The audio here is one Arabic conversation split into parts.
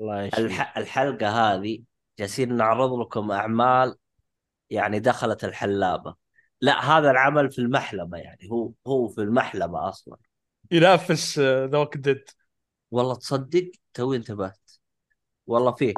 الله يشفيك. الح... الحلقة هذه جالسين نعرض لكم أعمال يعني دخلت الحلابة. لا هذا العمل في المحلبة يعني هو هو في المحلبة أصلا. ينافس ذا ووك ديد والله تصدق؟ توي انتبهت. والله فيه.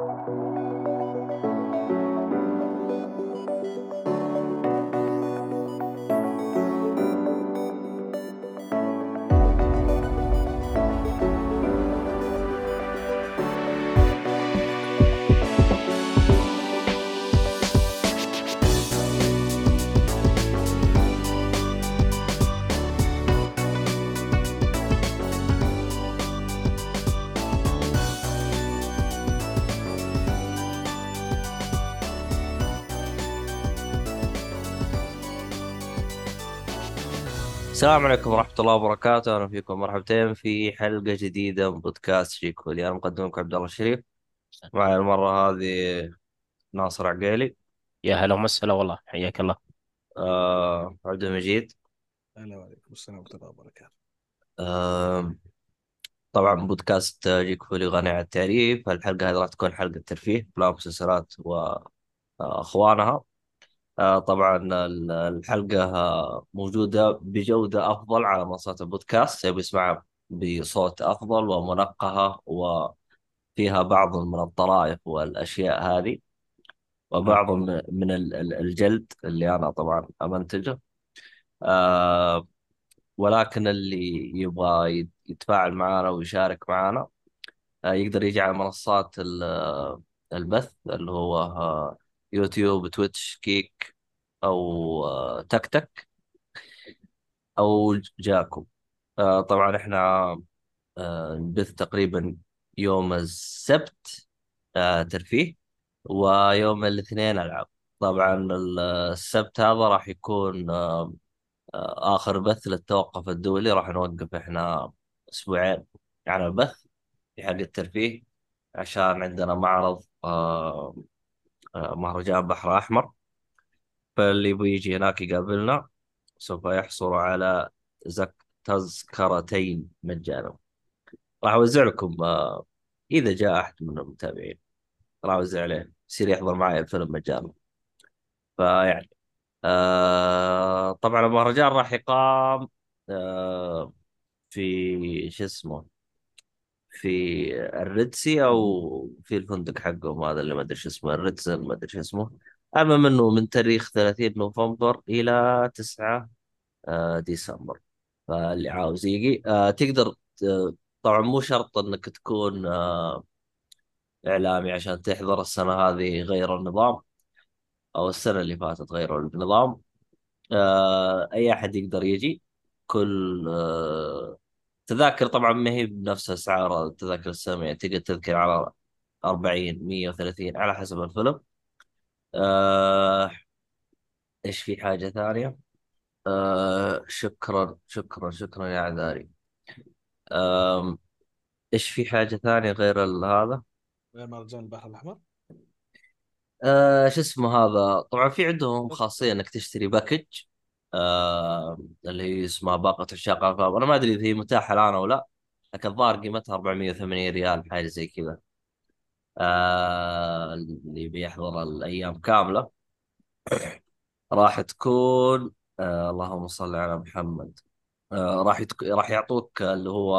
السلام عليكم ورحمة الله وبركاته، أهلا فيكم مرحبتين في حلقة جديدة من بودكاست شيكولي، أنا مقدمكم عبد الله الشريف، معي المرة هذه ناصر عقيلي، يا هلا ومسهلا والله. حياك الله. آه عبد المجيد، السلام عليكم السلام ورحمة الله وبركاته. آه طبعا بودكاست جيكولي غني عن التعريف، الحلقة هذه راح تكون حلقة ترفيه، أفلام مسلسلات وأخوانها، آه طبعا ال- الحلقة آه، موجودة بجودة أفضل على منصات البودكاست. يبي يسمعها بصوت أفضل ومنقهة وفيها بعض من الطرائف والأشياء هذه وبعض من من ال- ال- الجلد اللي أنا طبعا أمنتجه. آه ولكن اللي يبغى يت- يتفاعل معنا ويشارك معنا آه يقدر يجي على منصات ال- البث اللي هو آه YouTube Twitch Kick أو آه، تك تك أو Jaco آه، طبعا إحنا آه، نبث تقريبا يوم السبت ترفيه ويوم الاثنين ألعاب. طبعا ال- السبت هذا راح يكون آخر بث للتوقف الدولي. راح نوقف إحنا أسبوعين على البث في حق الترفيه عشان عندنا معرض مهرجان بحر احمر فاللي يبغى يجي هناك يقابلنا سوف يحصل على زك تذكرتين مجانا. راح أوزع لكم آه، إذا جاء أحد من المتابعين. راح أوزع عليه يصير يحضر معي الفيلم مجانا. فيعني آه طبعا المهرجان راح يقام آه في شو اسمه في الريدسي أو في الفندق حقهم هذا اللي ما أدري شو اسمه الريدسن ما أدري شو اسمه. المهم إنه من تاريخ 30 نوفمبر إلى 9 آه، ديسمبر. فاللي عاوز يجي آه، تقدر طبعا مو شرط إنك تكون آه، إعلامي عشان تحضر السنة هذه غير النظام أو السنة اللي فاتت غيروا النظام. أي أحد يقدر يجي كل آه، تذاكر طبعا ما هي بنفس أسعار التذاكر السينما تقدر تذكر على 40 130 على حسب الفيلم. آه، إيش في حاجة ثانية؟ آه، شكرا شكرا شكرا يا عذاري. آم، إيش في حاجة ثانية غير ال- هذا؟ غير مهرجان البحر الأحمر؟ آه شو اسمه هذا؟ طبعا في عندهم خاصية إنك تشتري باكج. آه اللي هي اسمها باقة عشاق الافلام، أنا ما أدري إذا هي متاحة الآن أو لا، لكن الظاهر قيمتها 480 ريال حاجة زي كذا. آه اللي بيحضر الأيام كاملة راح تكون آه اللهم صل على محمد آه راح يتك... راح يعطوك اللي هو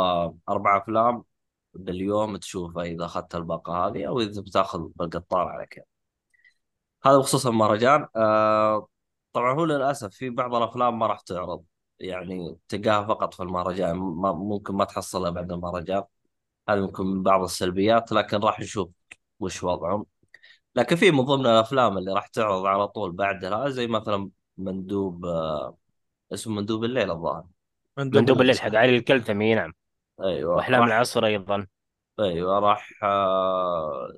أربع أفلام باليوم تشوفه إذا أخذت الباقة هذه أو إذا بتأخذ بالقطار على كيف. هذا بخصوص المهرجان آه طبعا هو للأسف في بعض الأفلام ما راح تعرض. يعني تلقاها فقط في المهرجان ممكن ما تحصلها بعد المهرجان. هذا ممكن من بعض السلبيات لكن راح نشوف وش وضعهم. لكن في من ضمن الأفلام اللي راح تعرض على طول بعدها زي مثلا مندوب آه اسمه مندوب الليل الظاهر. مندوب الليل. حق علي الكلثمي نعم. أيوه وأحلام العصر أيضا. أيوه راح آه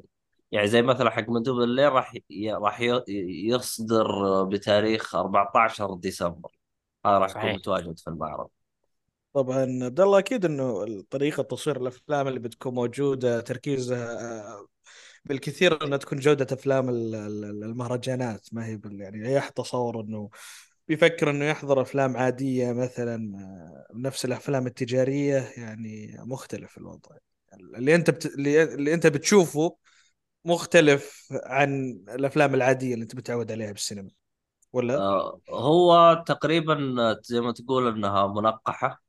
يعني زي مثلا حق مندوب الليل راح ي... راح ي... يصدر بتاريخ 14 ديسمبر. هذا راح يكون. متواجد في المعرض. طبعا عبد الله أكيد إنه طريقه تصوير الأفلام اللي بتكون موجودة تركيزها آه، بالكثير إنها تكون جودة أفلام ال- ال- المهرجانات. ما هي بال يعني أي أحد تصور إنه بيفكر إنه يحضر أفلام عادية مثلا آه، نفس الأفلام التجارية يعني مختلف الوضع. اللي أنت بت... اللي... اللي أنت بتشوفه مختلف عن الأفلام العادية اللي أنت متعود عليها بالسينما ولا؟ آه هو تقريبا زي ما تقول إنها منقحة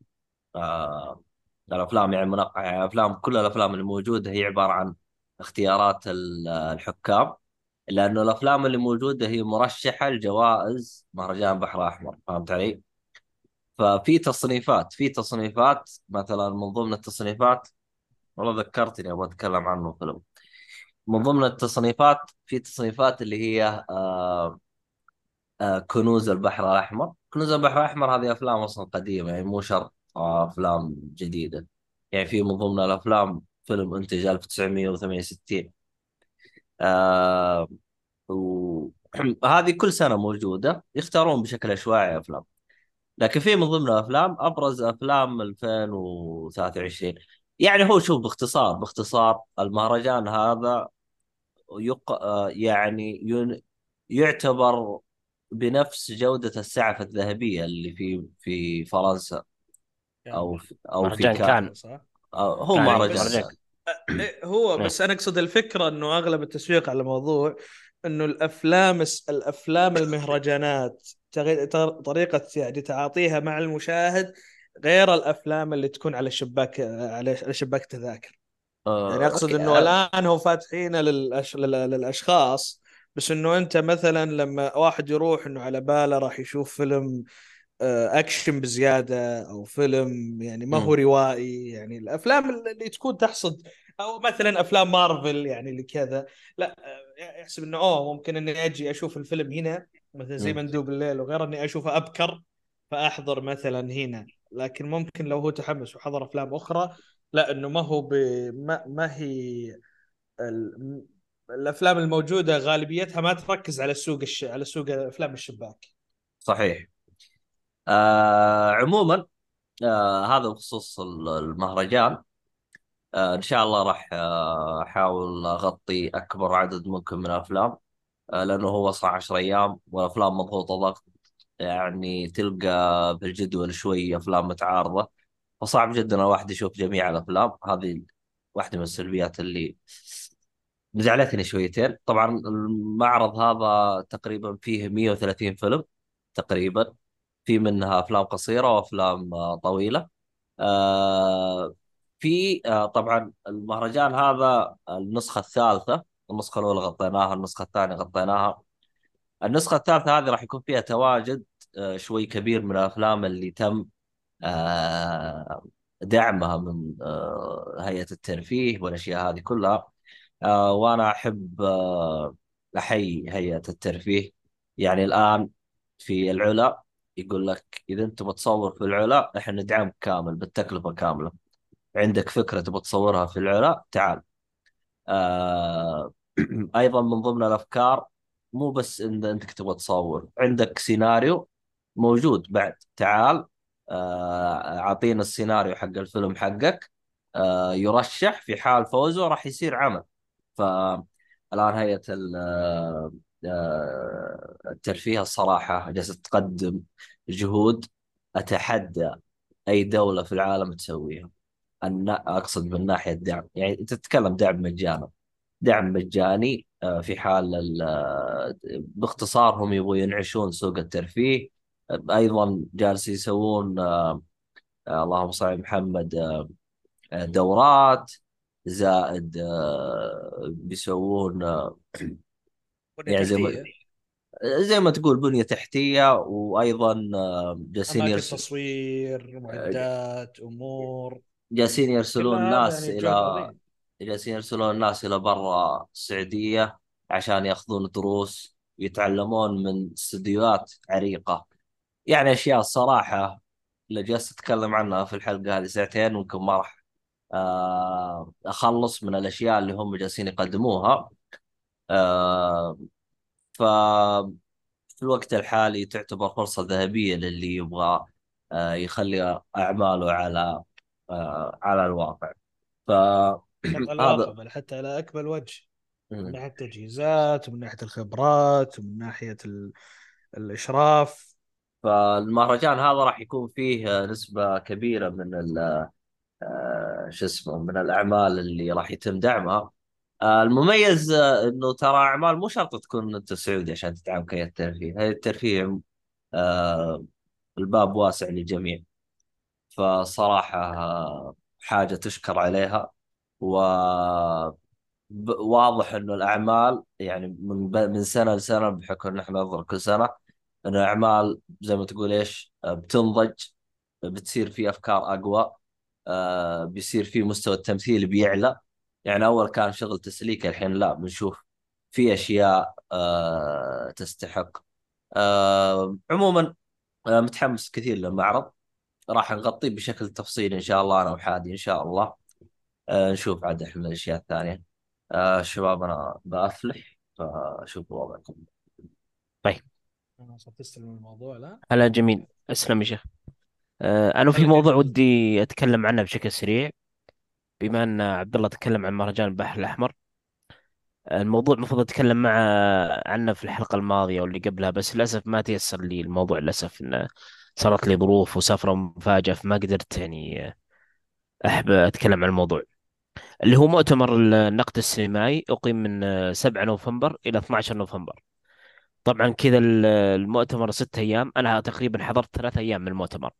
آه الأفلام يعني منقحة يعني أفلام كل الأفلام اللي موجودة هي عبارة عن اختيارات ال- الحكام لأنه الأفلام اللي موجودة هي مرشحة لجوائز مهرجان بحر أحمر فهمت علي؟ ففي تصنيفات في تصنيفات مثلا من ضمن التصنيفات والله ذكرتني أبغى أتكلم عنه فيلم من ضمن التصنيفات في تصنيفات اللي هي آه آه كنوز البحر الأحمر. كنوز البحر الأحمر هذه أفلام أصلا قديمة يعني مو شرط آه أفلام جديدة. يعني في من ضمن الأفلام فيلم انتج 1968 آه وهذه كل سنة موجودة يختارون بشكل عشوائي أفلام. لكن في من ضمن الأفلام أبرز أفلام 2023 يعني هو شوف باختصار باختصار المهرجان هذا يق... يعني ين... يعتبر بنفس جودة السعف الذهبية اللي في في فرنسا أو في أو في كان كان صح؟ هو مهرجان إيه هو إيه. بس أنا أقصد الفكرة إنه أغلب التسويق على الموضوع إنه الأفلام الأفلام المهرجانات طريقة يعني تعاطيها مع المشاهد غير الأفلام اللي تكون على الشباك على على شباك تذاكر يعني آه، أقصد أوكي. إنه الآن هو فاتحينه للأش... لل- للأشخاص بس إنه أنت مثلا لما واحد يروح إنه على باله راح يشوف فيلم آه، أكشن بزيادة أو فيلم يعني ما هو. روائي يعني الأفلام اللي تكون تحصد أو مثلا أفلام مارفل يعني اللي كذا لا آه، يحسب إنه أوه ممكن إني أجي أشوف الفيلم هنا مثلا زي. مندوب الليل وغير إني أشوفه أبكر فأحضر مثلا هنا لكن ممكن لو هو تحمس وحضر أفلام أخرى لا إنه ما هو ب... ما, ما هي ال... الأفلام الموجودة غالبيتها ما تركز على السوق الش... على سوق أفلام الشباك. صحيح. آه عموما آه هذا بخصوص ال- المهرجان. آه إن شاء الله راح آه، أحاول أغطي أكبر عدد ممكن من الأفلام. آه لأنه هو 12 أيام والأفلام مضغوطة ضغط. يعني تلقى بالجدول شوي أفلام متعارضة. فصعب جدا الواحد يشوف جميع الأفلام. هذه واحدة من السلبيات اللي زعلتني شويتين. طبعا المعرض هذا تقريبا فيه 130 فيلم تقريبا. في منها أفلام قصيرة وأفلام طويلة. آه، في آه، طبعا المهرجان هذا النسخة الثالثة. النسخة الأولى غطيناها النسخة الثانية غطيناها. النسخة الثالثة هذه راح يكون فيها تواجد آه، شوي كبير من الأفلام اللي تم دعمها من آه، هيئة الترفيه والأشياء هذه كلها. آه، وأنا أحب آه، أحيي هيئة الترفيه. يعني الآن في العلا يقول لك إذا أنت بتصور في العلا إحنا ندعمك كامل بالتكلفة كاملة. عندك فكرة تبغى تصورها في العلا؟ تعال. آه أيضا من ضمن الأفكار مو بس إن انك تبغى تصور عندك سيناريو موجود بعد. تعال. آه أعطينا السيناريو حق الفيلم حقك. آه يرشح في حال فوزه راح يصير عمل. فالان هيئة آه، الترفيه الصراحة جالسة تقدم جهود أتحدى أي دولة في العالم تسويها. أقصد من ناحية دعم. يعني تتكلم دعم مجانا دعم مجاني آه، في حال ال... آه، باختصار هم يبغوا ينعشون سوق الترفيه. آه، أيضا جالس يسوون آه، آه، اللهم صل على محمد آه، دورات زائد آه، بيسوون آه، يعني زي ما زي ما تقول بنية تحتية وأيضا آه، جالسين أماكن يرس... تصوير معدات أمور. جالسين يرسلون ناس يعني عظيم جالسين يرسلون الناس إلى برا السعودية عشان يأخذون دروس ويتعلمون من استديوهات عريقة. يعني أشياء الصراحة اللي جالس أتكلم عنها في الحلقة هذه ساعتين ممكن ما راح آه، أخلص من الأشياء اللي هم جالسين يقدموها. آه، ف في الوقت الحالي تعتبر فرصة ذهبية للي يبغى آه، يخلي أعماله على على الواقع. فهذا بل حتى على أكمل وجه. من ناحية التجهيزات ومن ناحية الخبرات ومن ناحية ال... الإشراف. فالمهرجان هذا راح يكون فيه نسبة كبيرة من آه، شو اسمه من الأعمال اللي راح يتم دعمها. آه، المميز آه، إنه ترى أعمال مو شرط تكون أنت سعودي عشان تدعم كيان الترفيه هذه الترفيه آه، الباب واسع للجميع. فصراحة آه، حاجة تشكر عليها. و واضح إنه الأعمال يعني من. من سنة لسنة بحكم إن إحنا ننظر كل سنة انه الاعمال زي ما تقول إيش آه، بتنضج بتصير في أفكار أقوى آه، بيصير في مستوى التمثيل بيعلى. يعني أول كان شغل تسليك الحين لا بنشوف في أشياء آه، تستحق. عموما متحمس كثير للمعرض. راح نغطيه بشكل تفصيلي إن شاء الله أنا وحادي إن شاء الله. نشوف عاد إحنا الأشياء الثانية. شباب أنا بأفلح فشوفوا وضعكم. طيب. تستلم الموضوع لا. هلا جميل. أسلم يا شيخ. آه، أنا في هلا موضوع كيف ودي أتكلم عنه بشكل سريع. بما أن عبد الله تكلم عن مهرجان البحر الأحمر الموضوع المفروض أتكلم مع عنه في الحلقة الماضية واللي قبلها بس للأسف ما تيسر لي الموضوع. للأسف إنه صارت لي ظروف وسفرة مفاجأة فما قدرت يعني أحب أتكلم عن الموضوع. اللي هو مؤتمر النقد السينمائي أقيم من 7 نوفمبر إلى 12 نوفمبر. طبعا كذا المؤتمر ست أيام. أنا تقريبا حضرت ثلاث أيام من المؤتمر.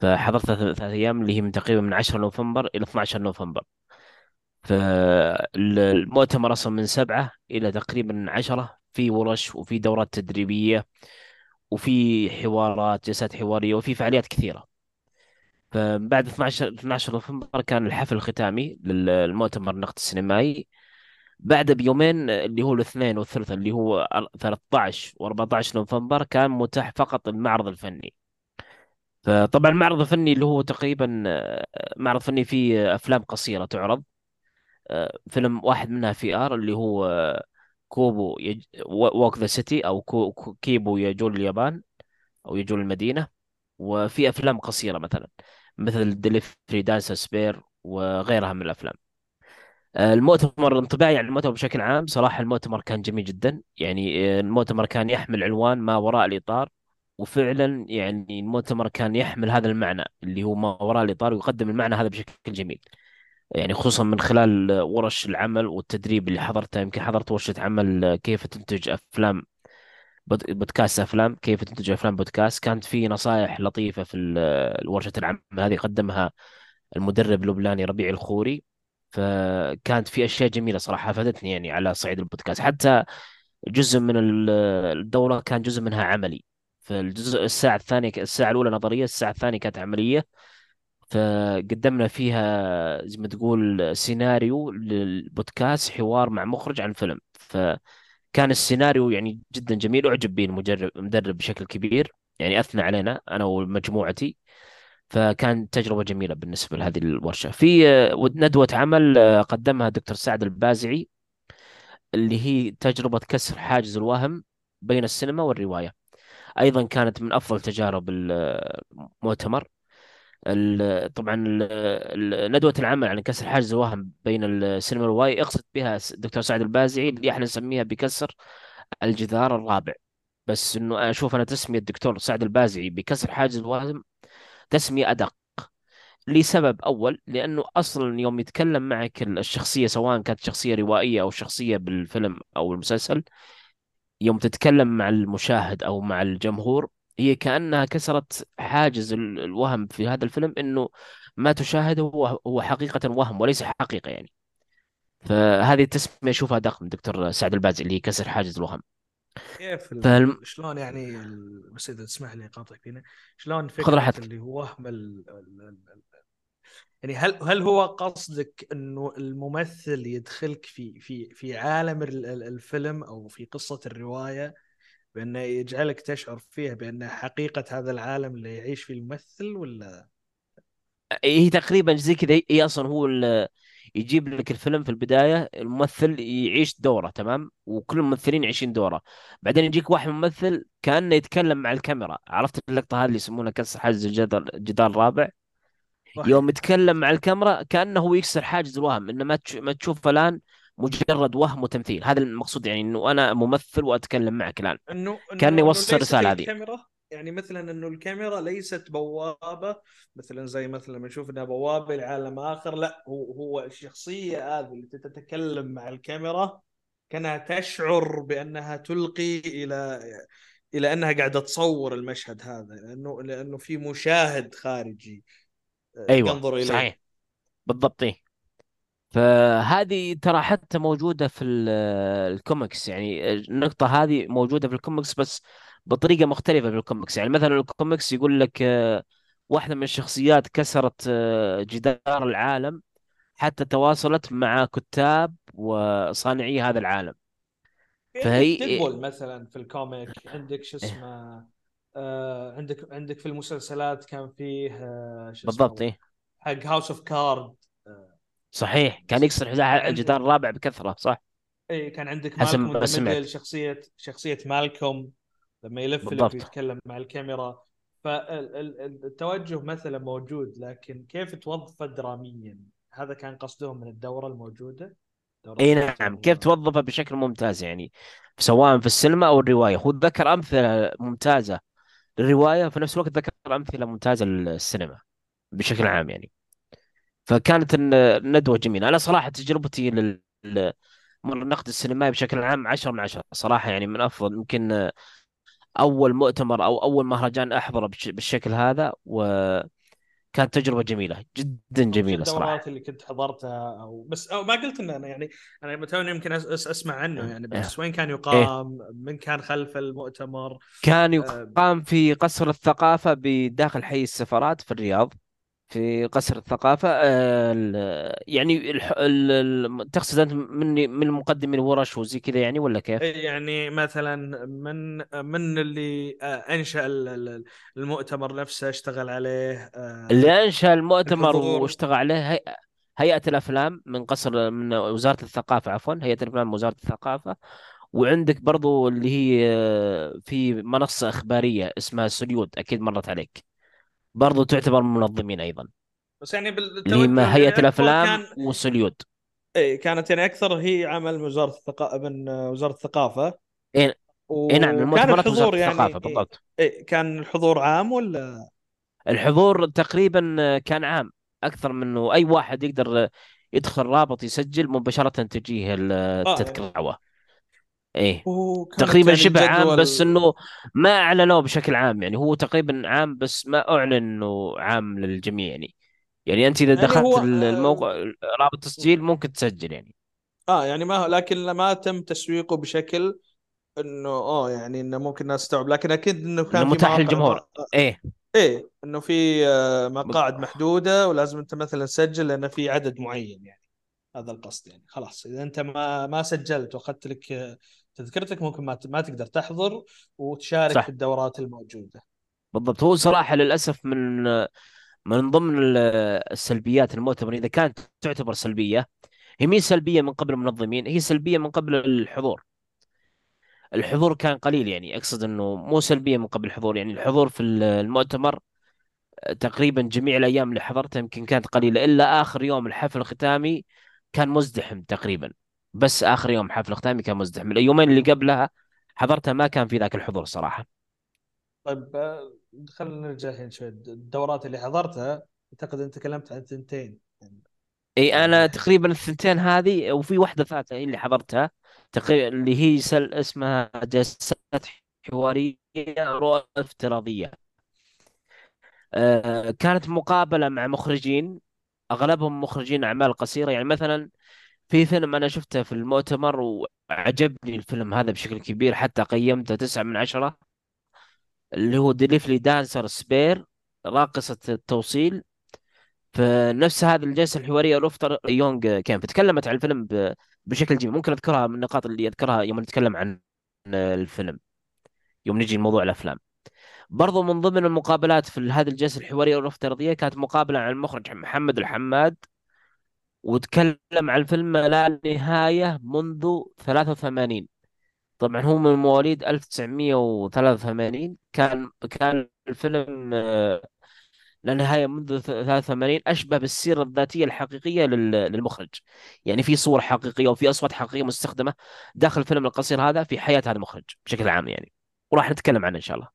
فحضرت ثلاث أيام اللي هي من تقريبا من 10 نوفمبر إلى 12 نوفمبر. فالمؤتمر أصلا من سبعة إلى تقريبا عشرة. في ورش وفي دورات تدريبية وفي حوارات جلسات حوارية وفي فعاليات كثيرة. فبعد 12 12 نوفمبر كان الحفل الختامي للمؤتمر النقد السينمائي. بعد بيومين اللي هو الاثنين والثلاثاء اللي هو 13 و14 نوفمبر كان متاح فقط المعرض الفني. فطبعا المعرض الفني اللي هو تقريبا معرض فني فيه أفلام قصيرة تعرض. فيلم واحد منها VR اللي هو كوبو يج... Walk the City أو كو... كيبو يجول اليابان أو يجول المدينة. وفي أفلام قصيرة مثلا مثل Delivery Dancer's Sphere وغيرها من الأفلام. المؤتمر انطباعي عن المؤتمر بشكل عام صراحة المؤتمر كان جميل جدا. يعني آه، المؤتمر كان يحمل عنوان ما وراء الإطار وفعلا يعني المؤتمر كان يحمل هذا المعنى اللي هو ما وراء الإطار ويقدم المعنى هذا بشكل جميل. يعني خصوصا من خلال ورش العمل والتدريب اللي حضرتها يمكن حضرت ورشة عمل كيف تنتج أفلام بود- بودكاست أفلام كيف تنتج أفلام بودكاست. كانت في نصائح لطيفة في ورشة العمل هذه قدمها المدرب اللبناني ربيع الخوري. فكانت في أشياء جميلة صراحة فادتني يعني على صعيد البودكاست. حتى جزء من ال- الدورة كان جزء منها عملي. فالجزء الساعة الثانية الساعة الأولى نظرية الساعة الثانية كانت عملية. فقدمنا فيها زي ما تقول سيناريو للبودكاست حوار مع مخرج عن فيلم. فكان السيناريو يعني جدا جميل أعجب به المدرب بشكل كبير. يعني أثنى علينا أنا ومجموعتي. فكان تجربة جميلة بالنسبة لهذه الورشة. في آه، ندوة عمل آه، قدمها الدكتور سعد البازعي اللي هي تجربة كسر حاجز الوهم بين السينما والرواية. أيضا كانت من أفضل تجارب المؤتمر ال- طبعا ندوة العمل عن كسر حاجز الوهم بين السينما والرواية يقصد بها الدكتور سعد البازعي اللي إحنا نسميها بكسر الجدار الرابع. بس إنه أشوف أنا تسمية الدكتور سعد البازعي بكسر حاجز الوهم تسمية أدق. لسبب أول لأنه أصلا يوم يتكلم معك الشخصية سواء كانت شخصية روائية أو شخصية بالفيلم أو المسلسل يوم تتكلم مع المشاهد أو مع الجمهور هي كأنها كسرت حاجز ال- الوهم في هذا الفيلم إنه ما تشاهده هو هو حقيقة وهم وليس حقيقة يعني. فهذه التسمية أشوفها دقم دكتور سعد البازي اللي هي كسر حاجز الوهم. كيف فالم... ال... شلون يعني. بس إذا تسمح لي أقاطعك هنا شلون خذ فكرة راحتك اللي هو وهم ال... ال... ال... يعني هل هل هو قصدك إنه الممثل يدخلك في في في عالم ال- ال- الفيلم أو في قصة الرواية بأنه يجعلك تشعر فيه بأن حقيقة هذا العالم اللي يعيش فيه الممثل ولا هي تقريبا زي كذا هي أصلا هو. يجيب لك الفيلم في البداية الممثل يعيش دوره تمام؟ وكل الممثلين يعيشين دوره. بعدين يجيك واحد ممثل كأنه يتكلم مع الكاميرا. عرفت اللقطة هذه اللي يسمونها كسر حاجز الجدار الجدار الرابع صحيح يوم يتكلم مع الكاميرا كأنه هو يكسر حاجز الوهم إنه ما ما تشوف فلان مجرد وهم وتمثيل. هذا المقصود يعني إنه أنا ممثل وأتكلم معك الآن. انه يوصل ليست الرسالة هذه. الكاميرا؟ يعني مثلا إنه الكاميرا ليست بوابة مثلا زي مثلا لما نشوف إنها بوابة لعالم آخر لا هو هو الشخصية هذه اللي تتكلم مع الكاميرا كأنها تشعر بأنها تلقي إلى إلى أنها قاعدة تصور المشهد هذا لأنه لأنه في مشاهد خارجي آه، أيوه ينظر إليه صحيح بالضبط إيه. فهذه ترى حتى موجودة في ال- الكوميكس يعني النقطة هذه موجودة في الكوميكس بس بطريقة مختلفة في الكوميكس. يعني مثلا الكوميكس يقول لك آه، واحدة من الشخصيات كسرت آه، جدار العالم حتى تواصلت مع كتاب وصانعي هذا العالم. عندك فهي Deadpool مثلا في ال comic عندك شو إيه، اسمه آه عندك عندك في المسلسلات كان فيه آه شو بالضبط اسمه إيه. حق House of Cards صحيح كان يكسر الجدار الرابع بكثرة صح؟ اي كان عندك حسب مالكوم ما ذا لما يلفلف بالضبط. ويتكلم مع الكاميرا. فالتوجه مثلا موجود لكن كيف توظفه دراميا؟ هذا كان قصدهم من الدورة الموجودة؟ دورة إي نعم. كيف توظفه بشكل ممتاز يعني؟ سواء في السينما أو الرواية. هو ذكر أمثلة ممتازة للرواية وفي نفس الوقت ذكر أمثلة ممتازة للسينما بشكل عام يعني. فكانت الن- الندوة جميلة. أنا صراحة تجربتي لل النقد السينمائي بشكل عام 10 من 10 صراحة يعني من أفضل. يمكن أول مؤتمر أو أول مهرجان أحضره بالش- بالشكل هذا وكانت تجربة جميلة جدا جميلة الدورات صراحة. اللي كنت حضرتها أو بس أو ما قلت ان أنا يعني أنا توني يمكن أسمع عنه يعني إيه. بس وين كان إيه. يقام؟ من كان خلف المؤتمر؟ كان آه، يقام في قصر الثقافة بداخل حي السفارات في الرياض. في قصر الثقافة آه، يعني تقصد أنت من من مقدم الورش وزي كذا يعني ولا كيف؟ يعني مثلا من من اللي آه، ال- المؤتمر نفسه اشتغل عليه آه، اللي أنشأ المؤتمر واشتغل عليه هي... هيئة الأفلام من قصر من وزارة الثقافة عفوا هيئة الأفلام من وزارة الثقافة. وعندك برضو اللي هي في منصة إخبارية اسمها سوليود أكيد مرت عليك. برضو تعتبر من المنظمين أيضا. بس يعني اللي هي بالتوجه ما هيئة يعني اكبر الأفلام كان وسوليود إي كانت يعني أكثر هي عمل وزارة الثقافه من آه، وزارة الثقافة. إيه إيه نعم وزارة الحضور يعني الثقافة بالضبط. إيه كان الحضور عام ولا؟ الحضور تقريبا كان عام أكثر منه أي واحد يقدر يدخل رابط يسجل مباشرة تجيه آه التذكرة. وكانت تقريبا يعني شبه عام بس إنه ما أعلنوه بشكل عام يعني هو تقريبا عام بس ما أعلن إنه عام للجميع يعني. يعني أنت إذا يعني دخلت آه, الموقع رابط تسجيل ممكن تسجل يعني. آه يعني ما لكن ما تم تسويقه بشكل إنه آه يعني إنه ممكن الناس تستوعب. لكن أكيد إنه كان متاح للجمهور. ما إيه. إيه إنه في آه، مقاعد محدودة ولازم أنت مثلا تسجل لأن في عدد معين يعني. هذا القصد يعني. خلاص إذا أنت ما ما سجلت وأخذت لك آه، تذكرتك ممكن ما ما تقدر تحضر وتشارك في صح الدورات الموجودة. بالضبط. هو صراحة للأسف من من ضمن ال- السلبيات المؤتمر إذا كانت تعتبر سلبية هي مين سلبية من قبل المنظمين؟ هي سلبية من قبل الحضور. الحضور كان قليل يعني. أقصد أنه مو سلبية من قبل الحضور. يعني الحضور في المؤتمر تقريبا جميع الأيام اللي حضرتها يمكن كانت قليلة إلا آخر يوم الحفل الختامي كان مزدحم تقريبا. بس آخر يوم حفل ختامي كان مزدحم. اليومين اللي قبلها حضرتها ما كان في ذاك الحضور صراحة. طيب آه، خلينا نرجع الحين شوي. الدورات اللي حضرتها أعتقد أنت تكلمت عن ثنتين يعني إي اللي أنا تقريبا الثنتين هذه وفي واحدة ثالثة اللي حضرتها تقريبا اللي هي سل اسمها جلسات حوارية رؤى افتراضية. آه كانت مقابلة مع مخرجين أغلبهم مخرجين أعمال قصيرة. يعني مثلا في فيلم أنا شفته في المؤتمر وعجبني الفيلم هذا بشكل كبير حتى قيمته تسعة من عشرة اللي هو Delivery Dancer's Sphere راقصة التوصيل. فنفس هذه الجلسة الحوارية ل after يون كان. فتكلمت عن الفيلم بشكل جميل. ممكن أذكرها من النقاط اللي أذكرها يوم نتكلم عن الفيلم يوم نجي لموضوع الأفلام. برضو من ضمن المقابلات في هذه الجلسة الحوارية الافتراضيه كانت مقابلة عن المخرج محمد الحماد. وتكلم عن الفيلم ما لا نهاية منذ 83 طبعا هو من مواليد 1983 كان كان الفيلم لا نهاية منذ 83 أشبه بالسيرة الذاتية الحقيقية لل- للمخرج. يعني في صور حقيقية وفي أصوات حقيقية مستخدمة داخل الفيلم القصير هذا في حياة هذا المخرج بشكل عام يعني. وراح نتكلم عنه إن شاء الله.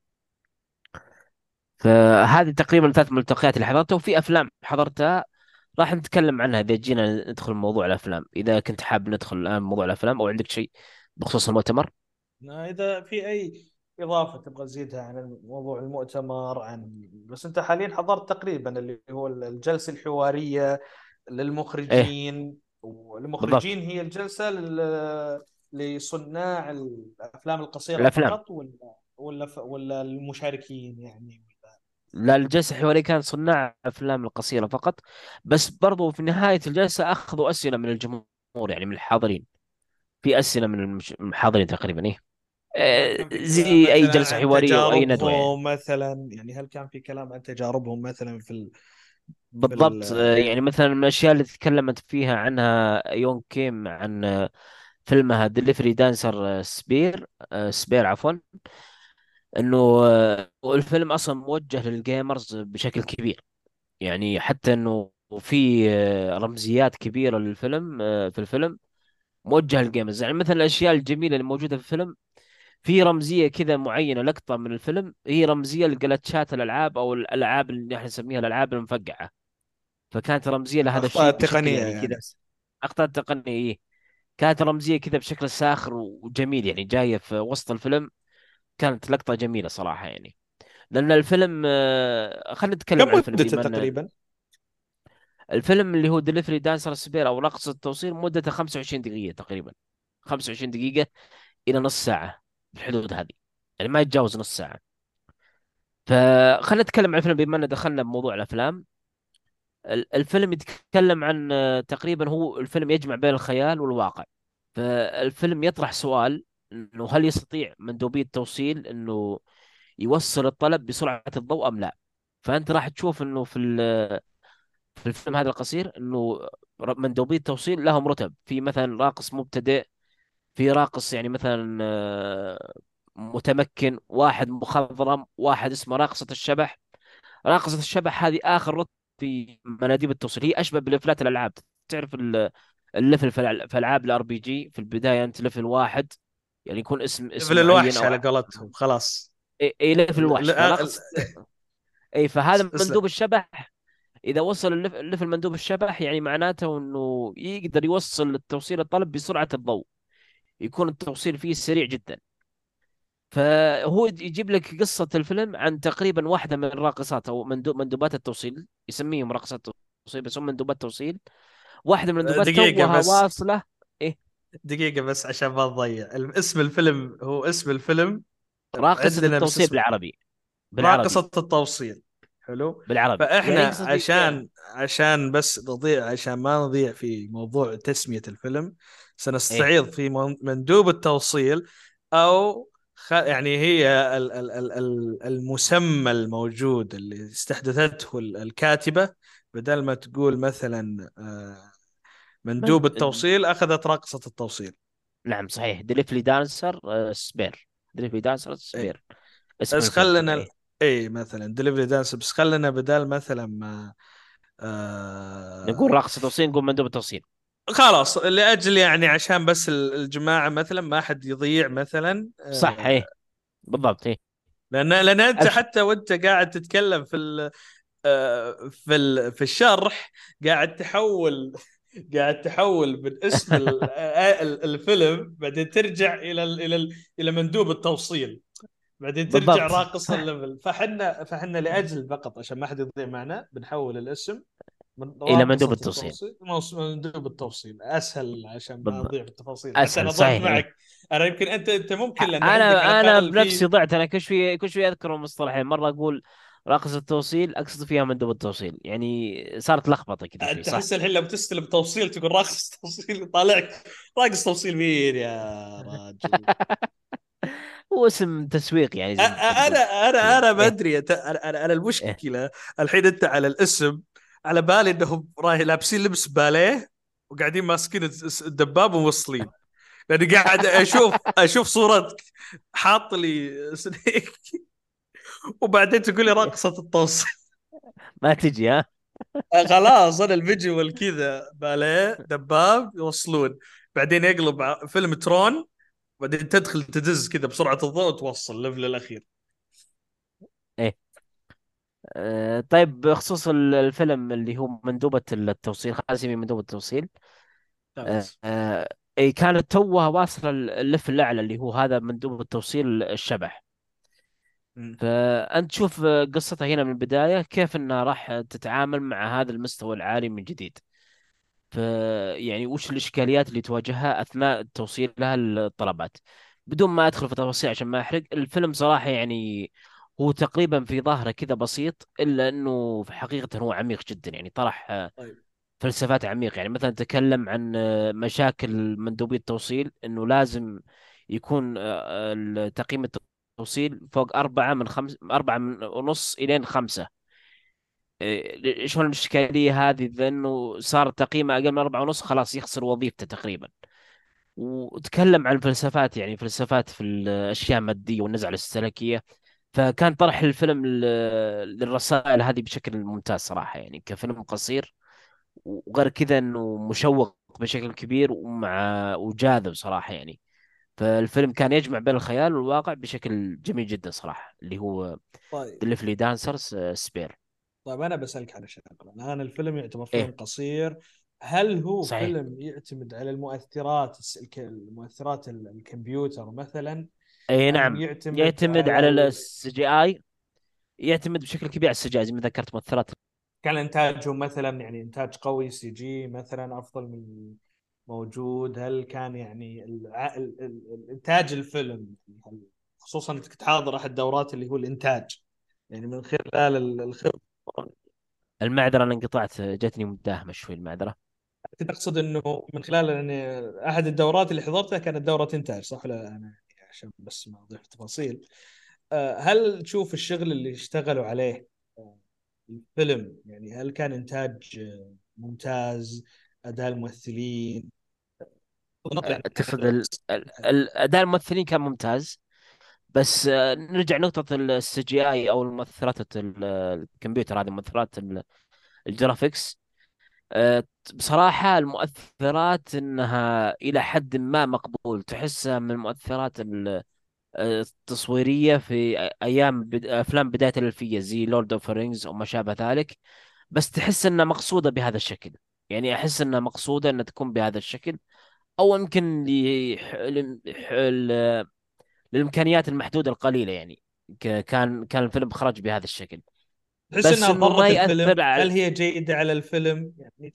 فهذه تقريبا ثلاث ملتقيات اللي حضرتها وفي أفلام حضرتها راح نتكلم عنها إذا جينا ندخل موضوع الأفلام. إذا كنت حاب ندخل الآن موضوع الأفلام أو عندك شيء بخصوص المؤتمر؟ إذا في أي إضافة تبغى تزيدها عن موضوع المؤتمر عن بس أنت حاليا حضرت تقريبا اللي هو الجلسة الحوارية للمخرجين. بالضبط والمخرجين هي الجلسة لل- لصناع الأفلام القصيرة الأفلام. فقط ولا ولا ولا المشاركين يعني؟ لا الجلسة الحوارية كان صناع أفلام القصيرة فقط بس برضو في نهاية الجلسة أخذوا أسئلة من الجمهور يعني من الحاضرين. في أسئلة من الحاضرين تقريبا إيه؟ هل آه، زي جلسة عن حوارية أو أي ندوة يعني. مثلا يعني هل كان في كلام عن تجاربهم مثلا في ال... بالضبط ال... آه، يعني مثلا من الأشياء اللي تكلمت فيها عنها يون كيم عن آه، فيلمها Delivery Dancer's Sphere Sphere عفوا. إنه آه، الفيلم أصلا موجه لل gamers بشكل كبير. يعني حتى إنه في آه، رمزيات كبيرة للفيلم آه، في الفيلم موجهة لل gamers. يعني مثلا الأشياء الجميلة اللي موجودة في الفيلم في رمزية كذا معينة لقطة من الفيلم هي رمزية ل glitch ات الألعاب أو الألعاب اللي إحنا نسميها الألعاب المفقعة. فكانت رمزية لهذا الشيء بشكل التقنيه يعني يعني. كذا أخطاء تقنية إيه. كانت رمزية كذا بشكل ساخر وجميل يعني جاية في وسط الفيلم. كانت لقطة جميلة صراحة يعني. لأن الفيلم آه، خلينا نتكلم عن الفيلم مدته ان تقريبا؟ الفيلم اللي هو Delivery Dancer's Sphere أو راقصة التوصيل مدته 25 دقيقة تقريبا. 25 دقيقة إلى نص ساعة في الحدود هذه. يعني ما يتجاوز نص ساعة. فخلينا نتكلم عن الفيلم بما أن دخلنا بموضوع الأفلام. ال- الفيلم يتكلم عن آه، تقريبا هو الفيلم يجمع بين الخيال والواقع. فالفيلم يطرح سؤال إنه هل يستطيع مندوبي التوصيل إنه يوصل الطلب بسرعة الضوء أم لا؟ فأنت راح تشوف إنه في في الفيلم هذا القصير إنه مندوبي التوصيل لهم رتب. في مثلا راقص مبتدئ في راقص يعني مثلا آه، متمكن واحد مخضرم واحد اسمه راقصة الشبح. راقصة الشبح هذه آخر رتب في مناديب التوصيل. هي أشبه ب level ات الألعاب. تعرف ال- ال level في ألعاب ال RPG في البداية أنت level واحد. يعني يكون اسم اسم level الوحش على قولتهم خلاص. إي level ال- الوحش إي فهذا مندوب الشبح إذا وصل ال lev- ال level مندوب الشبح يعني معناته إنه يقدر يوصل التوصيل الطلب بسرعة الضوء. يكون التوصيل فيه سريع جدا. فهو يجيب لك قصة الفيلم عن تقريبا واحدة من الراقصات أو مندوب مندوبات التوصيل. يسميهم راقصات توصيل بس هم مندوبات توصيل. واحدة من المندوبات دقيقة توها بس. دقيقة بس عشان ما تضيع. اسم الفيلم هو اسم الفيلم بس التوصيل بالعربي. بالعربي. راقصة التوصيل. حلو؟ بالعربي. يعني فاحنا يقصد عشان عشان بس نضيع عشان ما نضيع في موضوع تسمية الفيلم سنستعيض في من- مندوب التوصيل أو خ... يعني هي ال- ال- ال- ال- المسمى الموجود اللي استحدثته ال- الكاتبة بدل ما تقول مثلا آه،. مندوب التوصيل أخذت راقصة التوصيل. نعم صحيح. دليفلي دانسر سبير دليفلي دانسر اي سبير بس كذا خلنا اي مثلا دليفري دانس بس خلنا بدل مثلا ما نقول آه راقصة توصيل نقول مندوب التوصيل. خلاص لأجل يعني عشان بس ال- الجماعة مثلا ما حد يضيع مثلا صح آه إيه بالضبط إيه. لأن لأن أنت أبش... حتى وأنت قاعد تتكلم في ال آه في ال في الشرح قاعد تحول قاعد تحول من اسم ال- ال- الفيلم بعدين ترجع إلى ال إلى ال إلى مندوب التوصيل. بعدين ترجع بالضبط. راقص الليفل فحنا فحنا لأجل فقط عشان ما حد يضيع معنا بنحول الاسم من إلى مندوب التوصيل. مندوب التوصيل. أسهل عشان ما أضيع بالتفاصيل أسهل صحيح. معك. أنا يمكن انت أنت ممكن لأن أنا أنا بنفسي ضعت. أنا كل شوي كل شوي أذكر المصطلحين. مرة أقول راقصة التوصيل أقصد فيها مندوب التوصيل. يعني صارت لخبطة كذا تحس الحين لو تستلم توصيل تقول راقص توصيل يطالعك راقص توصيل مين يا راجل؟ هو اسم تسويق يعني ما تقول. أنا أنا أنا ما إيه. أدري. أنا أنا أنا المشكلة الحين أنت على الاسم على بالي إنهم راي لابسين لبس باليه وقاعدين ماسكين الدباب وموصلين. لأني قاعد أشوف أشوف صورتك. حاط لي سنيك. وبعدين تقول لي راقصة الطوس. ما تجي ها؟ خلاص أنا الفيجوال كذا باليه دباب يوصلون. بعدين يقلب فيلم ترون بعدين تدخل تدز كذا بسرعة الضوء وتوصل الليفل الأخير. إيه. آه، طيب بخصوص ال- الفيلم اللي هو مندوبة التوصيل خلينا نسميه مندوبة التوصيل. آه، آه، اي كانت توها واصلة الليفل الأعلى اللي هو هذا مندوب التوصيل الشبح. مم. فأنت تشوف قصتها هنا من البداية كيف أنها راح تتعامل مع هذا المستوى العالي من جديد. ف يعني وش الإشكاليات اللي تواجهها أثناء توصيل لها الطلبات. بدون ما أدخل في تفاصيل عشان ما أحرق الفيلم صراحة يعني هو تقريبا في ظاهره كذا بسيط إلا أنه في حقيقة هو عميق جدا. يعني طرح آه، طيب. فلسفات عميقة. يعني مثلا تكلم عن آه، مشاكل مندوبي التوصيل أنه لازم يكون آه، ال- تقييم التوصيل فوق أربعة من خمس أربعة من ونص إلين خمسة. شلون الإشكالية هذه لأنه صار تقييمه أقل من أربعة ونص خلاص يخسر وظيفته تقريبا. وتكلم عن فلسفات يعني فلسفات في الأشياء المادية والنزعة الاستهلاكية. فكان طرح الفيلم للرسائل هذه بشكل ممتاز صراحة يعني كفيلم قصير وغير كذا إنه مشوق بشكل كبير ومع وجاذب صراحة يعني. فالفيلم كان يجمع بين الخيال والواقع بشكل جميل جدا صراحة اللي هو طيب. Delivery Dancer's Sphere طيب أنا بسألك على شغله الآن الفيلم يعتبر فيلم إيه قصير. هل هو صحيح. فيلم يعتمد على المؤثرات المؤثرات ال- الكمبيوتر مثلا؟ اي نعم. يعتمد يعتمد على على ال... السي جي آي؟ يعتمد بشكل كبير على ال CGI زي ما ذكرت مؤثرات. كان إنتاجهم مثلا يعني إنتاج قوي CG مثلا أفضل من موجود؟ هل كان يعني الع... ال... ال... الانتاج الفيلم هل خصوصا أنك تحاضر أحد الدورات اللي هو الإنتاج يعني من خلال ال- الخبرة. المعذرة أنا انقطعت جتني مداهمة شوي المعذرة كنت أقصد إنه من خلال يعني أحد الدورات اللي حضرتها كانت دورة إنتاج صح؟ ولا أنا يعني عشان بس ما اضيف تفاصيل آه، هل تشوف الشغل اللي اشتغلوا عليه آه، الفيلم يعني هل كان إنتاج آه، ممتاز؟ أداء الممثلين تقصد ال- ال- الاداء الممثلين كان ممتاز. بس آه، نرجع نقطة السي جي آي أو المؤثرات ال- الكمبيوتر هذه مؤثرات ال- ال graphics. بصراحة المؤثرات إنها إلى حد ما مقبول. تحسها من المؤثرات ال- التصويرية في أيام أفلام بداية الألفية زي Lord of the Rings أو ما شابه ذلك. بس تحس إنها مقصودة بهذا الشكل. يعني أحس إنها مقصودة إنها تكون بهذا الشكل. أو يمكن للإمكانيات المحدودة القليلة يعني. كان كان الفيلم خرج بهذا الشكل. تحس بس إنها إنه ما ضرت الفيلم على هل هي جيدة على الفيلم؟ يعني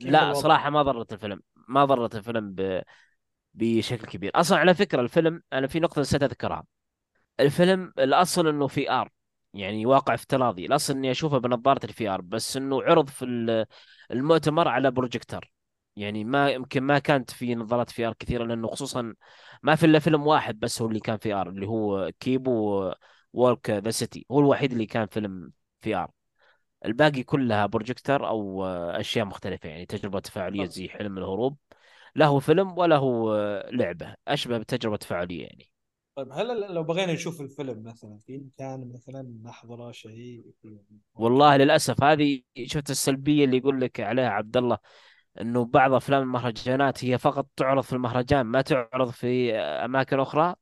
لا الوضع؟ صراحة ما ضرت الفيلم. ما ضرت الفيلم ب... بشكل كبير. أصلا على فكرة الفيلم أنا في نقطة نسيت أذكرها. الفيلم الأصل إنه VR يعني واقع افتراضي. الأصل إني أشوفه بنظارة ال VR بس إنه عرض في ال- المؤتمر على بروجيكتر. يعني ما يمكن ما كانت في نظارات VR كثيرة لأنه خصوصا ما في إلا فيلم واحد بس هو اللي كان VR اللي هو Kubo Walks the City. هو الوحيد اللي كان فيلم VR. الباقي كلها بروجيكتر أو أشياء مختلفة يعني تجربة تفاعلية زي حلم الهروب. لا هو فيلم ولا هو لعبة أشبه بتجربة تفاعلية يعني. طيب هل لو بغينا نشوف الفيلم مثلا في مكان مثلا نحضره شيء؟ والله للأسف هذه شفت السلبية اللي يقول لك عليها عبد الله إنه بعض أفلام المهرجانات هي فقط تعرض في المهرجان ما تعرض في أماكن أخرى.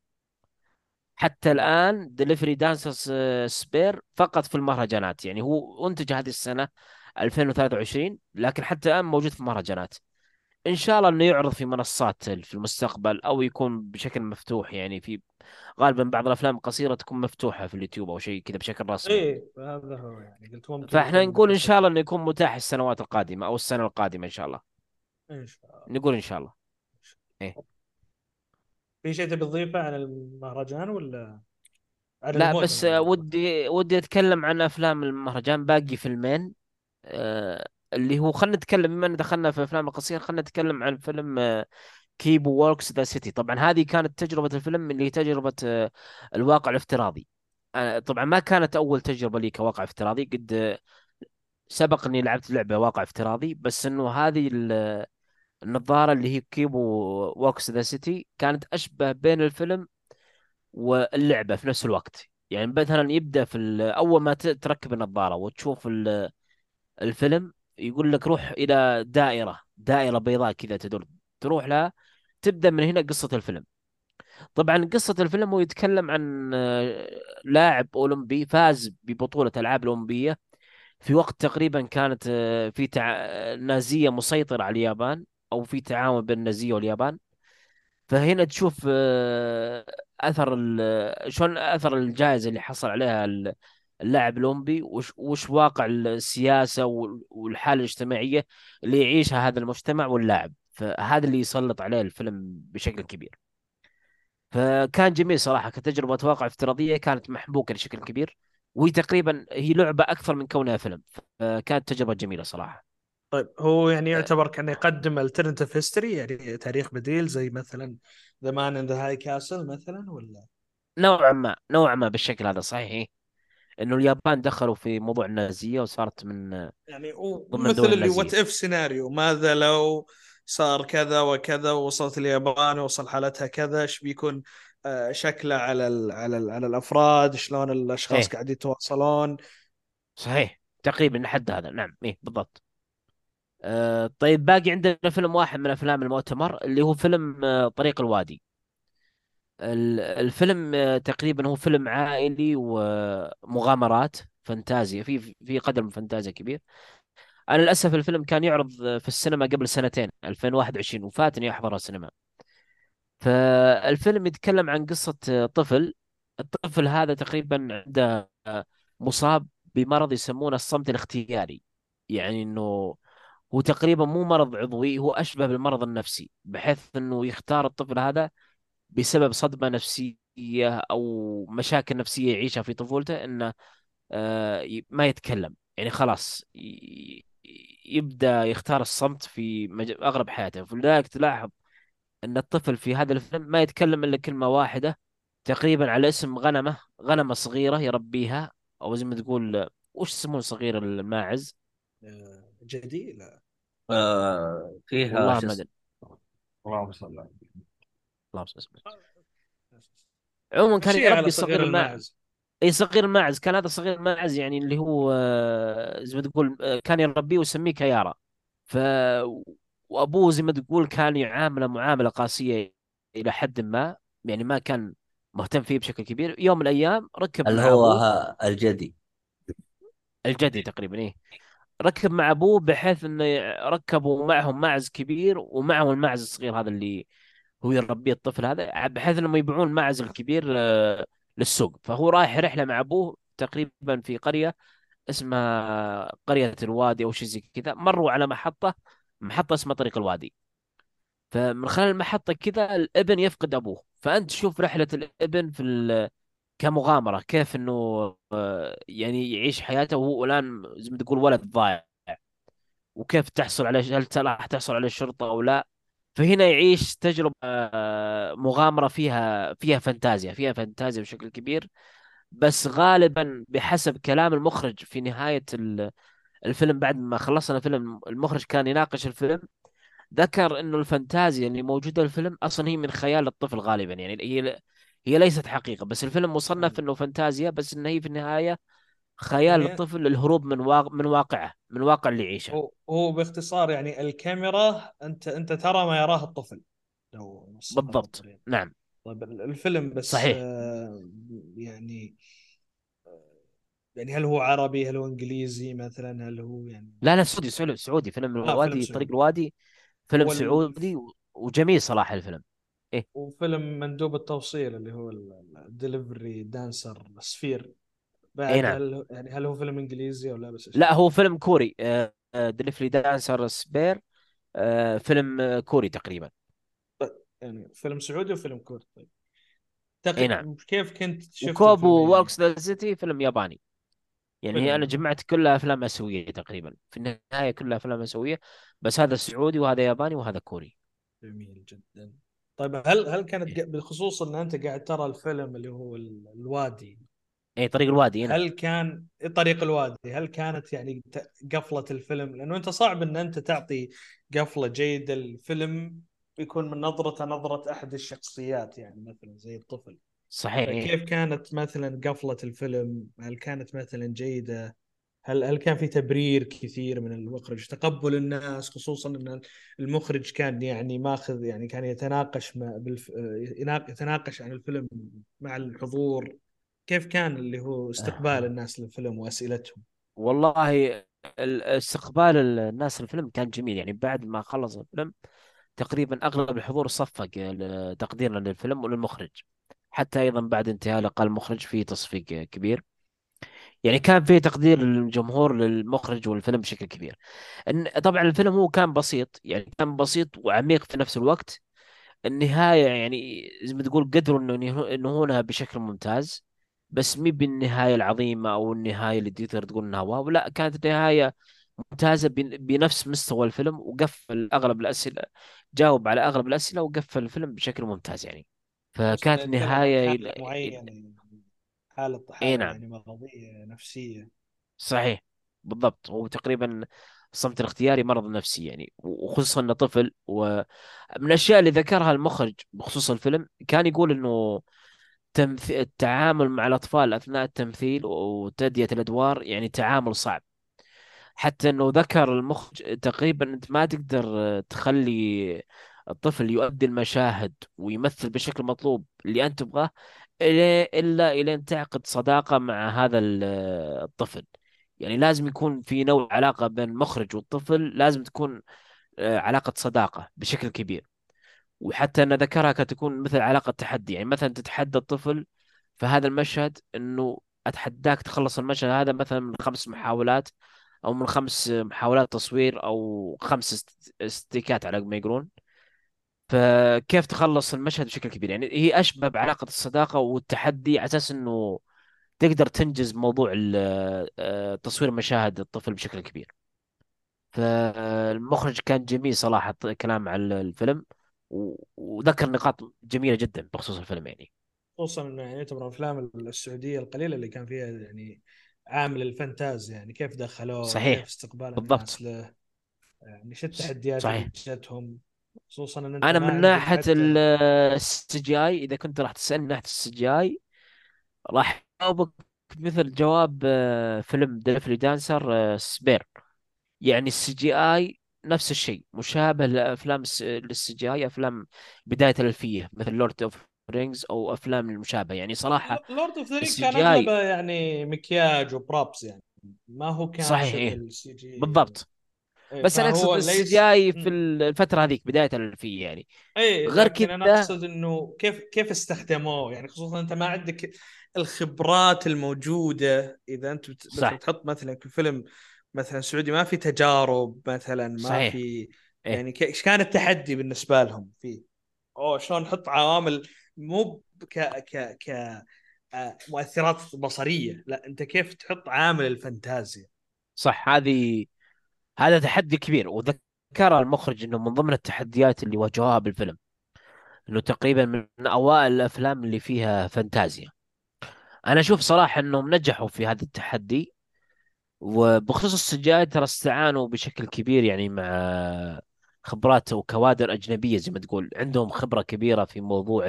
حتى الآن Delivery Dancer's Sphere فقط في المهرجانات. يعني هو أنتج هذه السنة 2023 لكن حتى الآن موجود في مهرجانات إن شاء الله إنه يعرض في منصات في المستقبل أو يكون بشكل مفتوح يعني في غالبا بعض الأفلام القصيرة تكون مفتوحة في اليوتيوب أو شيء كذا بشكل رسمي. يعني إيه هذا هو يعني قلت ممكن فإحنا نقول إن شاء الله إنه يكون متاح السنوات القادمة أو السنة القادمة إن شاء الله. إن شاء الله. نقول إن شاء الله. إيه. في شيء تبي تضيفه عن المهرجان ولا عن لا بس اللي ودي ودي أتكلم عن أفلام المهرجان باقي فيلمين. آه اللي هو خلينا نتكلم بما إن دخلنا في أفلام القصيرة خلينا نتكلم عن فيلم آه Kubo Walks the City طبعا هذه كانت تجربة الفيلم اللي هي تجربة آه الواقع الافتراضي. آه طبعا ما كانت أول تجربة لي كواقع افتراضي. قد آه، سبق إني لعبت لعبة واقع افتراضي بس إنه هذه ال- النظارة اللي هي Kubo Walks the City كانت أشبه بين الفيلم واللعبة في نفس الوقت. يعني مثلا يبدأ في أول ما تركب النظارة وتشوف ال- الفيلم يقول لك روح إلى دائرة دائرة بيضاء كذا تدور تروح لها تبدأ من هنا قصة الفيلم. طبعا قصة الفيلم هو يتكلم عن آه، لاعب أولمبي فاز ببطولة ألعاب الأولمبية. في وقت تقريبا كانت آه، في تع... نازية مسيطرة على اليابان أو في تعاون بين النازية واليابان. فهنا تشوف آه، أثر ال... شلون أثر الجائزة اللي حصل عليها اللاعب الأولمبي وش... وش واقع السياسة وال- والحالة الاجتماعية اللي يعيشها هذا المجتمع واللاعب. فهذا اللي يسلط عليه الفيلم بشكل كبير. فكان جميل صراحة كتجربة واقع افتراضية كانت محبوكة بشكل كبير وهي تقريبا هي لعبة أكثر من كونها فيلم. فكانت تجربة جميلة صراحة. طيب هو يعني يعتبر كانه يقدم alternative history يعني تاريخ بديل زي مثلا The Man in the High Castle مثلا ولا؟ نوعا ما نوعا ما بالشكل هذا صحيح. إنه اليابان دخلوا في موضوع النازية وصارت من يعني مثل اللي what if سيناريو ماذا لو صار كذا وكذا ووصلت اليابان ووصل حالتها كذا إيش بيكون آه، شكله على ال على ال على الأفراد شلون الأشخاص إيه. قاعد يتواصلون؟ صحيح تقريبا لحد هذا. نعم إيه بالضبط. آه طيب باقي عندنا فيلم واحد من أفلام المؤتمر اللي هو فيلم آه طريق الوادي. ال- الفيلم تقريبا هو فيلم عائلي ومغامرات فانتازيا في في قدر من فانتازيا كبير. أنا للأسف الفيلم كان يعرض في السينما قبل سنتين 2021 وفاتني احضره السينما. فالفيلم يتكلم عن قصة طفل. الطفل هذا تقريبا عنده مصاب بمرض يسمونه الصمت الاختياري. يعني إنه هو تقريبا مو مرض عضوي هو أشبه بالمرض النفسي بحيث إنه يختار الطفل هذا بسبب صدمة نفسية أو مشاكل نفسية يعيشها في طفولته إنه آه، ما يتكلم. يعني خلاص ي- يبدأ يختار الصمت في مج- أغلب حياته. فلذلك تلاحظ أن الطفل في هذا الفيلم ما يتكلم إلا كلمة واحدة تقريبا على اسم غنمة غنمة صغيرة يربيها. أو زي ما تقول وش يسمون صغير الماعز؟ آه، جدي لا آه فيها والله ما أدري. اللهم صل على النبي. الله يسلمك عموما كان يربي صغير الماعز. إي صغير الماعز. كان هذا صغير الماعز يعني اللي هو آه، زي ما تقول آه، كان يربيه ويسميه كيارا. ف وأبوه زي ما تقول كان يعامله معاملة قاسية إلى حد ما. يعني ما كان مهتم فيه بشكل كبير. يوم من الأيام ركب اللي هو الجدي. الجدي تقريبا إيه ركب مع أبوه بحيث إنه ركبوا معهم معز كبير ومعهم المعز الصغير هذا اللي هو يربيه الطفل هذا بحيث إنهم يبيعون المعز الكبير آه، للسوق. فهو رايح رحلة مع أبوه تقريبا في قرية اسمها قرية الوادي أو شيء زي كذا. مروا على محطة محطة اسمها طريق الوادي. فمن خلال المحطة كذا الابن يفقد أبوه. فأنت تشوف رحلة الابن في. كمغامرة كيف إنه آه، يعني يعيش حياته وهو الآن زي ما تقول ولد ضايع. وكيف تحصل عليه هل راح تحصل عليه الشرطه أو لا. فهنا يعيش تجربة آه، مغامرة فيها فيها فانتازيا فيها فانتازيا بشكل كبير بس غالبا بحسب كلام المخرج في نهاية ال- الفيلم بعد ما خلصنا الفيلم المخرج كان يناقش الفيلم ذكر إنه الفانتازيا اللي موجودة في الفيلم أصلا هي من خيال الطفل غالبا يعني هي هي ليست حقيقة بس الفيلم مصنف إنه فانتازيا بس انه هي في النهاية خيال يعني الطفل للهروب من واقع من واقعه من واقع اللي يعيشه. هو هو باختصار يعني الكاميرا أنت أنت ترى ما يراه الطفل. لو بالضبط. نعم. طيب الفيلم بس صحيح. آه، يعني يعني هل هو عربي؟ هل هو إنجليزي مثلا؟ هل هو يعني لا لا سعودي سعودي سعودي. فيلم آه فيلم الوادي طريق الوادي. فيلم وال... سعودي وجميل صراحة الفيلم. إيه. وفيلم مندوب التوصيل اللي هو ال Delivery Dancer's Sphere إيه بعد نعم هل يعني هل هو فيلم إنجليزي أو لا؟ بس لا هو فيلم كوري. Delivery Dancer's Sphere فيلم كوري تقريبا. يعني فيلم سعودي وفيلم كوري طيب. إيه تق... نعم كيف كنت شفت الفيلمين يعني؟ Walks the City فيلم ياباني. يعني هي فيلم جمعت كلها أفلام آسيوية تقريبا. في النهاية كلها أفلام آسيوية بس هذا سعودي وهذا ياباني وهذا كوري. جميل جدا. طيب هل هل كانت إيه, بخصوص إن أنت قاعد ترى الفيلم اللي هو ال- الوادي إيه طريق الوادي نعم هل كان طريق الوادي هل كانت يعني قفلة الفيلم؟ لأنه أنت صعب إن أنت تعطي قفلة جيدة الفيلم يكون من نظرة نظرة أحد الشخصيات يعني مثلا زي الطفل. صحيح. فكيف كانت مثلا قفلة الفيلم؟ هل كانت مثلا جيدة؟ هل هل كان في تبرير كثير من المخرج؟ تقبل الناس خصوصا إن المخرج كان يعني ماخذ يعني كان يتناقش مع بالف... يتناقش عن الفيلم مع الحضور. كيف كان اللي هو استقبال الناس للفيلم وأسئلتهم؟ والله ال- استقبال الناس للفيلم كان جميل. يعني بعد ما خلص الفيلم تقريبا أغلب الحضور صفق تقديرا للفيلم وللمخرج. حتى أيضا بعد انتهاء لقاء المخرج في تصفيق كبير. يعني كان في تقدير للجمهور للمخرج والفيلم بشكل كبير. إن طبعا الفيلم هو كان بسيط. يعني كان بسيط وعميق في نفس الوقت. النهاية يعني زي ما تقول قدروا إنه ينهو- ينهونها بشكل ممتاز. بس مي بالنهاية العظيمة أو النهاية اللي تقدر تقول إنها واو لا كانت نهاية ممتازة بن- بنفس مستوى الفيلم وقفل أغلب الأسئلة جاوب على أغلب الأسئلة وقفل الفيلم بشكل ممتاز يعني. فكانت نهاية حالة إلى- إلى- يعني حالة إي حالة نعم. يعني مرضية نفسية. صحيح بالضبط. هو تقريبا الصمت الاختياري مرض نفسي يعني. وخصوصا إنه طفل ومن الأشياء اللي ذكرها المخرج بخصوص الفيلم كان يقول إنه تمث... التعامل مع الأطفال أثناء التمثيل وتأدية الأدوار يعني تعامل صعب. حتى إنه ذكر المخرج تقريبا أنت ما تقدر تخلي الطفل يؤدي المشاهد ويمثل بشكل مطلوب اللي أنت تبغاه إلا إلين تعقد صداقة مع هذا ال- الطفل. يعني لازم يكون في نوع علاقة بين المخرج والطفل لازم تكون آه، علاقة صداقة بشكل كبير. وحتى أن ذكرها كانت تكون مثل علاقة تحدي. يعني مثلا تتحدى الطفل في هذا المشهد أنه أتحداك تخلص المشهد هذا مثلا من خمس محاولات أو من خمس محاولات تصوير أو خمس است- استيكات على ما يقولون. فكيف تخلص المشهد بشكل كبير؟ يعني هي أشبه بعلاقة الصداقة والتحدي على أساس أنه تقدر تنجز موضوع آه، تصوير مشاهد الطفل بشكل كبير. فالمخرج كان جميل صراحة كلام عن الفيلم. وذكر نقاط جميلة جدا بخصوص الفيلم يعني. خصوصا انه يعني يعتبر من الأفلام السعودية القليلة اللي كان فيها يعني عامل الفانتازيا يعني كيف دخلوه كيف صحيح. استقبال الناس بالضبط له يعني شو التحديات اللي صحيح. جتهم خصوصا إن ما من حتى ال CGI إذا كنت راح تسألني من ناحية ال CGI راح أجاوبك مثل جواب آه، فيلم Delivery Dancer's Sphere. يعني ال CGI نفس الشيء مشابه لأفلام ال CGI أفلام بداية الألفية مثل Lord of Rings أو أفلام المشابهة. يعني صراحة Lord of the Rings ال C كان أغلبه يعني مكياج و props يعني. ما هو كان صحيح السي جي بالضبط. إيه بس أنا أقصد السي جي اي في. الفترة هذيك بداية الألفية يعني. اي غير لكن أنا كذا أقصد إنه كيف كيف استخدموه؟ يعني خصوصا أنت ما عندك الخبرات الموجودة. إذا أنت بت- مثلا صح. تحط مثلا في فيلم مثلا سعودي ما في تجارب مثلا ما صحيح. في إيه. يعني إيش كان التحدي بالنسبة لهم فيه أوه شلون نحط عوامل مو ك ك ك آه، مؤثرات بصرية. لا أنت كيف تحط عامل الفانتازيا؟ صح هذه هذا تحدي كبير. وذكر المخرج إنه من ضمن التحديات اللي واجهوها بالفيلم إنه تقريبا من أوائل الأفلام اللي فيها فانتازيا. أنا أشوف صراحة إنهم نجحوا في هذا التحدي. وبخصوص السجاير ترى استعانوا بشكل كبير يعني مع خبرات وكوادر أجنبية زي ما تقول. عندهم خبرة كبيرة في موضوع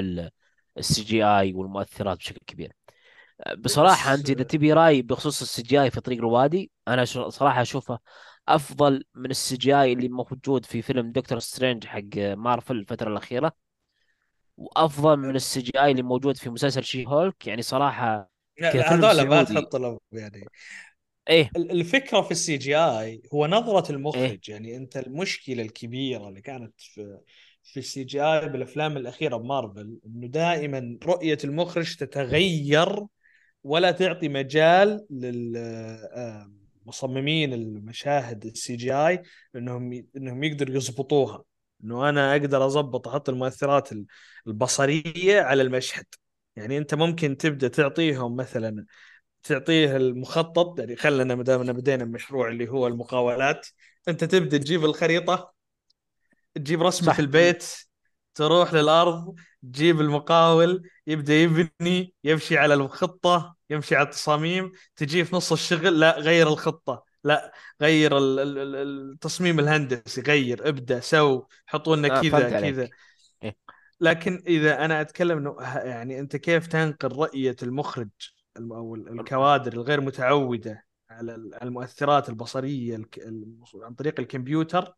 ال CGI والمؤثرات بشكل كبير. بصراحة أنت إذا تبي رأي بخصوص ال CGI في طريق الوادي أنا صراحة أشوفه أفضل من ال CGI اللي موجود في فيلم Doctor Strange حق مارفل الفترة الأخيرة وأفضل من ال CGI اللي موجود في مسلسل She-Hulk. يعني صراحة هذول ما تحط لهم يعني. إيه. ال- الفكرة في ال CGI هو نظرة المخرج يعني أنت المشكلة الكبيرة اللي كانت في في ال CGI بالأفلام الأخيرة بمارفل إنه دائما رؤية المخرج تتغير ولا تعطي مجال للمصممين المشاهد ال CGI إنهم إنهم يقدروا يضبطوها إنه أنا أقدر أضبط أحط المؤثرات البصرية على المشهد. يعني أنت ممكن تبدأ تعطيهم مثلا تعطيه المخطط يعني خلينا ما دامنا بدينا المشروع اللي هو المقاولات أنت تبدأ تجيب الخريطة تجيب رسمة صح البيت تروح للأرض تجيب المقاول يبدأ يبني يمشي على الخطة يمشي على التصاميم تجي في نص الشغل لا غير الخطة لا غير ال- ال- ال- التصميم الهندسي غير ابدأ سو حطوا لنا آه كذا كذا. إيه. لكن إذا أنا أتكلم إنه يعني أنت كيف تنقل رؤية المخرج؟ الم- أو ال- الكوادر الغير متعودة على المؤثرات البصرية عن طريق الكمبيوتر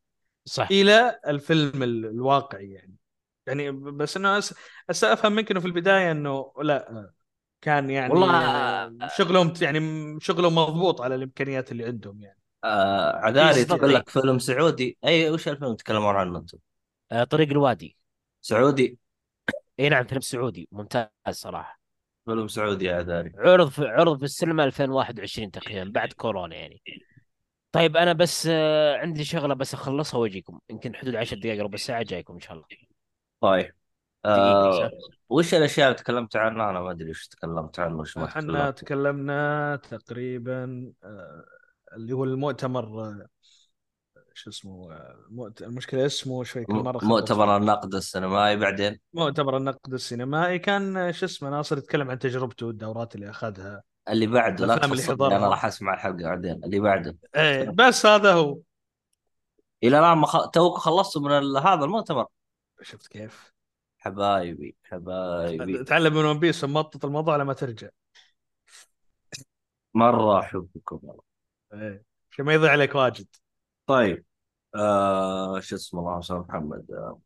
صح. إلى الفيلم ال- الواقعي يعني. يعني ب- بس انه أس... أس أفهم منك إنه في البداية إنه لا كان يعني والله شغلهم يعني شغلهم مضبوط على الإمكانيات اللي عندهم يعني. آه عذاري تقول. لك فيلم سعودي. أي وش الفيلم تتكلمون عنه أنتم؟ آه، طريق الوادي. سعودي. إي نعم فيلم سعودي. ممتاز صراحة. فيلم سعودي يا عذاري عرض في عرض في السينما 2021 تقريبا بعد كورونا يعني. طيب أنا بس آه، عندي شغلة بس أخلصها وأجيكم. يمكن حدود 10 دقائق ربع ساعة جايكم إن شاء الله. طيب. آه. وش الأشياء اللي تكلمت عنها؟ أنا ما أدري وش تكلمت عنه وش ما إحنا تكلمنا تقريبا آه، اللي هو المؤتمر آه، شو اسمه المشكلة اسمه شوي كل مرة مؤتمر. النقد السينمائي بعدين؟ مؤتمر النقد السينمائي كان شو اسمه ناصر يتكلم عن تجربته والدورات اللي أخذها. اللي بعده لا تفصل أنا. راح أسمع الحلقة بعدين اللي بعده. إيه بس هذا هو. إلى الآن ما خ... توك خلصتوا من. هذا المؤتمر؟ شفت كيف؟ حبايبي حبايبي. تعلم من ون بيس مطط الموضوع لما ترجع. مرة أحبكم والله. إيه عشان ما يضيع عليك واجد. طيب آه شو اسمه اللهم صل على محمد آه.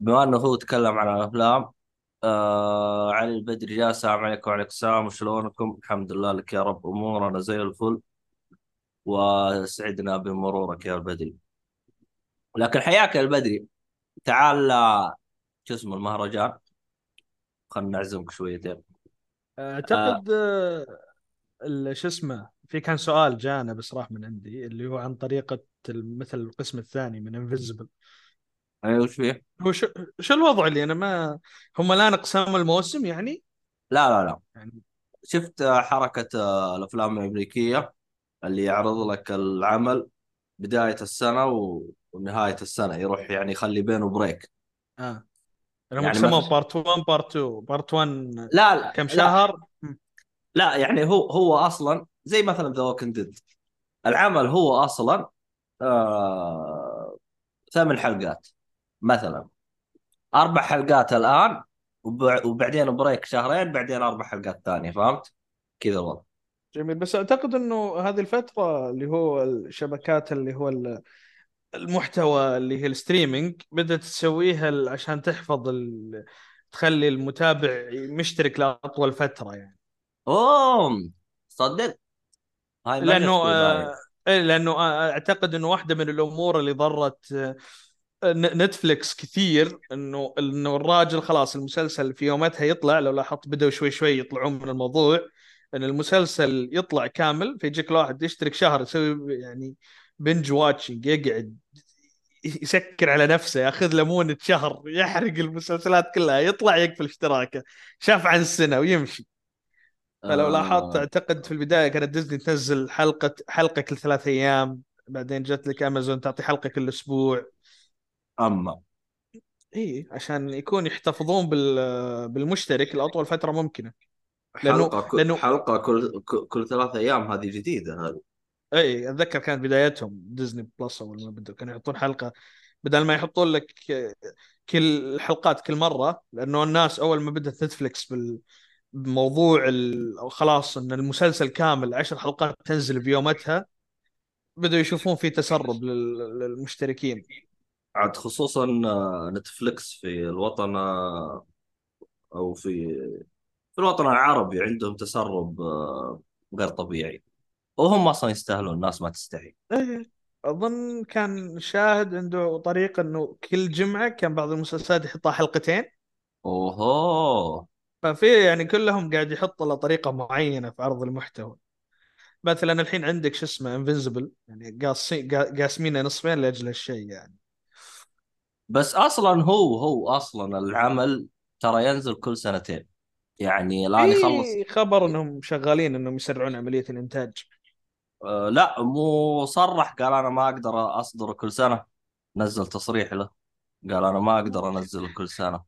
بما إنه هو تكلم عن الأفلام آه علي البدري جاء السلام عليكم وعليكم السلام وشلونكم؟ الحمد لله لك يا رب أمورنا زي الفل وسعدنا بمرورك يا البدري لكن حياك يا البدري تعال آه، شو اسمه المهرجان خلنا نعزمك شويتين أعتقد آه، ال- شو اسمه في كان سؤال جانا بس راح من عندي اللي هو عن طريقة ال- مثل القسم الثاني من Invincible أيوه وش فيه؟ هو شو, شو الوضع اللي أنا ما هم الآن أقسام الموسم يعني؟ لا لا لا. يعني شفت حركة آه، الأفلام الأمريكية اللي يعرض لك العمل بداية السنة و... ونهاية السنة يروح يعني يخلي بينه break آه. هم يعني قسموه مثلا- part 1 part 2 part 1 لا لا كم لا. شهر؟ لا يعني هو هو أصلا زي مثلا The Walking Dead العمل هو أصلا آه ثمان حلقات مثلا. أربع حلقات الآن وب- وبعدين break شهرين بعدين أربع حلقات ثانية فهمت؟ كذا الوضع جميل. بس أعتقد إنه هذه الفترة اللي هو الشبكات اللي هو ال- المحتوى اللي هي ال streaming بدأت تسويها عشان تحفظ ال... تخلي المتابع مشترك لأطول فترة يعني. اوه صدق؟ هاي في بالي. آه، إيه لأنه آه، أعتقد أنه واحدة من الأمور اللي ضرت آه، ن- نتفليكس كثير إنه إنه الراجل خلاص المسلسل في يومتها يطلع لو لاحظت بدأوا شوي شوي يطلعون من الموضوع إن المسلسل يطلع كامل فيجيك الواحد يشترك شهر يسوي يعني binge watching يقعد يسكر على نفسه ياخذ له مونة شهر يحرق المسلسلات كلها يطلع يقفل اشتراكه شاف عن السنة ويمشي فلو لاحظت آه أعتقد في البداية كانت ديزني تنزل حلقة حلقة كل ثلاث أيام بعدين جت لك أمازون تعطي حلقة كل أسبوع. أما. إي عشان يكون يحتفظون بال بالمشترك لأطول فترة ممكنة. لأنه- حلقة كل لأنه- حلقة كل كل- كل ثلاث أيام هذه جديدة هذه. إي أتذكر كانت بدايتهم ديزني بلس اول ما بدوا كانوا يحطون حلقة. بدل ما يحطون لك كل الحلقات كل مرة لأنه الناس أول ما بدأت نتفلكس بال بموضوع خلاص إن المسلسل كامل عشر حلقات تنزل بيومتها بدأوا يشوفون في تسرب لل... للمشتركين. عاد خصوصا نتفلكس في الوطن أو في في الوطن العربي عندهم تسرب غير طبيعي. وهم أصلا يستاهلون الناس ما تستحي. إيه أظن كان شاهد عنده طريقة إنه كل جمعة كان بعض المسلسلات يحطها حلقتين. أوهو! ففي يعني كلهم قاعد يحط له طريقة معينة في عرض المحتوى. مثلا الحين عندك شو اسمه انفنسبل يعني قاصين قا- قاسمينه نصفين لأجل هالشيء يعني. بس أصلا هو هو أصلا العمل ترى ينزل كل سنتين. يعني الآن يخلص خبر إنهم شغالين إنهم يسرعون عملية الإنتاج. آه لا مو صرح قال أنا ما أقدر أصدره كل سنة. نزل تصريح له. قال أنا ما أقدر أنزله كل سنة.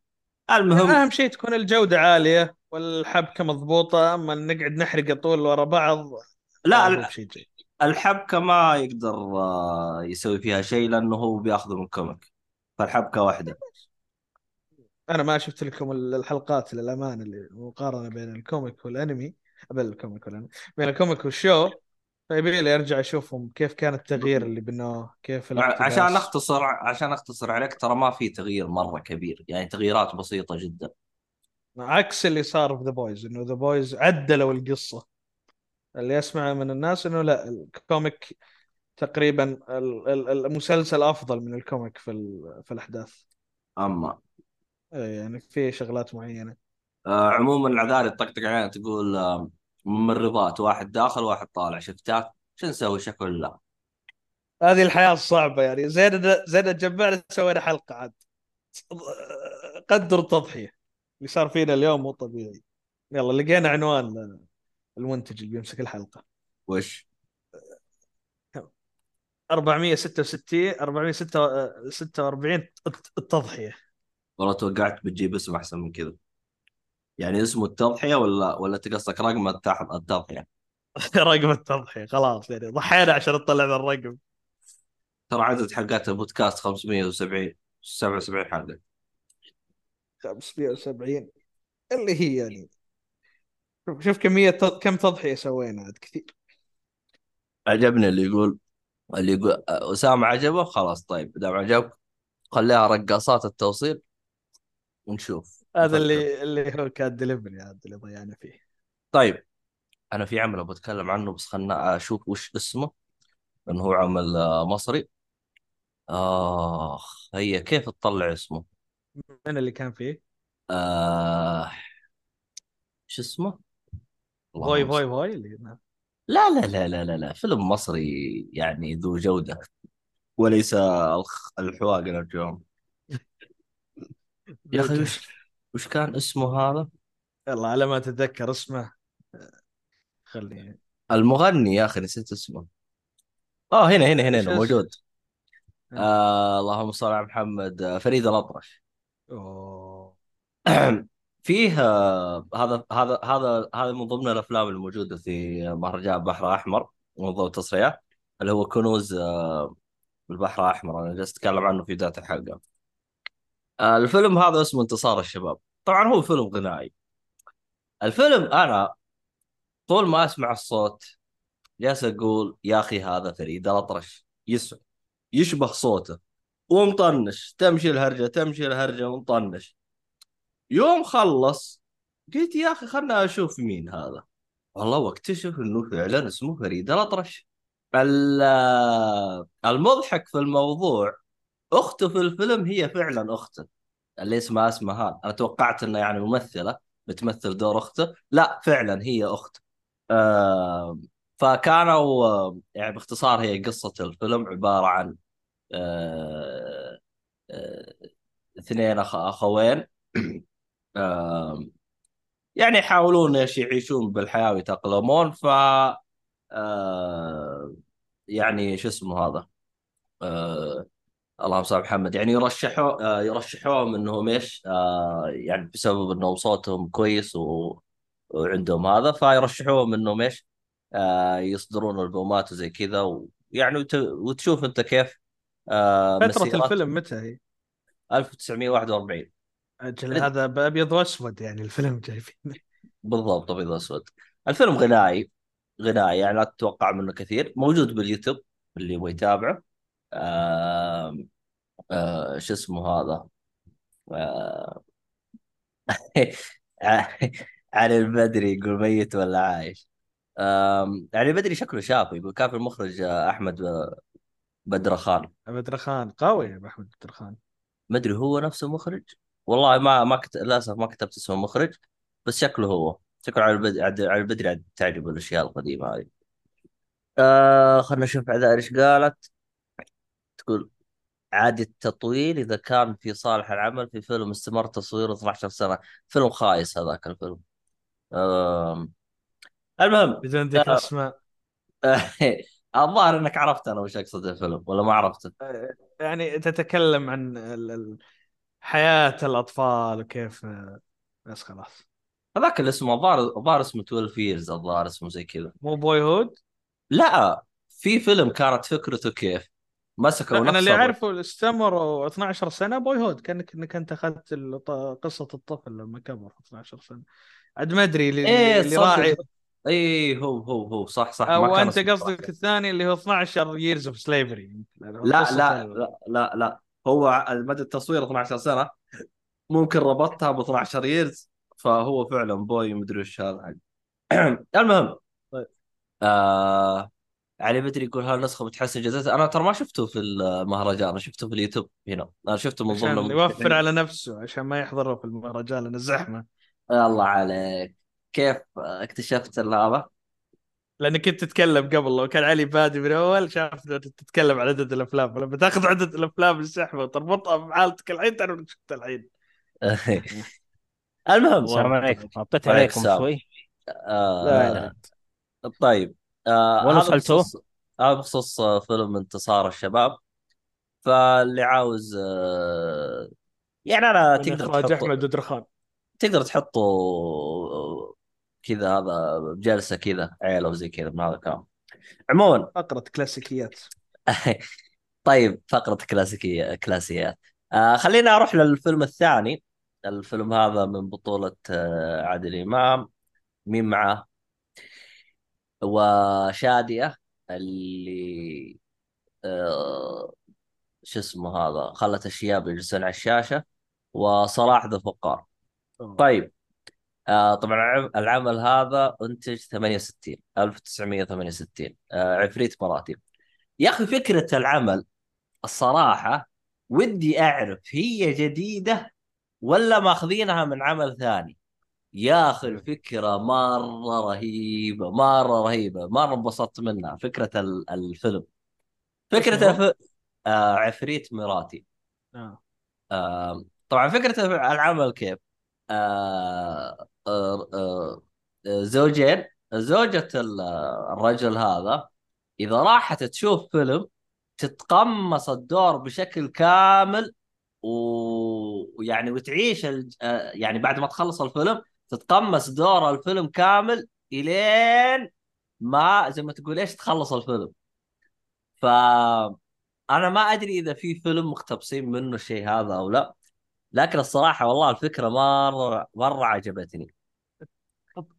المهم أهم شيء تكون الجودة عالية والحبكة مضبوطة أما نقعد نحرق طول ورا بعض لا الحبكة ما يقدر آه، يسوي فيها شيء لأنه هو بيأخذه من كوميك فالحبكة واحدة. أنا ما شفت لكم الحلقات للأمانة اللي مقارنة بين الكوميك والأنمي بين الكوميك والأنمي بين الكوميك والشو. فيبي لي ارجع اشوفهم كيف كان التغيير اللي بنوه؟ كيف عشان الاقتباس؟ أختصر عشان أختصر عليك ترى ما في تغيير مرة كبير يعني تغييرات بسيطة جدا. عكس اللي صار في The Boys إنه The Boys عدلوا القصة. اللي اسمعه من الناس إنه لا ال comic تقريبا ال- ال- المسلسل أفضل من الكوميك في في الأحداث. أما إيه يعني في شغلات معينة. آه عموما العذاري تطقطق علينا تقول آه ممرضات واحد داخل واحد طالع شفتات شو نسوي؟ شكل لا هذه الحياة الصعبة يعني. زين زين تجمعنا سوينا حلقة عاد. قدر التضحيه اللي صار فينا اليوم مو طبيعي. يلا لقينا عنوان المنتج اللي بيمسك الحلقة. وش؟ 466 446 التضحية. والله توقعت بتجيب اسم أحسن من كذا. يعني اسمه التضحية ولا ولا تقصدك رقم التح- التضحية؟ رقم التضحية خلاص يعني ضحينا عشان نطلع ذا الرقم. ترى عدد حلقات البودكاست 570 77 حلقة. 570 اللي هي يعني شوف شوف كمية كم تضحية سوينا عاد كثير. عجبني اللي يقول اللي يقول أسامة عجبه خلاص طيب. دام عجبك خليها رقاصات التوصيل. ونشوف. هذا. اللي اللي هو كان دليفري هذا اللي ضيعنا فيه. طيب أنا في عمل بتكلم عنه بس خلنا أشوف وش اسمه لأنه هو عمل آه، مصري. آخ هي كيف تطلع اسمه؟ من اللي كان فيه؟ آه... شو اسمه؟ فوي فوي فوي اللي لا لا لا لا لا لا فيلم مصري يعني ذو جودة وليس الحواق نرجوهم. يا أخي وش وش كان اسمه هذا؟ يلا على ما أتذكر اسمه. خليني المغني يا أخي نسيت اسمه. آه هنا هنا هنا, هنا؟ موجود. آه اللهم صل على محمد آه، فريد الأطرش. أوه. فيه آه، هذا هذا هذا هذا من ضمن الأفلام الموجودة في مهرجان بحر احمر منظمه تصريح اللي هو كنوز آه، البحر الأحمر. أنا جالس أتكلم عنه في بدايه الحلقة. الفيلم هذا اسمه انتصار الشباب. طبعا هو فيلم غنائي. الفيلم أنا طول ما أسمع الصوت جالس أقول يا أخي هذا فريد الاطرش يسمع يشبه صوته ومطنش تمشي الهرجة تمشي الهرجة ومطنش. يوم خلص قلت يا أخي خلنا أشوف مين هذا. والله واكتشف إنه فعلا اسمه فريد الاطرش ال- المضحك في الموضوع أخته في الفيلم هي فعلا أخته. اللي اسمها اسمهان أنا توقعت انه يعني ممثلة بتمثل دور أخته. لا فعلا هي اخته آه فكانوا يعني باختصار هي قصة الفيلم عبارة عن آه آه اثنين أخوين. آه يعني يحاولون إيش يعيشون بالحياة ويتأقلمون. ف آه يعني شو اسمه هذا؟ آه اللهم صل محمد. يعني يرشحوا آه يرشحوهم إنهم إيش؟ آه يعني بسبب إنهم صوتهم كويس و... وعندهم هذا فيرشحوهم إنهم إيش؟ آه يصدرون ألبومات وزي كذا ويعني وت... وتشوف أنت كيف. فترة الفيلم متى هي؟ 1941 أجل هذا بابيض وأسود يعني الفيلم جايبينه بالضبط أبيض وأسود. الفيلم غنائي غنائي يعني لا تتوقع منه كثير. موجود باليوتيوب اللي يبغى يتابعه. آه آه شو اسمه هذا؟ آه علي البدري يقول ميت ولا عايش؟ آه علي البدري شكله شافه يقول كان في المخرج آه، أحمد بدر خان. بدر خان قوي يا أحمد بدر خان. ما أدري هو نفسه مخرج؟ والله ما ما كت... للأسف ما كتبت اسم المخرج بس شكله هو. شكله على البدري على البدري عاد تعجب الأشياء القديمة هذه. آه خلنا نشوف عذار إيش قالت. تقول عادي التطويل إذا كان في صالح العمل في فيلم استمر تصويره 12 سنة. فيلم خايس هذاك الفيلم. آه المهم بدون ذكر آه. اسماء الظاهر إنك عرفت أنا وش أقصد الفيلم ولا ما عرفته؟ يعني تتكلم عن ال- ال- حياة الأطفال وكيف بس خلاص. هذاك اللي اسمه الظاهر الظاهر اسمه 12 years الظاهر اسمه زي كذا. مو Boyhood لا في فيلم كانت فكرته كيف؟ نفس أنا اللي. أعرفه استمر 12 سنة Boyhood كانك انك أنت أخذت الط- قصة الطفل لما كبر 12 سنة عاد ما أدري اللي, إيه، اللي. راعي اي هو هو هو صح صح أو أنت قصدك. الثاني اللي هو 12 years of slavery لا لا لا لا هو مدى التصوير 12 سنة ممكن ربطتها ب 12 ييرز فهو فعلا بوي مدري وش هذا المهم طيب. آه علي بدري يقول هالنسخه بتحسن جودتها أنا ترى ما شفته في المهرجان أنا شفته في اليوتيوب هنا أنا شفته من ضمن يوفر. على نفسه عشان ما يحضره في المهرجان لأنه زحمه الله عليك. كيف اكتشفت هذا؟ لأنك كنت تتكلم قبل لو كان علي بادي من أول شاف تتكلم عن عدد الأفلام. لما تأخذ عدد الأفلام السحبه وتربطها بحالتك الحين تعرف انك شفت الحين. المهم السلام عليكم. وعليك عليكم. شوي. آه لا لا. طيب. آه ولا؟ بخصوص هذا بخصوص آه، فيلم انتصار الشباب. فاللي عاوز آه يعني أنا تقدر تحط أحمد درخان تقدر تحطه آه، كذا هذا جلسه كذا عيلة وزي كذا من هذا الكلام. عموما فقرة كلاسيكيات. طيب فقرة كلاسيكيه كلاسيات. آه خلينا أروح للفيلم الثاني. الفيلم هذا من بطولة آه عادل إمام. مين معاه؟ وشادية اللي آه شو اسمه هذا خلت الشياب يجلسون على الشاشة وصلاح ذو الفقار طيب آه طبعا العم- العمل هذا انتج 68 1968 آه عفريت مراتب. يا أخي فكرة العمل الصراحة ودي أعرف هي جديدة ولا ماخذينها من عمل ثاني. يا أخي الفكرة مرة رهيبة مرة رهيبة مرة انبسطت منها فكرة ال- الفيلم فكرة؟ الف... آه عفريت مراتي آه. آه طبعا فكرة العمل كيف آه آه آه زوجين زوجة ال- الرجل هذا إذا راحت تشوف فيلم تتقمص الدور بشكل كامل ويعني وتعيش. آه، يعني بعد ما تخلص الفيلم تتقمص دور الفيلم كامل إلين ما زي ما تقول إيش تخلص الفيلم. ف أنا ما أدري إذا في فيلم مقتبسين منه الشيء هذا أو لا لكن الصراحة والله الفكرة مرة مرة عجبتني.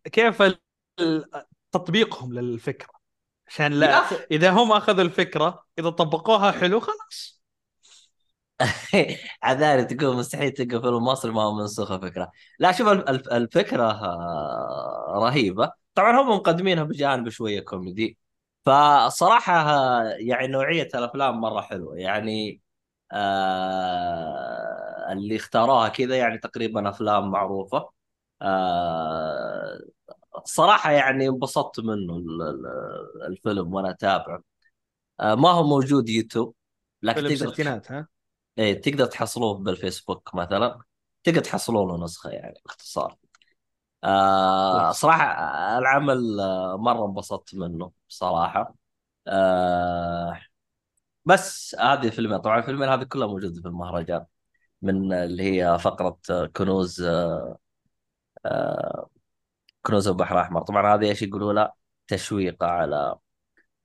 كيف تطبيقهم للفكرة؟ عشان لا. إذا هم أخذوا الفكرة إذا طبقوها حلو خلاص. عذاري تقول مستحيل تلقى فيلم مصري ما هو منسوخ الفكرة. لا شوف الف- الف- الفكرة آه، رهيبة. طبعا هم مقدمينها بجانب شوية كوميدي. فالصراحه آه، يعني نوعية الأفلام مرة حلوة. يعني آه اللي اختاروها كذا يعني تقريبا أفلام معروفة. آه صراحة يعني انبسطت منه ال- ال- الفيلم وأنا أتابعه. آه ما هو موجود يوتيوب لكن فيلم تقدر ستينات ها؟ إيه تقدر تحصلوه بالفيسبوك مثلا. تقدر تحصلون له نسخه يعني باختصار. آه. صراحة آه، العمل آه مرة انبسطت منه بصراحه آه بس هذه الفيلمين طبعا الفيلمين هذه كلها موجودة في المهرجان من اللي هي فقرة آه، كنوز آه، آه، كنوز البحر الاحمر طبعا هذه إيش يقولوا لها تشويق على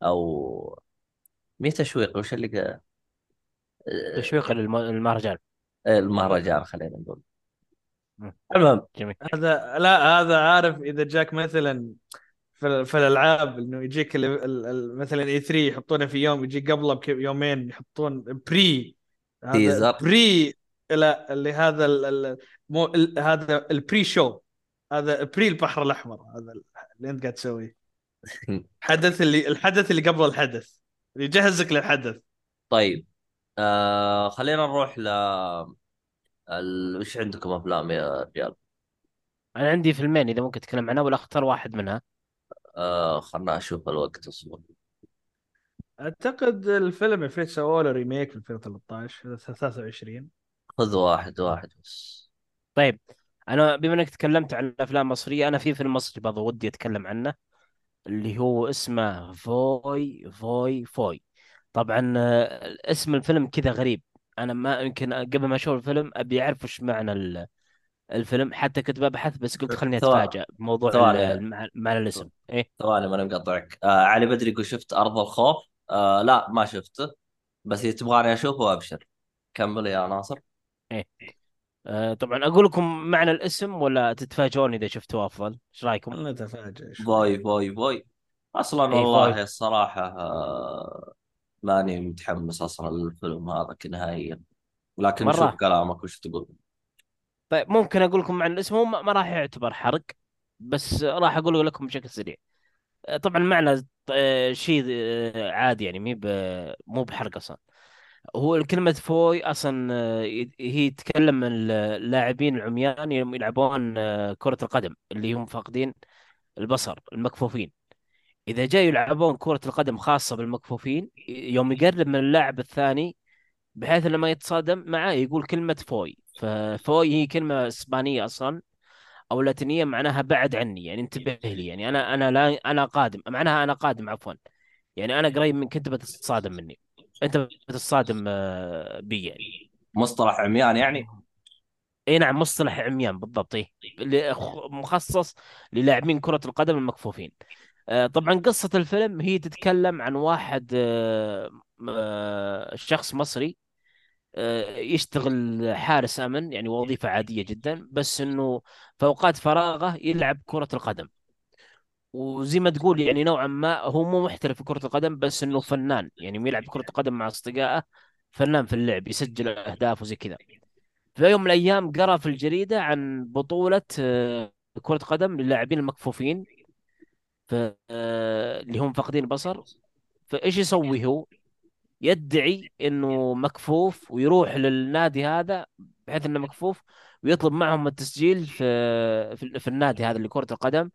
أو مي تشويق وش اللي تشويق للم- للمهرجان. آه، المهرجان خلينا نقول. المهم جميل. هذا لا هذا عارف إذا جاك مثلا في, في الألعاب إنه يجيك ال ال ال مثلا E3 يحطونه في يوم يجي قبله بيومين يحطون pre هذا teaser. pre لا اللي هذا ال ال مو ال هذا ال pre show هذا pre البحر الأحمر هذا اللي أنت قاعد تسويه. حدث اللي الحدث اللي قبل الحدث. اللي يجهزك للحدث. طيب. آه خلينا نروح ل ال... وش عندكم أفلام يا رجال؟ أنا عندي فيلمين إذا ممكن اتكلم عنها ولا أختار واحد منها. آه خلنا أشوف الوقت اصبر أعتقد الفيلم اللي سووا له remake في 2013 23 خذ واحد واحد بس. طيب أنا بما إنك تكلمت عن الافلام المصريه أنا في فيلم مصري برضه ودي أتكلم عنه اللي هو اسمه فوي فوي فوي طبعا آه، اسم الفيلم كذا غريب. أنا ما يمكن قبل ما أشوف الفيلم أبي أعرف وش معنى ال- الفيلم. حتى كنت ببحث بس قلت خلني ثواني. أتفاجأ بموضوع معنى الاسم. إيه؟ ثواني ماني مقطعك. آه علي بدري يقول شفت أرض الخوف. آه لا ما شفته. بس إذا تبغاني أشوفه أبشر. كمل يا ناصر. آه طبعا أقول لكم معنى الاسم ولا تتفاجئون إذا شفتوه أفضل؟ إيش رأيكم؟ نتفاجئ فوي فوي فوي أصلا فوي والله الصراحة آه، ماني متحمس أصلا للفيلم هذا كنهائيا. لكن شوف مره كلامك وش تقول. طيب ممكن أقول لكم معنى الاسم هو ما راح يعتبر حرق بس راح أقوله لكم بشكل سريع. طبعا معنى آه، شيء آه، عادي يعني مي مو بحرق أصلا. هو كلمة فوي أصلا آه، هي تتكلم عن اللاعبين العميان يلعبون كرة القدم اللي هم فاقدين البصر المكفوفين. إذا جاي يلعبون كرة القدم خاصة بالمكفوفين يوم يقرب من اللاعب الثاني بحيث لما يتصادم معاه يقول كلمة فوي. ففوي هي كلمة إسبانية أصلا أو لاتينية معناها بعد عني يعني انتبه لي يعني أنا أنا لا أنا قادم معناها أنا قادم عفوا. يعني أنا قريب من كنت بتتصادم مني. أنت بتتصادم آه، بي يعني. مصطلح عميان يعني؟ إي نعم مصطلح عميان بالضبط خ- مخصص للاعبين كرة القدم المكفوفين. طبعا قصة الفيلم هي تتكلم عن واحد آه، آه، شخص مصري آه، يشتغل حارس أمن يعني وظيفة عادية جدا بس إنه في أوقات فراغه يلعب كرة القدم. وزي ما تقول يعني نوعا ما هو مو محترف في كرة القدم بس إنه فنان. يعني يلعب كرة القدم مع أصدقائه فنان في اللعب يسجل أهداف وزي كذا. في يوم من الأيام قرأ في الجريدة عن بطولة آه، كرة قدم للاعبين المكفوفين. ف اللي هم فاقدين البصر. فإيش يسوي هو؟ يدعي إنه مكفوف ويروح للنادي هذا بحيث إنه مكفوف ويطلب معهم التسجيل في في, في النادي هذا اللي كرة القدم.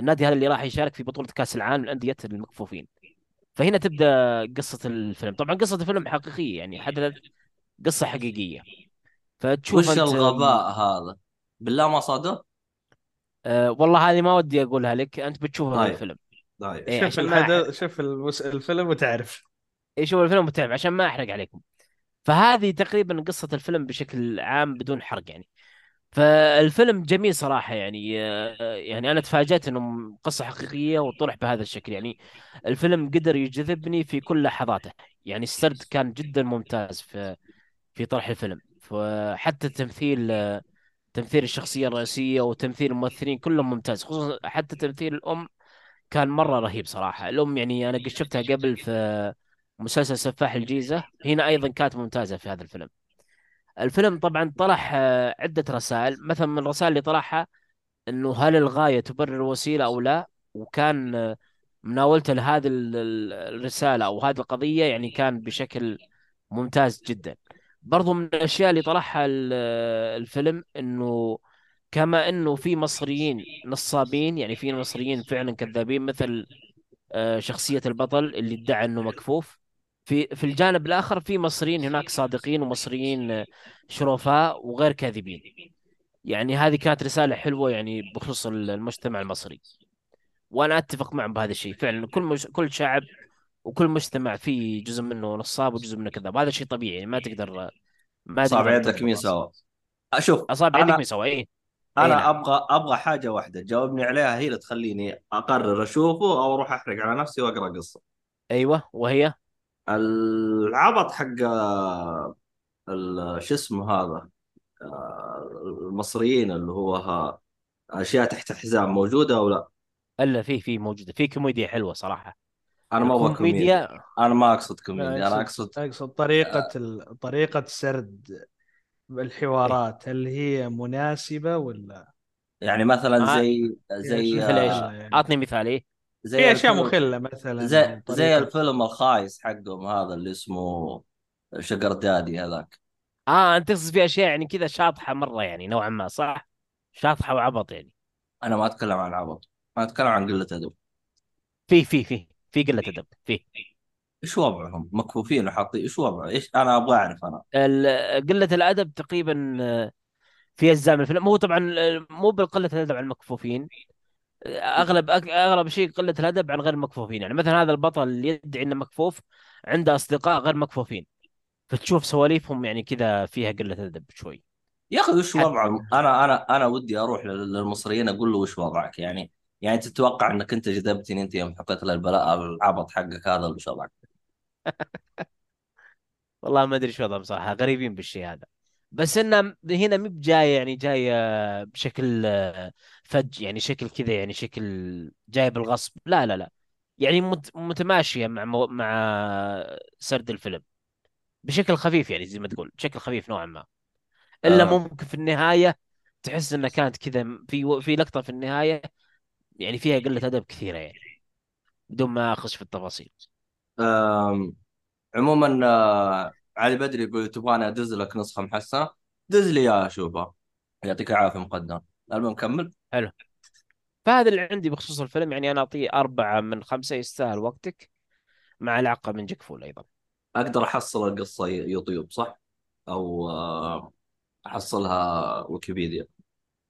النادي هذا اللي راح يشارك في بطولة كأس العالم للأندية المكفوفين. فهنا تبدأ قصة الفيلم. طبعا قصة الفيلم حقيقية يعني حدثت قصة حقيقية. فتشوف وش الغباء هذا؟ بالله ما صادق. أه والله هذه ما ودي أقولها لك أنت بتشوفها في طيب الفيلم. طيب. اي شوف. الحدث شوف المس... الفيلم وتعرف. اي شوف الفيلم بتعرف عشان ما أحرق عليكم. فهذه تقريبا قصة الفيلم بشكل عام بدون حرق يعني. فالفيلم جميل صراحة يعني آه، يعني أنا تفاجأت إنه قصة حقيقية وطرح بهذا الشكل يعني. الفيلم قدر يجذبني في كل لحظاته يعني السرد كان جدا ممتاز في في طرح الفيلم. فحتى التمثيل آه، تمثيل الشخصية الرئيسية وتمثيل الممثلين كلهم ممتاز خصوصا حتى تمثيل الأم كان مرة رهيب صراحة. الأم يعني أنا قد شفتها قبل في مسلسل سفاح الجيزة هنا أيضا كانت ممتازة في هذا الفيلم. الفيلم طبعا طرح آه، عدة رسائل مثلا من الرسائل اللي طرحها أنه هل الغاية تبرر الوسيلة أو لا؟ وكان آه، مناولته لهذه ال- ال- الرسالة أو هذه القضية يعني كان بشكل ممتاز جدا. برضو من الأشياء اللي طرحها ال- الفيلم أنه كما أنه في مصريين نصابين يعني في مصريين فعلا كذابين مثل آه، شخصية البطل اللي ادعى إنه مكفوف. في في الجانب الآخر في مصريين هناك صادقين ومصريين آه، شرفاء وغير كاذبين. يعني هذه كانت رسالة حلوة يعني بخصوص المجتمع المصري. وأنا أتفق معهم بهذا الشيء. فعلا كل مش... كل شعب وكل مجتمع فيه جزء منه نصاب وجزء منه كذاب. هذا شيء طبيعي يعني ما تقدر ما يدك مين سوا أشوف اصابع عندك أنا من سوا اي أنا نعم. أبغى أبغى حاجة واحدة. تجاوبني عليها هي اللي تخليني أقرر أشوفه أو أروح أحرق على نفسي وأقرأ قصة. أيوه وهي؟ العبط حق ال- شو اسمه هذا؟ آه، المصريين اللي هو ها أشياء تحت الحزام موجودة أو لا؟ إلا في في موجودة. في كوميديا حلوة صراحة. أنا ما أبغى كوميديا. أنا ما أقصد كوميديا أنا اقصد اقصد طريقة ال... طريقة سرد إيه. الحوارات هل هي مناسبة ولا؟ يعني مثلا آه زي فيها زي أشياء مثل إيش؟ مخلة يعني اعطني مثال إيه؟ زي في أشياء مخلة مثلا زي أو زي الفيلم الخايس حقهم هذا اللي اسمه sugar daddy هذاك. آه أنت تقصد في أشياء يعني كذا شاطحة مرة يعني نوعا ما صح؟ شاطحة وعبط يعني. أنا ما أتكلم عن عبط أنا أتكلم عن قلة أدب. في في في. في قلة أدب في. إيش وضعهم؟ مكفوفين وحاطين إيش وضعه؟ إيش؟ أنا أبغى أعرف أنا. قلة الأدب تقريبا في أجزاء من الفيلم. هو طبعا مو بقله الأدب عن المكفوفين. أغلب أغلب شيء قلة الأدب عن غير المكفوفين. يعني مثلا هذا البطل اللي يدعي إنه مكفوف عنده أصدقاء غير مكفوفين. فتشوف سواليفهم يعني كذا فيها قلة أدب شوي. يا أخي وش حتى وضعهم أنا أنا أنا ودي أروح لل- للمصريين أقول له وش وضعك. يعني يعني تتوقع إنك أنت جذبتني أنت يوم حطيت العبط حقك هذا وش وضعك والله ما أدري شو وضعهم بصراحه غريبين بالشيء هذا. بس انها هنا مي بجاية يعني جاية بشكل آه، فج يعني شكل كذا يعني شكل جاي بالغصب. لا لا لا. يعني مت- متماشية مع مو- مع سرد الفيلم. بشكل خفيف يعني زي ما تقول. بشكل خفيف نوعا ما. إلا آه. ممكن في النهاية تحس انها كانت كذا في في لقطة في النهاية يعني فيها قله أدب كثيرة يعني بدون ما أخش في التفاصيل. عموما آه علي بدري يقول تبغاني أدز لك نسخة محسنة؟ دز لي اياها اشوفها يعطيك العافية مقدم. المهم كمل. حلو. فهذا اللي عندي بخصوص الفيلم يعني أنا أعطيه أربعة من خمسة يستاهل وقتك مع العقة من جيك بول أيضا. أقدر أحصل القصة يوتيوب صح؟ أو آه أحصلها ويكيبيديا.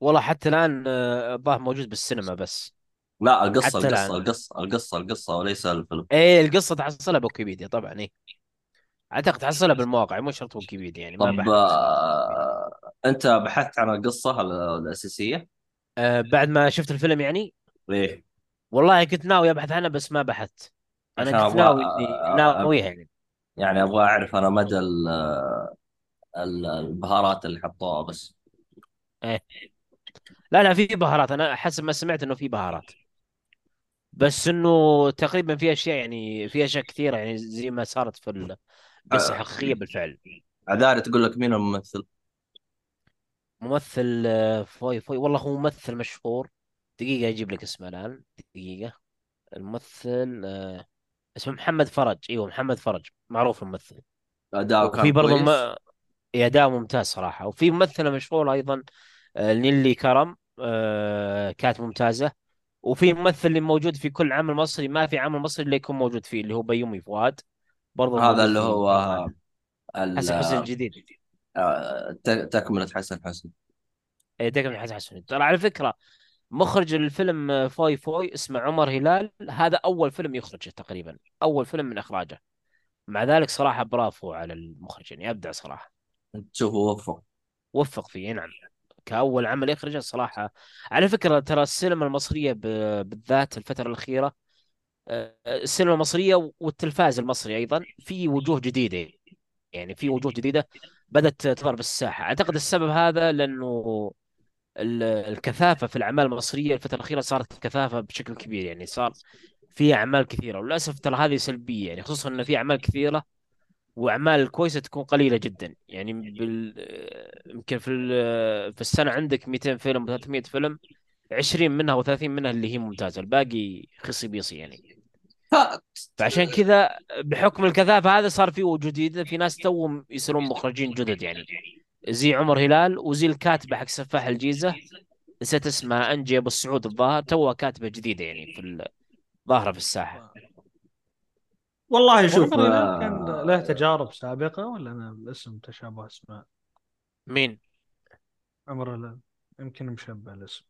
والله حتى الآن آه، الظاهر موجود بالسينما بس. لا القصة القصة الآن. القصة القصة القصة وليس الفيلم. إيه القصة تحصلها بويكيبيديا طبعا إيه. أعتقد تحصلها بالمواقع مو شرط ويكيبيديا يعني ما طب بحثت. آه أنت بحثت عن القصة ال- الأساسية؟ أه بعد ما شفت الفيلم يعني؟ ليه؟ والله كنت ناوي أبحث عنها بس ما بحثت. أنا كنت أبغى ناوي آه، آه، ناويها يعني. يعني أبغى أعرف أنا مدى ال- ال- البهارات اللي حطوها بس. إيه. لا لا في بهارات. أنا حسب ما سمعت إنه في بهارات. بس إنه تقريبا في أشياء يعني في أشياء كثيرة يعني زي ما صارت في القصة آه، الحقيقيه بالفعل. عذاري تقول لك مين الممثل؟ ممثل آه، فوي فوي. والله هو ممثل مشهور. دقيقة أجيب لك اسمه الآن. دقيقة. الممثل آه، اسمه محمد فرج. إيوه محمد فرج. معروف الممثل. أداؤه كان برضه كويس. م... اداء ممتاز صراحة. وفي ممثلة مشهورة أيضا نيلي كرم. كانت ممتازة. وفي ممثل اللي موجود في كل عمل مصري ما في عمل مصري اللي يكون موجود فيه اللي هو بيومي فؤاد. برضه هذا اللي هو حسن حسن الجديد. آه، ت- تكملة حسن حسن دقيقة من حسن حسن ترى على فكرة مخرج الفيلم آه، فوي فوي اسمه عمر هلال هذا أول فيلم يخرجه تقريبا أول فيلم من إخراجه. مع ذلك صراحة برافو على المخرج يعني أبدع صراحة. تشوفه وفق. وفق فيه نعم. كأول عمل يخرجه صراحة على فكرة ترى السينما المصرية ب- بالذات الفترة الأخيرة آه، السينما المصرية والتلفاز المصري أيضا في وجوه جديدة. يعني في وجوه جديدة بدأت تظهر بالساحة. أعتقد السبب هذا لأنه ال- الكثافة في الأعمال المصرية الفترة الأخيرة صارت كثافة بشكل كبير. يعني صار في أعمال كثيرة وللأسف ترى هذه سلبية. يعني خصوصا أن في أعمال كثيرة وأعمال كويسة تكون قليلة جدا. يعني بال... يمكن في ال... في السنة عندك 200 فيلم 300 فيلم 20 منها و30 منها اللي هي ممتازة الباقي خصي بيصي يعني. فعشان كذا بحكم الكثافة هذا صار في وجود جديد في ناس توهم يصيرون مخرجين جدد يعني. زي عمر هلال وزي الكاتبة حق سفاح الجيزة. نسيت اسمها أنجي أبو السعود الظاهر توها كاتبة جديدة يعني في ظاهرة في الساحة. والله شوف كان آه، له تجارب سابقة ولا أنا الاسم تشابه اسماء؟ مين؟ عمر هلال يمكن مشبه الاسم.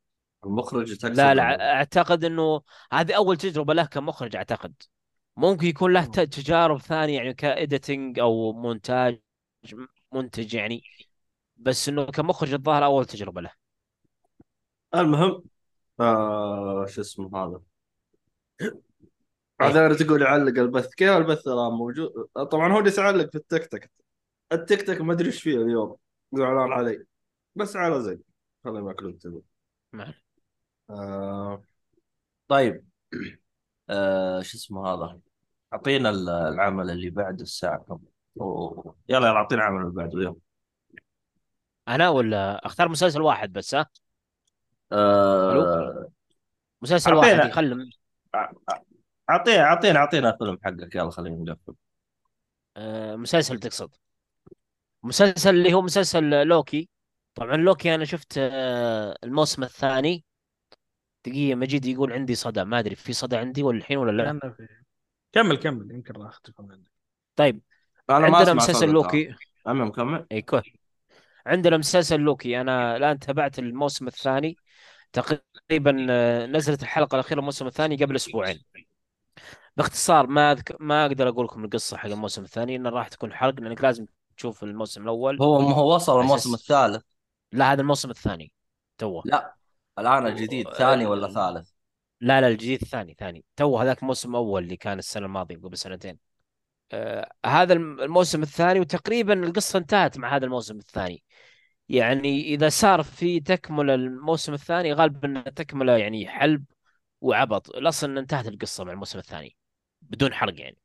المخرج تقصد لا؟ لا أعتقد إنه هذه أول تجربة له كمخرج أعتقد. ممكن يكون له تجارب ثانية يعني ك editing أو مونتاج منتج يعني. بس إنه كمخرج الظاهر أول تجربة له. المهم آه شو اسمه هذا؟ عذاري تقول يعلق البث. كيف البث؟ الان موجود. طبعا هو اللي يعلق في التيك توك. التيك توك ما أدري إيش فيه اليوم. زعلان علي. بس على زي خليهم ياكلون تبي. آه طيب. آه شو اسمه هذا؟ أعطينا ال- العمل اللي بعد الساعة كم؟ أوه. يلا يلا أعطينا العمل اللي بعده اليوم أنا ولا أختار مسلسل واحد بس ها؟ آه مسلسل واحد اعطينا يخلم اعطينا اعطينا أعطينا الفيلم حقك يلا خلينا نقفل. آه مسلسل تقصد. مسلسل اللي هو مسلسل لوكي. طبعا لوكي أنا شفت آه الموسم الثاني. دقيقة مجيد يقول عندي صدى. ما أدري في صدى عندي ولا الحين ولا لا كمل كمل. يمكن راح تكون عندك. طيب. أنا ما عندنا مسلسل لوكي. المهم كمل اي كويس. عندنا مسلسل لوكي. أنا الآن تابعت الموسم الثاني. تقريبا آه، نزلت الحلقة الأخيرة الموسم الثاني قبل أسبوعين. باختصار ما أذك... ما أقدر أقول لكم القصة حق الموسم الثاني إنه راح تكون حرق لأنك لازم تشوف الموسم الأول هو هو وصل الموسم الثالث. لا هذا الموسم الثاني توه. لا الآن الجديد ثاني ولا ال- ثالث؟ لا لا الجديد ثاني ثاني. تو هذاك الموسم الأول اللي كان السنة الماضية قبل سنتين. آه هذا الم- الموسم الثاني وتقريبا القصة انتهت مع هذا الموسم الثاني. يعني إذا صار في تكملة الموسم الثاني غالبا تكملة يعني حلب وعبط. الأصل إن انتهت القصة مع الموسم الثاني بدون حرق يعني.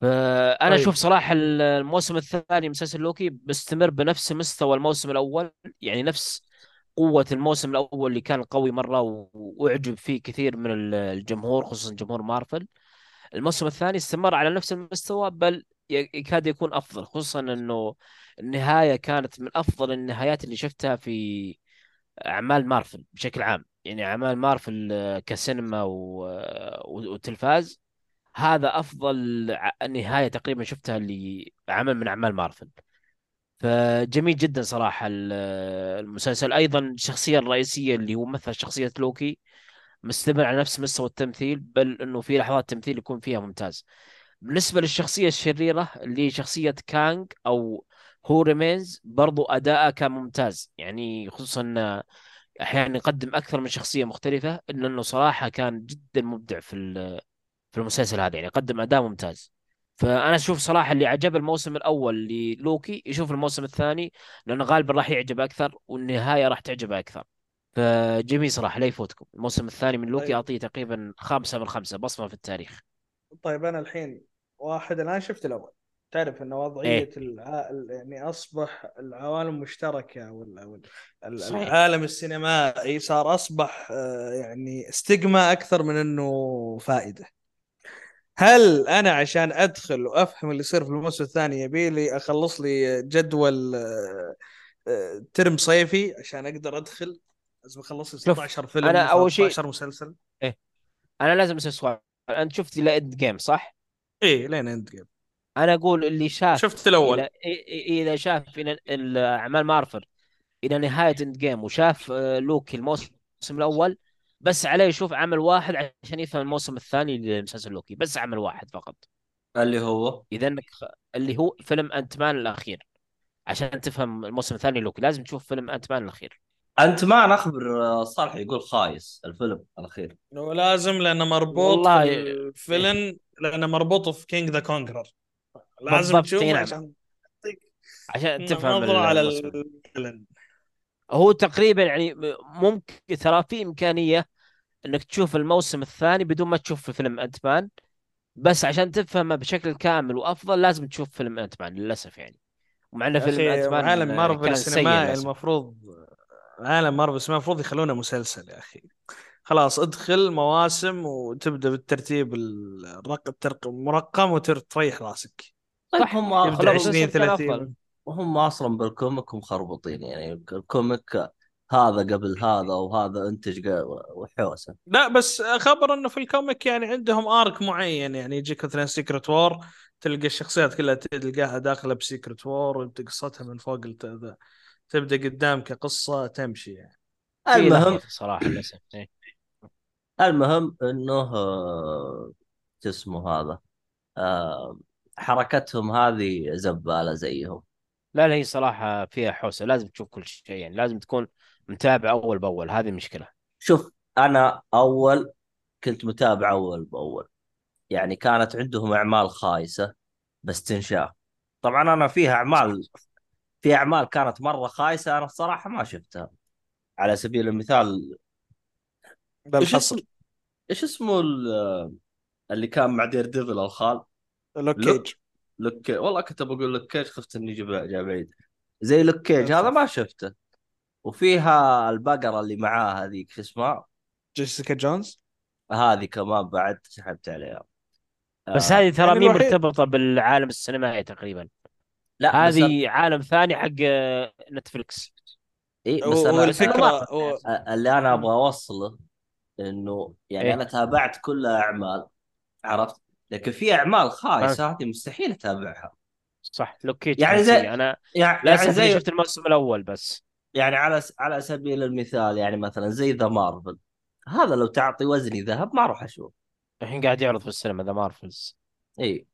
فأنا طيب. أشوف صراحة ال- الموسم الثاني مسلسل لوكي بيستمر بنفس مستوى الموسم الأول يعني نفس قوة الموسم الأول اللي كان قوي مرة و- وأعجب فيه كثير من ال- الجمهور خصوصا جمهور مارفل. الموسم الثاني استمر على نفس المستوى بل يكاد يكون أفضل خصوصا أنه النهاية كانت من أفضل النهايات اللي شفتها في أعمال مارفل بشكل عام. يعني أعمال مارفل آه، كسينما و- آه، وتلفاز هذا أفضل ع- نهاية تقريبا شفتها لعمل من أعمال مارفل. فجميل جدا صراحة ال- المسلسل. أيضا الشخصية الرئيسية اللي هو مثل شخصية لوكي مستمر على نفس مستوى التمثيل بل أنه في لحظات تمثيل يكون فيها ممتاز. بالنسبة للشخصية الشريرة اللي هي شخصية كانج أو He Who Remains برضو أداءه كان ممتاز. يعني خصوصا إنه أحيانا يقدم أكثر من شخصية مختلفة إلا أنه صراحة كان جدا مبدع في في المسلسل هذا يعني قدم أداء ممتاز. فأنا أشوف صراحة اللي عجب الموسم الأول للوكي يشوف الموسم الثاني لأنه غالبا راح يعجب أكثر والنهاية راح تعجبه أكثر. فجميل صراحة لا يفوتكم. الموسم الثاني من لوكي طيب. أعطيه تقريبا خمسة من خمسة بصمة في التاريخ. طيب أنا الحين واحد الان شفت الأول. تعرف إن وضعية إيه. يعني أصبح العوالم مشتركة وال... العالم السينمائي صار أصبح آه، يعني استجما أكثر من إنه فائدة. هل أنا عشان أدخل وأفهم اللي يصير في الموسم الثاني يبي لي أخلص لي جدول آه، آه، ترم صيفي عشان أقدر أدخل؟ لازم أخلص لي شوف 16 فيلم أنا أول شيء 13 مسلسل. إيه. أنا لازم أسأل سؤال أنت شفت إلى Endgame صح؟ إيه لين Endgame. أنا أقول اللي شاف شفت الأول. إلى إذا شاف إلى ال- أعمال مارفل إلى نهاية Endgame وشاف آه، لوكي الموسم الأول بس عليه يشوف عمل واحد عشان يفهم الموسم الثاني لمسلسل لوكي. بس عمل واحد فقط. اللي هو؟ إذا إنك اللي هو فيلم Ant-Man الأخير. عشان تفهم الموسم الثاني لوكي لازم تشوف فيلم Ant-Man الأخير. انت ما نخبر آه، صالح يقول خايس الفيلم الأخير. لازم لأنه مربوط في والله إيه. الفيلم لأنه مربوط في Kang the Conqueror لازم تشوفه نعم عشان عشان تفهم نظرة على الفيلم هو تقريبا يعني ممكن ترى في إمكانية إنك تشوف الموسم الثاني بدون ما تشوف فيلم Ant-Man بس عشان تفهمه بشكل كامل وأفضل لازم تشوف فيلم Ant-Man للأسف يعني. ومع انه فيلم Ant-Man عالم مارفل السينمائي المفروض عالم مارفل السينمائي المفروض يخلونه مسلسل يا أخي. خلاص ادخل مواسم وتبدأ بالترتيب الرقم الترق- مرقم وتريح راسك. طيب هم يبدأ خلوه 20 مسلسل كان أفضل. 30 هم أصلا بال comic مخربطين يعني. ال comic هذا قبل هذا وهذا انتج وحوسه لا بس خبر إنه في ال comic يعني عندهم arc معين يعني يجيك مثلا Secret War تلقى الشخصيات كلها تلقاها داخلة بسيكرت وور وانت قصتها من فوق. تبدأ قدام كقصة تمشي يعني المهم صراحة للاسف إيه. المهم إنه آه، شو اسمه هذا آه، حركتهم هذه زبالة زيهم لا لا هي صراحة فيها حوسة لازم تشوف كل شيء يعني لازم تكون متابع أول بأول هذه المشكلة شوف أنا أول كنت متابع أول بأول. يعني كانت عندهم أعمال خايسة بس تنشاف طبعا أنا فيها أعمال في أعمال كانت مرة خايسة أنا الصراحة ما شفتها. على سبيل المثال ده إيش الحصر اسمه إيش اسمه ال- اللي كان مع Daredevil الخال؟ Luke Luke Cage. Luke. والله كنت بقول Luke Cage خفت إني جا جا بعيد. زي Luke Cage هذا ما شفته. وفيها البقرة اللي معاه هذيك شو اسمها؟ جيسيكا جونز؟ هذه كمان بعد سحبت عليها. بس آه. هذه ترى يعني مين الوحيد مرتبطة بالعالم السينمائي تقريبا. لا بس. هذه عالم ثاني حق آه، نتفلكس إيه بس أنا بس أنا والفكرة ما هو اللي أنا أبغى أوصله إنه يعني أنا إيه تابعت كل أعمال عرفت؟ لكن في أعمال خايسة هذه مستحيل أتابعها. صح Luke Cage كان يعني زي أنا يعني يعني زي شفت الموسم الأول بس. يعني على س... على سبيل المثال يعني مثلا زي The Marvel هذا لو تعطي وزني ذهب ما أروح أشوف الحين قاعد يعرض في السينما The Marvels إي.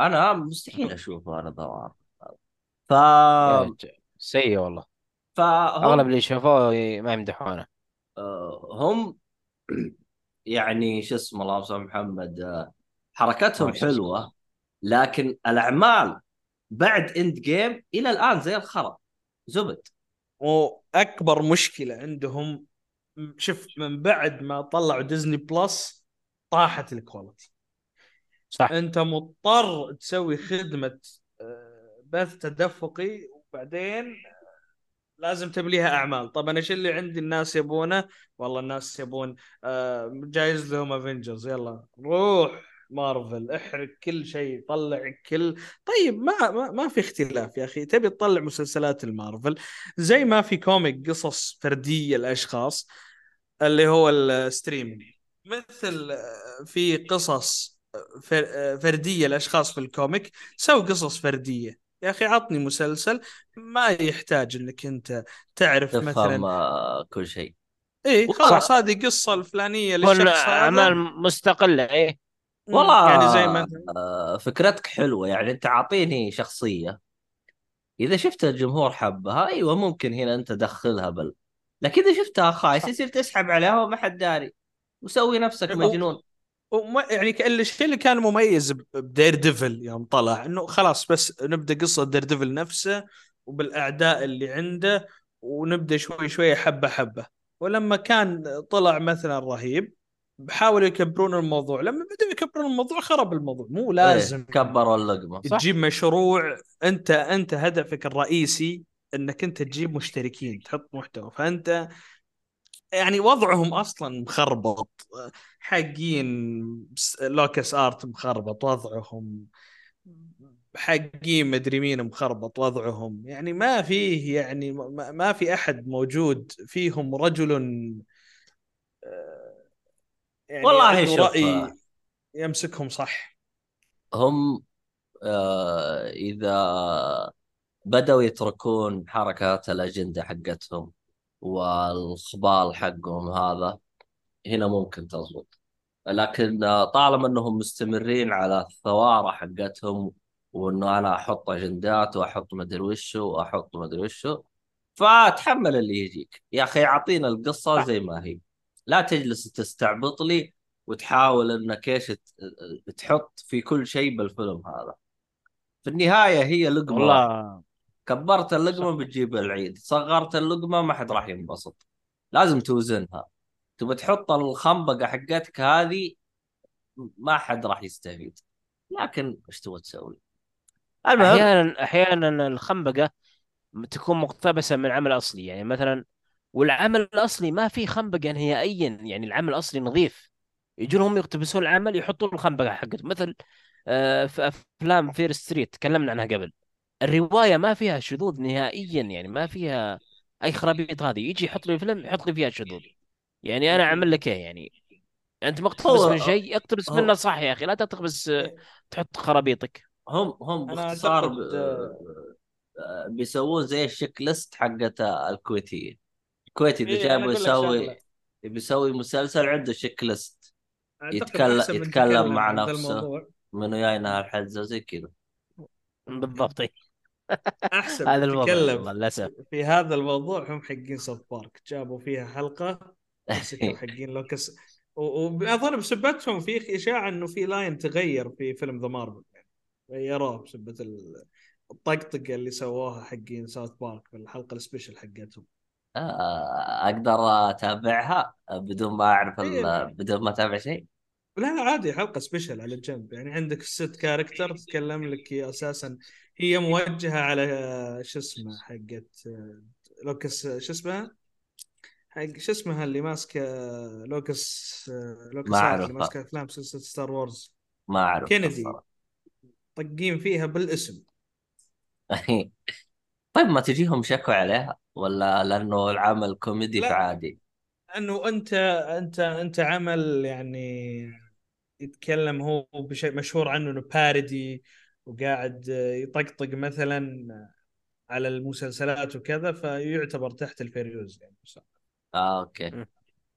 أنا مستحيل أشوفه أنا The Marvel ف سيء والله. أغلب فهم اللي شافوه ما يمدحونه. آه، هم يعني شو اسمه اللهم صل محمد آه، حركتهم حلوة لكن الأعمال بعد Endgame إلى الآن زي الخرا. زبد. وأكبر مشكلة عندهم شوف من بعد ما طلعوا Disney Plus طاحت ال quality صح. أنت مضطر تسوي خدمة آه، بث تدفقي وبعدين لازم تبليها أعمال. طب أنا إيش اللي عندي الناس يبونه؟ والله الناس يبون آه، جايز لهم Avengers يلا روح. مارفل احرق كل شيء طلع كل. طيب ما ما, ما في اختلاف يا أخي. تبي تطلع مسلسلات المارفل زي ما في comic قصص فردية الاشخاص اللي هو ال streaming. مثل آه، في قصص آه، فر- آه، فردية الاشخاص في ال comic سوي قصص فردية. يا أخي عطني مسلسل ما يحتاج إنك أنت تعرف تفهم مثلا. كل شيء. إيه صح. خلاص هذه قصة الفلانية للشخص أعمال مستقلة إيه. والله يعني زي آه، فكرتك حلوة يعني أنت عاطيني شخصية. إذا شفت الجمهور حبها أيوه ممكن هنا أنت دخلها بل. لكن إذا شفتها خايسه يصير تسحب عليها وما حد داري. وسوي نفسك مجنون. وما يعني الشيء اللي كان مميز ب Daredevil يوم طلع إنه خلاص بس نبدأ قصة Daredevil نفسه وبالأعداء اللي عنده ونبدأ شوي شوي حبة حبة. ولما كان طلع مثلا رهيب حاولوا يكبرون الموضوع. لما بدأوا يكبرون الموضوع خرب الموضوع. مو لازم. إيه، كبروا اللقمة. صح. تجيب مشروع أنت أنت هدفك الرئيسي إنك أنت تجيب مشتركين تحط محتوى. فأنت يعني وضعهم أصلا مخربط. حقين لوكس آرت مخربط وضعهم حقين مدري مين مخربط وضعهم. يعني ما فيه يعني ما, ما في أحد موجود فيهم رجل آه، يعني والله شوف، رأي يمسكهم صح. هم آه إذا بدأوا يتركون حركات الأجندة حقتهم والخبال حقهم هذا هنا ممكن تزبط. لكن آه، طالما إنهم مستمرين على الثوارة حقتهم وإنه أنا أحط أجندات وأحط مدري وشو وأحط مدري وشو فتحمل اللي يجيك. يا أخي أعطينا القصة زي ما هي. لا تجلس تستعبط لي وتحاول إنك إيش تحط في كل شيء بالفيلم هذا. في النهاية هي لقمة. والله كبرت اللقمة بتجيب العيد صغرت اللقمة ما حد راح ينبسط. لازم توزنها. تبى تحط الخنبقة حقتك هذه ما حد راح يستفيد. لكن إيش تبغى تسوي؟ المهم أحيانا أحيانا الخنبقة تكون مقتبسة من العمل الاصلي يعني مثلا والعمل الأصلي ما فيه خنبقة نهائيا يعني العمل الأصلي نظيف. يجون هم يقتبسون العمل يحطون الخنبقة حقته مثل آه، في أفلام Fear Street تكلمنا عنها قبل. الرواية ما فيها شذوذ نهائيا يعني ما فيها أي خرابيط هذه. يجي يحط لي فيلم يحط لي فيها شذوذ. يعني أنا أعمل لك إيه يعني. أنت مقتبس من شيء اقتبس منه صح يا أخي. لا تقتبس آه، تحط خرابيطك. هم هم باختصار أعتقد- آه، بيسوون زي الشيك ليست حقت الكويتيين. الكويتي إذا إيه، لك يسوي. بيسوي مسلسل عنده شيك ليست يتكلم من يتكلم تكلم مع نفسه. الموضوع. منو جاينا هالحزه زي كذا. بالضبط. أحسن هذا من والله للأسف. في هذا الموضوع هم حقين South Park جابوا فيها حلقة حقين Lucas واظن بسبتهم في إشاعة إنه في line تغير في فيلم The Marvel يعني غيروه بسبة ال- الطقطقة اللي سووها حقين South Park في الحلقة ال special حقتهم. أقدر أتابعها بدون ما أعرف ال- إيه. بدون ما أتابع شيء لا لا عادي حلقة special على جنب يعني عندك ست character تتكلم لك أساسا هي موجهة على شو اسمه حقت Lucas شو اسمها؟ حق شو اسمها اللي ماسكه Lucas Lucas ما أعرف. اللي ماسكه أفلام سلسله Star Wars ما أعرف كينيدي. طقين فيها بالاسم طيب ما تجيهم شكوى عليها ولا لأنه العمل كوميدي لا. فعادي؟ انه أنت أنت أنت عمل يعني يتكلم هو بشيء مشهور عنه إنه parody وقاعد يطقطق مثلا على المسلسلات وكذا فيعتبر تحت ال fair use يعني. آه okay.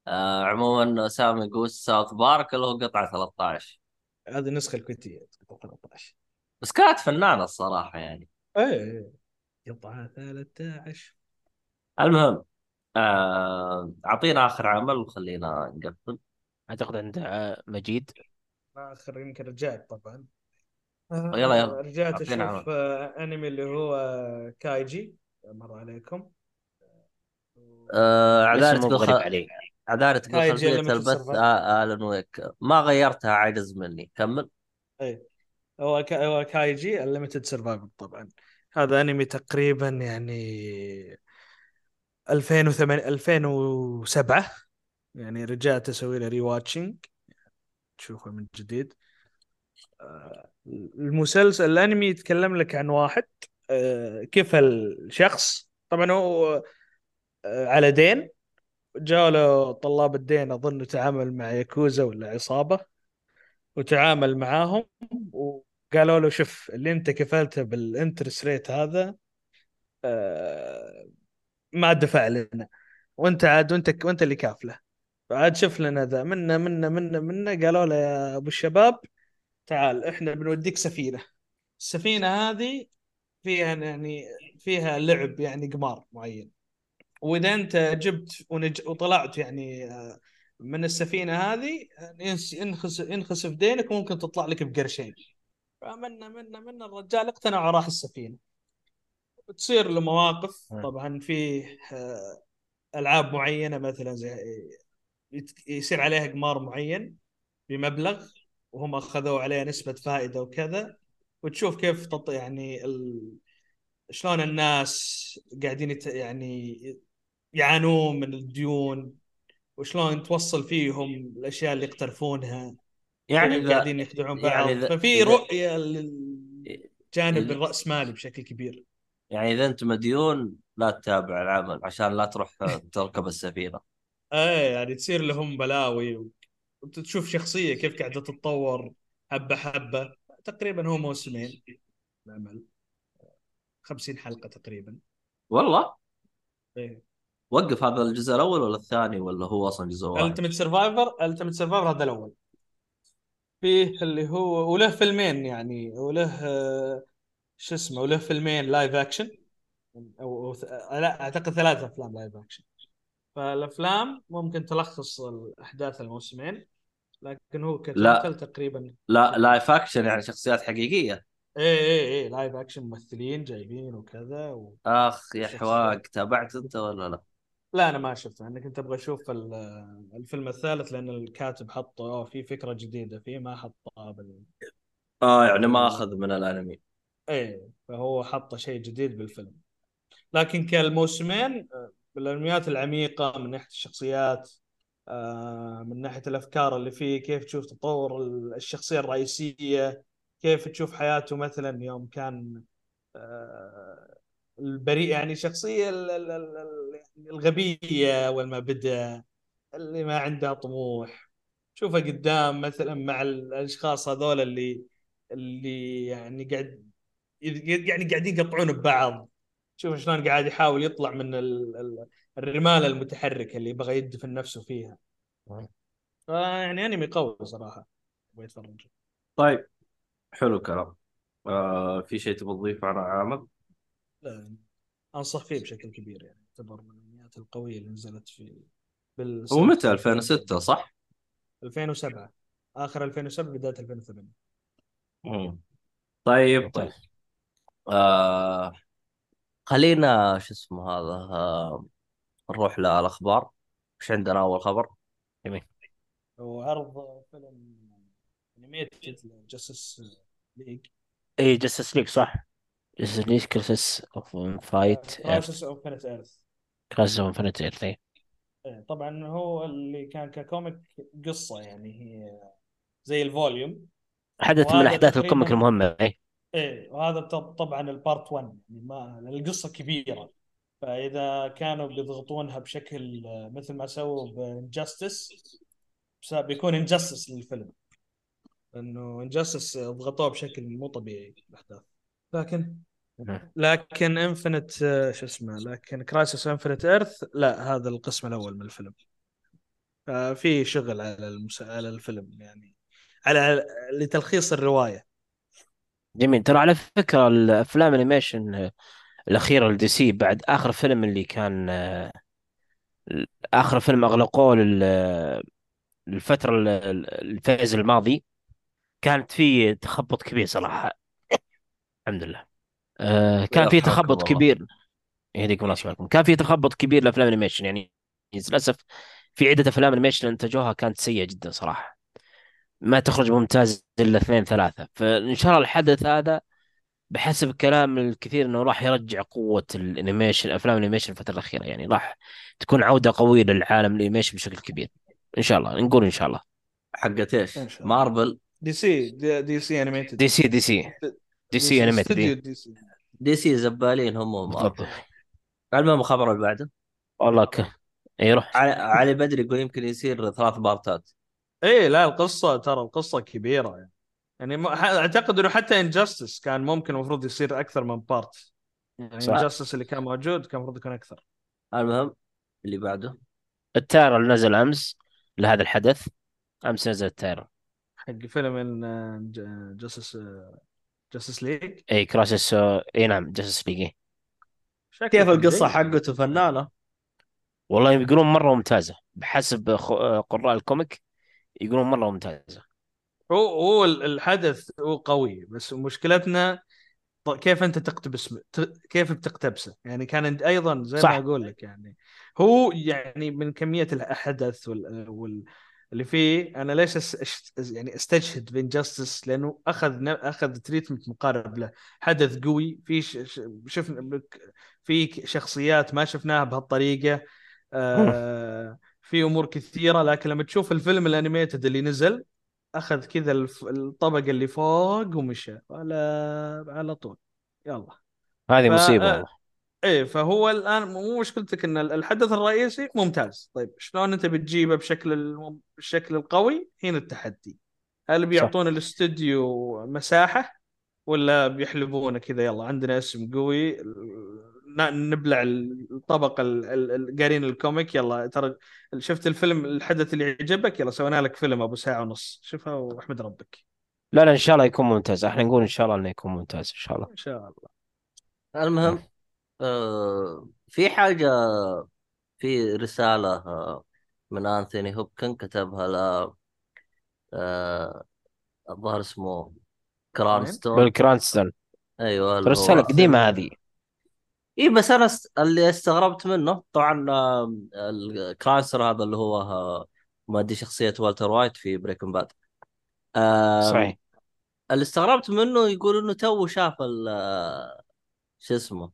آه عموما سامي يقول South Park اللي هو قطعه 13 هذه النسخه الكويتية 13 بس كانت فنانة الصراحة يعني. إيه قطعه 13 المهم آه، أعطينا آخر عمل وخلينا نقفل. أعتقد عند آه، مجيد. آخر يمكن رجعت طبعا. يلا يلا. آه، رجعت أشوف آه، أنمي اللي هو كايجي. مر عليكم. آه، الاسم عذاري مو تقول خ... بغريب علي عذاري تقول كايجي خلفية ليميتد البث آه Alan Wake ما غيرتها عجز مني. كمل. اي هو كا... هو كايجي Ultimate Survivor طبعا. هذا أنمي تقريبا يعني 2008 2007 يعني رجعت أسوي له rewatching تشوفه من جديد. آه، المسلسل الأنمي يتكلم لك عن واحد آه، كيف الشخص. طبعا هو آه، على دين. جاء له طلاب الدين أظن تعامل مع ياكوزا ولا عصابة وتعامل معاهم وقالوا له شوف اللي أنت كفلته بال interest rate هذا ما دفع لنا. وانت عاد وانت وانت اللي كافله. فعاد شوف لنا ذا. منا منا منا منا قالوا له يا أبو الشباب تعال إحنا بنوديك سفينة. السفينة هذه فيها يعني فيها لعب يعني قمار معين. وإذا أنت جبت ونج... وطلعت يعني آه، من السفينة هذه ينس- ينخس ينخسف دينك وممكن تطلع لك بقرشين. فمنا منا منا الرجال اقتنع وراح السفينة. تصير له مواقف طبعا فيه آه، ألعاب معينة مثلا زي يصير عليها قمار معين بمبلغ وهم اخذوا عليه نسبة فائدة وكذا وتشوف كيف تط... يعني ال... شلون الناس قاعدين يت... يعني يعانون من الديون وشلون توصل فيهم الأشياء اللي يقترفونها يعني إذا قاعدين يخدعون يعني بعض. إذا ففي رؤية للجانب الرأسمالي بشكل كبير. يعني إذا أنت مديون لا تتابع العمل عشان لا تروح تركب السفينة. إيه يعني تصير لهم بلاوي وتشوف شخصية كيف قاعدة تتطور حبة حبة. تقريبا هو موسمين. العمل. 50 حلقة تقريبا. والله؟ إيه. وقف هذا الجزء الأول ولا الثاني ولا هو أصلا جزء واحد؟ Ultimate Survivor Ultimate Survivor هذا الأول. فيه اللي هو وله فيلمين يعني وله شو اسمه وله فيلمين live action أو لا أعتقد ثلاث أفلام live action فالأفلام ممكن تلخص الأحداث الموسمين لكن هو. ك total تقريبا لا live action يعني شخصيات حقيقية إيه إيه إيه live action ممثلين جايبين وكذا و... أخ يا. حواق تابعت أنت ولا لا؟ لا أنا ما شفته أنا كنت أبغى أشوف ال- الفيلم الثالث لأن الكاتب حطه في فكرة جديدة فيه ما حطها بال آه يعني ما أخذ من الأنمي إيه فهو حط شيء جديد بالفيلم. لكن كالموسمين بالانميات العميقة من ناحية الشخصيات آه، من ناحية الأفكار اللي فيه كيف تشوف تطور ال- الشخصية الرئيسية كيف تشوف حياته مثلا يوم كان آه، البريء يعني شخصية ال- الغبية بدأ اللي ما عندها طموح. شوفه قدام مثلا مع الأشخاص هذول اللي اللي يعني قاعد يعني قاعدين يقطعون ببعض. شوف شلون قاعد يحاول يطلع من ال- ال- الرمال المتحركة اللي يبغى يدفن نفسه فيها. فيعني أنمي قوي صراحة. أبغى يتفرج. طيب. حلو الكلام. آه في شيء تبغى تضيفه عن عامل؟ لا، أنصح فيه بشكل كبير يعني. يعتبر من الانميات القوية اللي نزلت في بال هو متى؟ 2006 صح؟ 2007 آخر 2007 بداية 2008 مم. طيب طيب. آه خلينا شو اسمه هذا آه نروح للأخبار. إيش عندنا أول خبر؟ وعرض فيلم animated Justice League اي Justice League صح. Justice League Crisis of فايت Crisis of Infinite Earths Crisis of Infinite Earths إيه، طبعا هو اللي كان ك comic قصة يعني هي زي ال volume. حدث من أحداث ال comic المهمة اي إيه وهذا طبعا ال part 1 يعني ما القصة كبيرة. فإذا كانوا بيضغطونها بشكل آه، مثل ما سووا ب Injustice بيكون Injustice للفيلم. إنه Injustice ضغطوه بشكل مو طبيعي الأحداث. لكن لكن Infinite شو اسمه لكن Crisis Infinite Earths لا هذا القسم الأول من الفيلم. ففي شغل على المس... على الفيلم يعني على لتلخيص الرواية. جميل. ترى على فكرة الأفلام ال animation الأخيرة ل DC بعد آخر فيلم اللي كان آخر فيلم أغلقوه لل- للفترة ال- ال- ال phase الماضي كانت في تخبط كبير صراحة. الحمد لله. آه كان في تخبط. كبير. يهديكم الله يسمعكم كان في تخبط كبير لأفلام ال animation. يعني للأسف في عدة أفلام animation انتجوها كانت سيئة جدا صراحة. ما تخرج ممتاز إلا اثنين ثلاثة. فإن شاء الله الحدث هذا بحسب كلام الكثير إنه راح يرجع قوة ال animation أفلام ال animation الفترة الأخيرة. يعني راح تكون عودة قوية للعالم ال animation بشكل كبير. إن شاء الله نقول إن شاء الله. حقت إيش؟ مارفل؟ DC DC animated DC DC. DC animated studio DC DC زبالين هم المهم الخبر اللي بعده. والله ك... اي روح علي, علي بدري يقول يمكن يصير ثلاث بارتات. إيه لا القصة ترى القصة كبيرة يعني. يعني أعتقد إنه حتى Injustice كان ممكن المفروض يصير أكثر من part يعني صح. Injustice اللي كان موجود كان المفروض يكون أكثر. المهم اللي بعده. ال trailer اللي نزل أمس لهذا الحدث. أمس نزل ال trailer حق فيلم Injustice Justice League اي Crisis اي نعم Justice League كيف القصة حقته فنانة؟ والله يقولون مرة ممتازة. بحسب خ- قراء ال comic يقولون مرة ممتازة هو هو ال- الحدث هو قوي بس مشكلتنا كيف أنت تقتبس كيف بتقتبسه يعني كان أيضا زي صح. ما أقول لك يعني هو يعني من كمية الاحداث وال, وال اللي فيه أنا ليش. أش- يعني أستشهد ب Injustice لأنه أخذ. أخذ treatment مقارب له حدث قوي في. شفنا في شخصيات ما شفناها بهالطريقة آه... في أمور كثيرة لكن لما تشوف الفيلم ال animated اللي نزل أخذ كذا الف... الطبقة اللي فوق ومشى. على على طول. يلا. هذه ف- مصيبة والله. إيه فهو الآن مو مشكلتك إن الحدث الرئيسي ممتاز. طيب شلون أنت بتجيبه بشكل الم- بالشكل القوي؟ هنا التحدي. هل بيعطون الاستوديو مساحة ولا بيحلبونه كذا؟ يلا عندنا اسم قوي. نبلع الطبق ال- ال- ال- قارين الكوميك. يلا ترى شفت الفيلم الحدث اللي يعجبك؟ يلا سوينا لك فيلم أبو ساعة ونص. شوفها واحمد ربك. لا لا إن شاء الله يكون ممتاز. إحنا نقول إن شاء الله إنه يكون ممتاز إن شاء الله. إن شاء الله. المهم آه في حاجة في رسالة آه من أنثوني هوبكن كتبها ل آه الظاهر اسمه كرانستون. بالكرانستون أيوه هو قديمة هذه. اي بس أنا. اللي استغربت منه طبعا الكرانستون هذا اللي هو آه، مؤدي شخصية والتر وايت في Breaking Bad صحيح اللي استغربت منه يقول إنه تو شاف ال آه، شو اسمه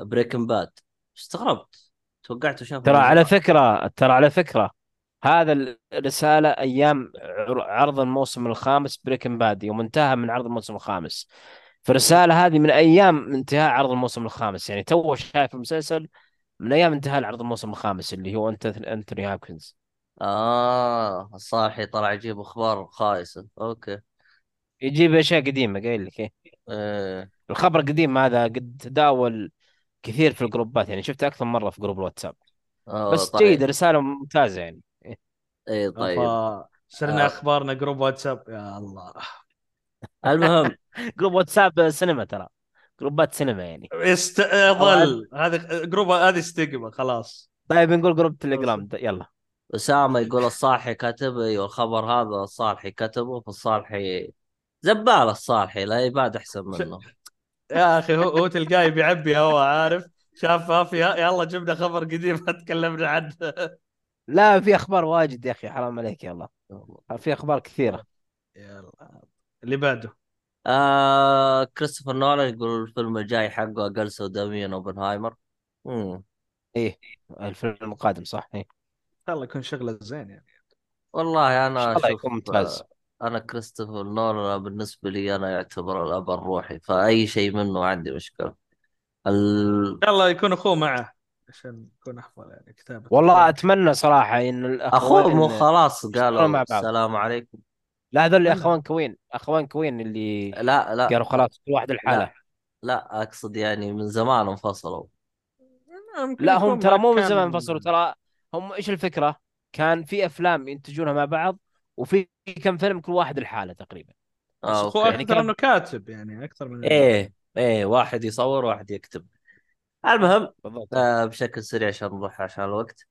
Breaking Bad استغربت توقعته شافه ترى على. فكرة ترى على فكرة هذا الرسالة أيام عر- عرض الموسم الخامس Breaking Bad يوم انتهى من عرض الموسم الخامس فالرسالة هذه من أيام انتهاء عرض الموسم الخامس. يعني تو شايف المسلسل من أيام انتهاء عرض الموسم الخامس اللي هو أنت- أنتوني هابكنز. آه الصالحي طلع يجيب أخبار خايسة. أوكي. يجيب أشياء قديمة قايل لك إيه. إيه. الخبر القديم هذا قد تداول كثير في الجروبات يعني شفته أكثر مرة في group الواتساب. آه بس طيب. جيد رسالة ممتازة يعني. اي طيب. صرنا آه. أخبارنا group واتساب. يا الله. المهم group واتساب سينما ترى. جروبات سينما يعني. استظل هذا جروب هذه استقبل خلاص. طيب نقول جروب تليجرام. يلا. أسامة يقول الصالحي كتب أيوه الخبر هذا الصالحي كتبه فالصالحي زبال الصالحي لا يباد أحسن منه. يا أخي هو هو تلقاه بيعبي هو عارف؟ شاف ما فيها يلا جبنا خبر قديم تكلمنا عنه. لا في أخبار واجد يا أخي حرام عليك يلا. في أخبار كثيرة. يلا. اللي بعده. آه كريستوفر نولان يقول الفيلم الجاي حقه أقل سوداوية من اوبنهايمر مم. إيه الفيلم القادم صح؟ إيه. ان شاء الله يكون شغلة زين يعني. والله إن أنا أشوف يكون ممتاز. آه، أنا كريستوفر نولان بالنسبة لي أنا يعتبر الأب الروحي فأي شيء منه عندي مشكلة. ال... إن شاء الله يكون أخوه معه عشان يكون أفضل يعني كتابة. والله أتمنى صراحة إن أخوه مو خلاص قالوا. السلام عليكم. لا هذول؟ أخوان كوين أخوان كوين اللي لا لا. قالوا خلاص كل واحد لحاله لا أقصد يعني من زمان انفصلوا. لا هم ترى مو من زمان انفصلوا. ترى هم إيش الفكرة؟ كان في أفلام ينتجونها مع بعض وفي كم فيلم كل واحد لحاله تقريبا. بس آه اخوه أوكي. يعني أكثر كان- إنه كاتب يعني أكثر من إيه إيه واحد يصور واحد يكتب. المهم بالضبط. آه بشكل سريع عشان نروح عشان الوقت.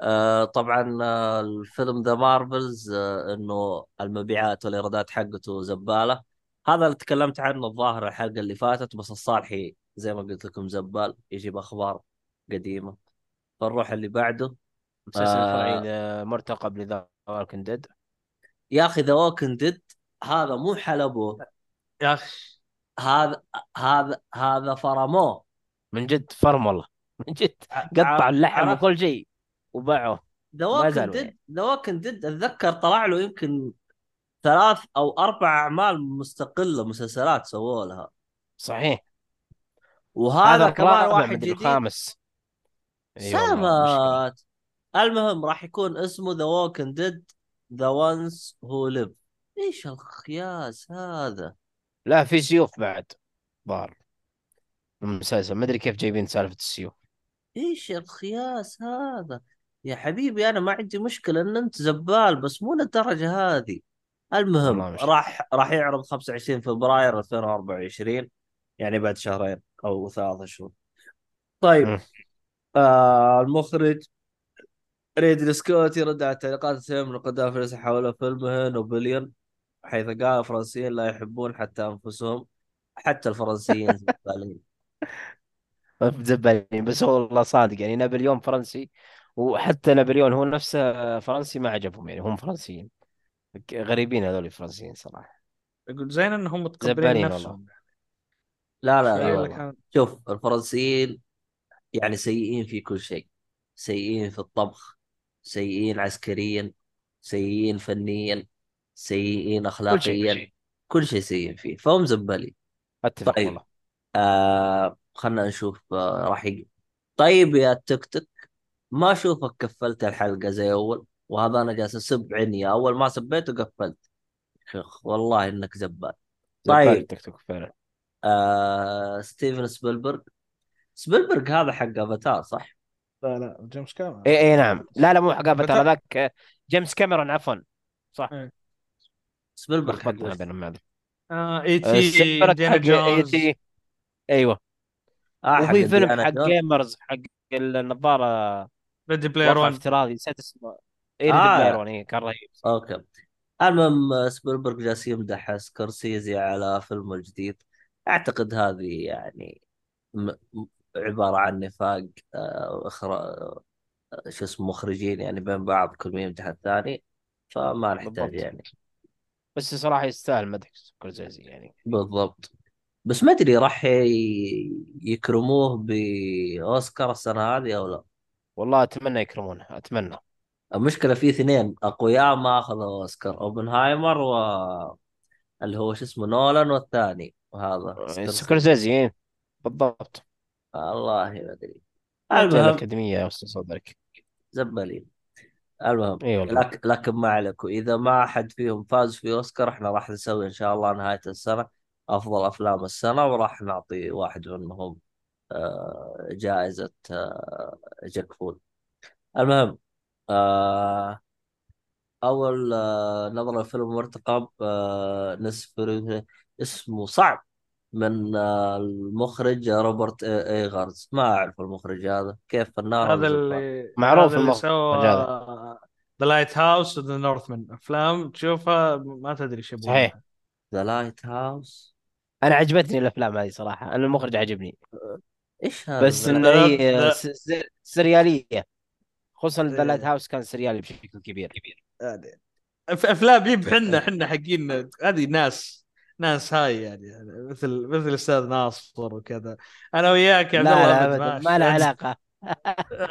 آه طبعا آه الفيلم The Marvels آه إنه المبيعات والإيرادات حقته زبالة. هذا اللي تكلمت عنه الظاهر الحلقة اللي فاتت بس الصالحي زي ما قلت لكم زبال يجيب أخبار قديمة. فنروح اللي بعده. مسلسل آه. مرتقب ل The Walking Dead يا أخي The Walking Dead هذا مو حلبوه يا أخي. هذا هذا هذا فرموه. من جد فرم والله. من جد. قطع اللحم؟ وكل شيء. وباعوه The Walking Dead. The Walking Dead أتذكر طلع له يمكن ثلاث أو أربع أعمال مستقلة مسلسلات سووا لها. صحيح. وهذا كمان واحد جديد. الخامس. سامات المهم راح يكون اسمه The Walking Dead The Ones Who Live إيش الخياس هذا؟ لا في سيوف بعد. ظهر المسلسل. ما أدري كيف جايبين سالفة السيوف. إيش الخياس هذا؟ يا حبيبي أنا ما عندي مشكلة إن أنت زبال بس مو للدرجة هذه. المهم راح راح يعرض 25 فبراير 2024 يعني بعد شهرين أو ثلاثة شهور. طيب. آه المخرج ريدلي سكوت يرد على تعليقات السينما من قدام فلس حول فيلمه نابليون حيث قال الفرنسيين لا يحبون حتى أنفسهم حتى الفرنسيين زبالين. زبالين بس هو والله صادق. يعني نابليون فرنسي وحتى نابليون هو نفسه فرنسي ما عجبهم يعني هم فرنسيين. غريبين هذول الفرنسيين صراحة. يقول زين انهم متقبلين زبالين نفسهم. لا لا لا والله. كان شوف الفرنسيين يعني سيئين في كل شيء. سيئين في الطبخ سيئين عسكريا سيئين فنيا سيئين اخلاقيا كل شيء. كل شيء سيئين فيه فهم زبالين. أتفق طيب. والله. آه خلنا نشوف آه راح يجي طيب يا تك تك ما أشوفك كفلت الحلقة زي أول وهذا أنا جالس أسب عني أول ما سبيته قفلت. شيخ والله إنك زبال طيب. توك فعلا آه ستيفن سبيلبرغ. سبيلبرغ هذا حق أفاتار صح؟ لا لا جيمس كاميرون. اي اي نعم. لا لا مو حق بتا- ترى ذاك جيمس كاميرون عفوا. صح. سبيلبرغ حق آه إي آه، تي حق إي تي. أيوه. آه وفي فيلم حق. جيمرز حق النظارة ريدي بلاير واقع 1 افتراضي نسيت اسمه. اي آه. ريد بلاير 1 إيه، كان رهيب أوكي. المهم آه، سبيلبرغ جالس يمدح سكورسيزي على فيلمه الجديد. أعتقد هذه يعني م... عبارة عن نفاق آه، أخرى آه، شو اسمه مخرجين يعني بين بعض كل ما يمدح الثاني. فما نحتاج بالضبط. يعني. بس صراحة يستاهل مدح سكورسيزي يعني. بالضبط. بس ما أدري راح يكرموه بأوسكار السنة هذه أو لا؟ والله أتمنى يكرمونه أتمنى. المشكلة في اثنين أقوياء ما أخذوا أوسكار أوبنهايمر و اللي هو شو اسمه نولان والثاني وهذا سكورسيزي. إيه، بالضبط. والله ما أدري. المهم الأكاديمية يا أستاذ صدرك. زبالين. المهم اي والله. لكن لكن ما عليكم. إذا ما أحد فيهم فاز في أوسكار إحنا راح نسوي إن شاء الله نهاية السنة أفضل أفلام السنة وراح نعطي واحد منهم آه، جائزة آه، جاك فول. المهم آه، أول آه، نظرة لفيلم مرتقب نوسف- اسمه صعب من المخرج روبرت ايغارز ما أعرف المخرج هذا كيف فنان هذا؟ اللي معروف هذا اللي سوى. The Lighthouse و The Northman أفلام تشوفها ما تدري إيش يبغون صحيح. The Lighthouse أنا عجبتني الأفلام هذه صراحة. أنا المخرج عجبني إيش هذا بس إنه هي س- سريالية. خصوصا إيه. ذا لايت هاوس كان سريالي بشكل كبير. أف- أفلام يب حنا حنا حقين هذه ناس ناس هاي يعني مثل مثل الاستاذ ناصر وكذا. أنا وياك يا لا عبد الله لا أبد ابدا. ما له علاقة.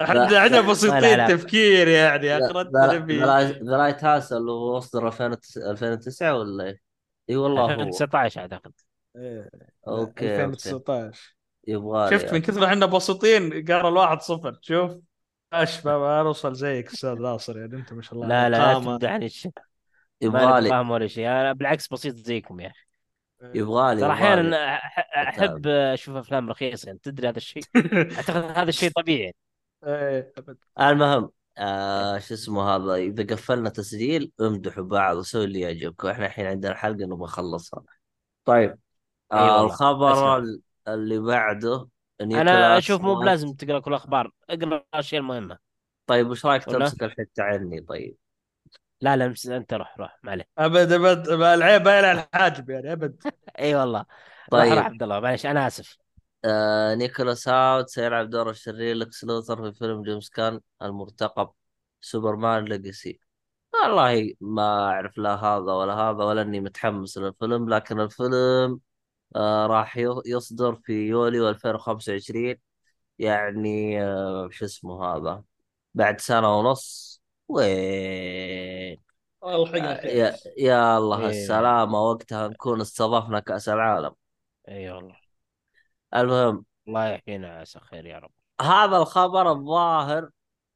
إحنا إحنا بسيطين. تفكير يعني ذا لايت هاوس اللي هو اصدر 2009 ولا إيه؟ إي والله هو. 2019 أعتقد. إيه، okay okay. 2019 يبغى شفت من كثر إحنا بسيطين قال الواحد صفر. شوف. إيش نوصل زيك أستاذ ناصر يعني أنت ما شاء الله لا لا لا. تمدحني الشيء ما يبغى لك لي. فاهم ولا شيء. أنا بالعكس بسيط زيكم يا أخي. يبغى لي ترى أحيانا أحب أشوف أفلام رخيصة يعني تدري هذا الشيء؟ أعتقد هذا الشيء طبيعي. أبد. المهم آه شو اسمه هذا؟ إذا قفلنا تسجيل امدحوا بعض وسوي اللي يعجبكم. إحنا الحين عندنا حلقة نبغى نخلصها. طيب آه والله. الخبر اللي بعده أنا أشوف مو. بلازم تقرأ كل الاخبار اقرأ الاشياء المهمة. طيب وش رايك؟ تمسك الحته عني طيب. لا لا مس- أنت روح روح. ما عليه أبد أبد. العيب باين على الحاجب يعني أبد. إي والله. طيب. عبد الله. معلش أنا آسف. آه نيكولاس هاوت سيلعب دور الشرير لكس لوثر في فيلم جيمس كان المرتقب. سوبرمان ليجاسي. والله ما أعرف لا هذا ولا هذا ولا إني متحمس للفيلم لكن الفيلم آه راح يصدر في يوليو 2025 يعني آه شو اسمه هذا بعد سنة ونص. وين؟ ألحقنا آه، خير يا يا الله إيه. السلامة وقتها نكون استضفنا كأس العالم. إي والله. المهم. الله يحيينا عسى خير يا رب. هذا الخبر الظاهر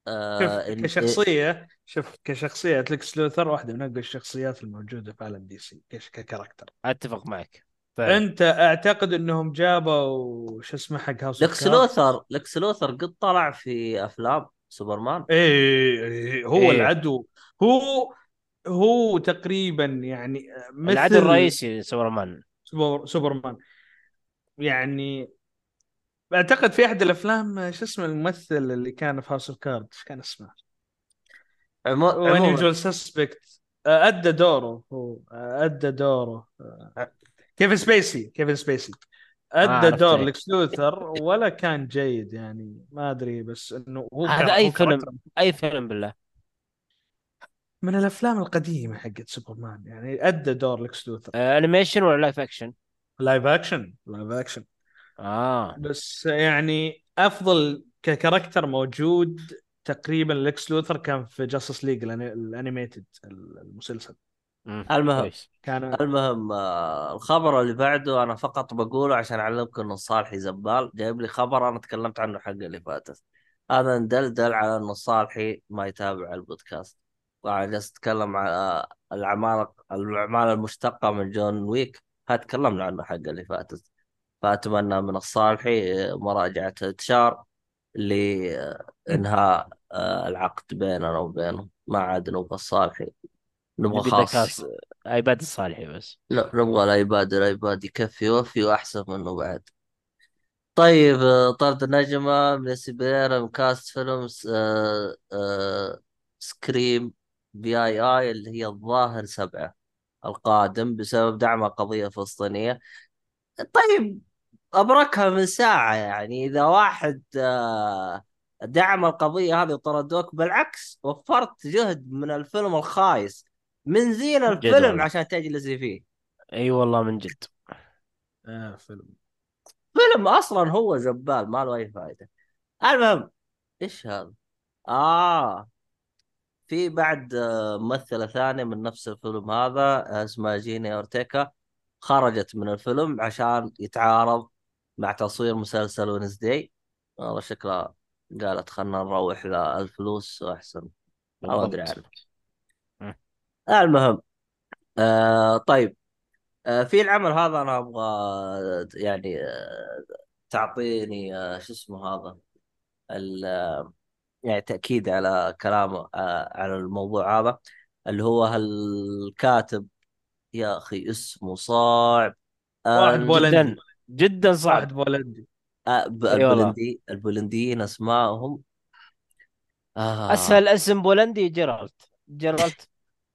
آه إن كشخصية شوف كشخصية لكس لوثر واحدة من أقوى الشخصيات الموجودة في عالم دي سي كش- ك character. أتفق معك. انت اعتقد انهم جابوا شو اسمه حق هاوس لكس لوثر لكس لوثر قد طلع في أفلام سوبرمان. إيه إيه، هو إيه. العدو. هو هو تقريبا يعني مثل العدو الرئيسي سوبرمان سوبر سوبرمان. يعني أعتقد في أحد الأفلام شو اسمه الممثل اللي كان في House of Cards إيش كان اسمه؟ عمو... عموما سسبكت أدى دوره هو أدى دوره. كيفن سبيسي كيفن سبيسي. أدى دور. لكس لوثر ولا كان جيد يعني ما أدري بس إنه هو هذا أي فيلم أي فيلم بالله. من الأفلام القديمة حقت سوبرمان يعني أدى دور لكس لوثر. آه animation ولا live action live action live action آه. بس يعني أفضل ك character موجود تقريبا لكس لوثر كان في Justice League ال animated المسلسل. المهم. كويس. كان المهم آه الخبر اللي بعده أنا فقط بقوله عشان اعلمكم ان صالحي زبال جايب لي خبر أنا تكلمت عنه حق اللي فاتت. هذا يدل على إنه صالحي ما يتابع البودكاست. طبعا جالس أتكلم على الأعمال الأعمال المشتقة من جون ويك. تكلمنا عنه حق اللي فاتت. فأتمنى من الصالحي آه، مراجعة انتشار لانهاء آه، العقد بيننا وبينه. ما عاد نبغى الصالحي نبغى خاص. كاس آيباد الصالحي بس. لا نبغى الآيباد الآيباد يكفي يوفي واحسن منه بعد. طيب آه، طرد النجمة من السبير من كاست فيلم س- آه، آه، Scream VII اللي هي الظاهر سبعة القادم بسبب دعم قضية فلسطينية. طيب أبركها من ساعة يعني. إذا واحد آه، دعم القضية هذه وطردوك بالعكس وفرت جهد من الفيلم الخايس. من زين الفيلم والله. عشان تجلسي فيه. إي والله من جد. آه فيلم. فيلم أصلا هو زبال ما له أي فائده المهم إيش هذا؟ آه في بعد آه، ممثلة ثانية من نفس الفيلم هذا اسمها جيني أورتيكا خرجت من الفيلم عشان يتعارض مع تصوير مسلسل ونسداي والله شكلها قالت خلنا نروح للفلوس أحسن. ما أدري. عنه المهم آه طيب. آه في العمل هذا أنا أبغى يعني آه تعطيني آه شو اسمه هذا؟ ال- آه، يعني تأكيد على كلامه آه على الموضوع هذا اللي هو الكاتب يا أخي اسمه صعب آه واحد بولندي. جدا جدا صعب واحد بولندي. آه ب- أي والله. البولندي البولنديين أسمائهم. آه. أسهل اسم بولندي جيرالد. جيرالد.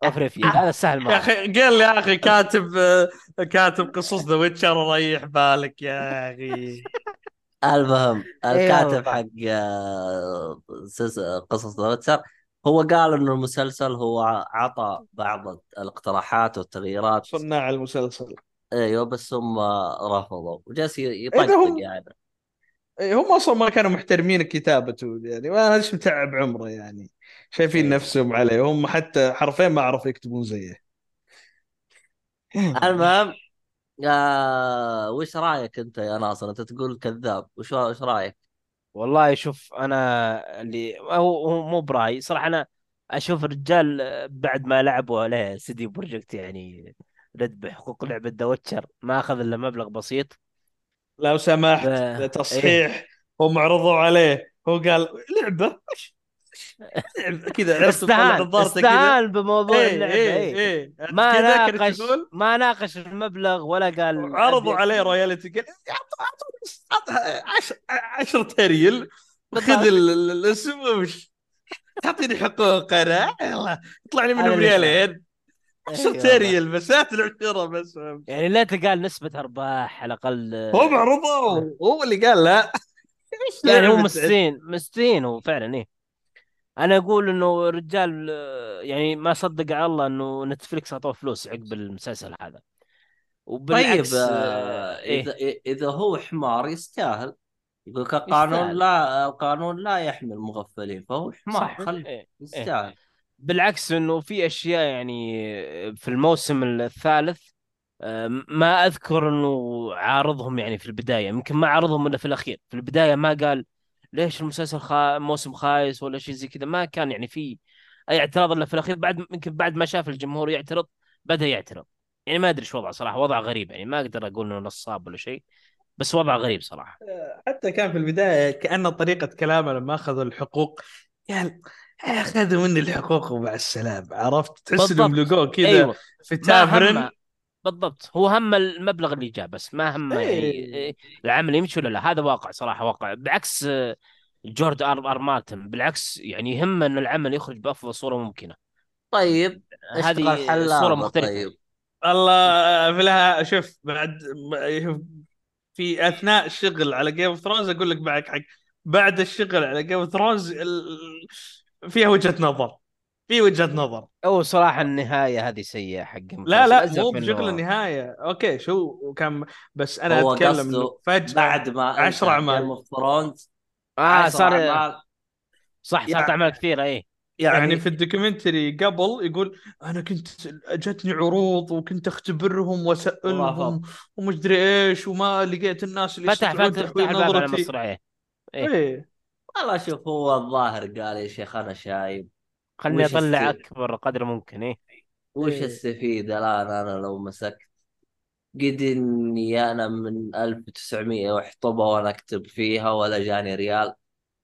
افريفيا هذا سهل يا أخي قال لي يا أخي كاتب آه، كاتب قصص The Witcher ريح بالك يا أخي. المهم الكاتب والله. حق آه، قصص The Witcher هو قال إنه المسلسل هو عطى بعض الاقتراحات والتغييرات. صناع المسلسل. أيوه بس هم رفضوا. وجالس يطقطق هم- يعني. إيه، هم أصلا ما كانوا محترمين كتابته يعني ما ليش متعب عمره يعني. شايفين إيه. نفسهم عليه هم حتى حرفيا ما عرفوا يكتبون زيه المهم آه وش رأيك أنت يا ناصر؟ أنت تقول كذاب وش وش رأيك؟ والله شوف أنا اللي هو هو مو برايي صراحة أنا أشوف الرجال بعد ما لعبوا عليه سيدي بروجكت يعني رد بحقوق لعبة ذا ويتشر ما أخذ إلا مبلغ بسيط. لو سمحت ب- تصحيح هم عرضوا عليه. هو قال لعبة؟ كذا استهان استهان بموضوع إيه اللعبة إيه إيه. إيه. ما كذا كنت ناقش ما ناقش المبلغ ولا قال عرضوا عليه رويالتي قال 10 ريال. خذ ال- ال- الاسم وش تعطيني حقوق أنا؟ يلا اطلع لي منهم ريالين. أي خسرت والله. ريال بس العشرة بس. يعني لا تقال نسبة أرباح على الأقل. هم عرضوا. هو اللي قال لا. يعني هو لعبة؟ مستين مستين هو فعلا إيه. أنا أقول إنه رجال آه، يعني ما صدق على الله إنه نتفليكس أعطوه فلوس عقب المسلسل هذا. طيب وبالعكس آه، آه، إذا إيه إذا هو حمار يستاهل. يقول لك القانون. لا القانون لا يحمي المغفلين فهو حمار صح خل إيه. يستاهل. بالعكس إنه في أشياء يعني في الموسم الثالث آه، ما أذكر إنه عارضهم يعني في البداية. يمكن ما عارضهم إلا في الأخير. في البداية ما قال ليش المسلسل خا... موسم خايس ولا شيء زي كذا؟ ما كان يعني في اي اعتراض إلا في الأخير بعد يمكن بعد ما شاف الجمهور يعترض بدأ يعترض. يعني ما أدري إيش وضعه صراحة وضع غريب يعني ما أقدر أقول إنه نصاب ولا شيء بس وضع غريب صراحة. حتى كان في البداية كان طريقة كلامه لما أخذوا الحقوق قال أخذوا مني الحقوق ومع السلامة عرفت؟ تحس إنهم. لقوه كذا أيوه. في تافرن بالضبط. هو هم المبلغ اللي جاء بس ما هم يعني إيه. إيه، العمل يمشي ولا لا. هذا واقع صراحة واقع. بعكس آه، جورج ار ار مارتن بالعكس يعني يهم إن العمل يخرج بأفضل صورة ممكنة. طيب هذه صورة مختلفة. طيب. الله في لها شوف بعد في أثناء الشغل على Game of Thrones أقول لك معك حق بعد الشغل على Game of Thrones فيها وجهة نظر. في وجهة نظر. أو صراحة النهاية هذه سيئة حق لا لا مو بشغل النهاية. okay شو كان بس أنا هو أتكلم انه فجأة. بعد ما عشر أعمال. Game of Thrones آه صار أعمال. صح صارت يعني- أعمال كثيرة إيه. يعني, يعني في ال documentary قبل يقول أنا كنت جتني عروض وكنت أختبرهم وأسألهم ومدري إيش وما لقيت الناس اللي فتح فتح تحويل فتح الباب على نظرتي. مصراعيه إيه. إيه. والله شوف هو الظاهر قال يا شيخ أنا شايب. خلني وش أطلع؟ أكبر قدر ممكن إيه. وش إيه. السفيدة الان أنا لو مسكت. قد إني أنا من 1900 وأحطبها وأنا أكتب فيها ولا جاني ريال.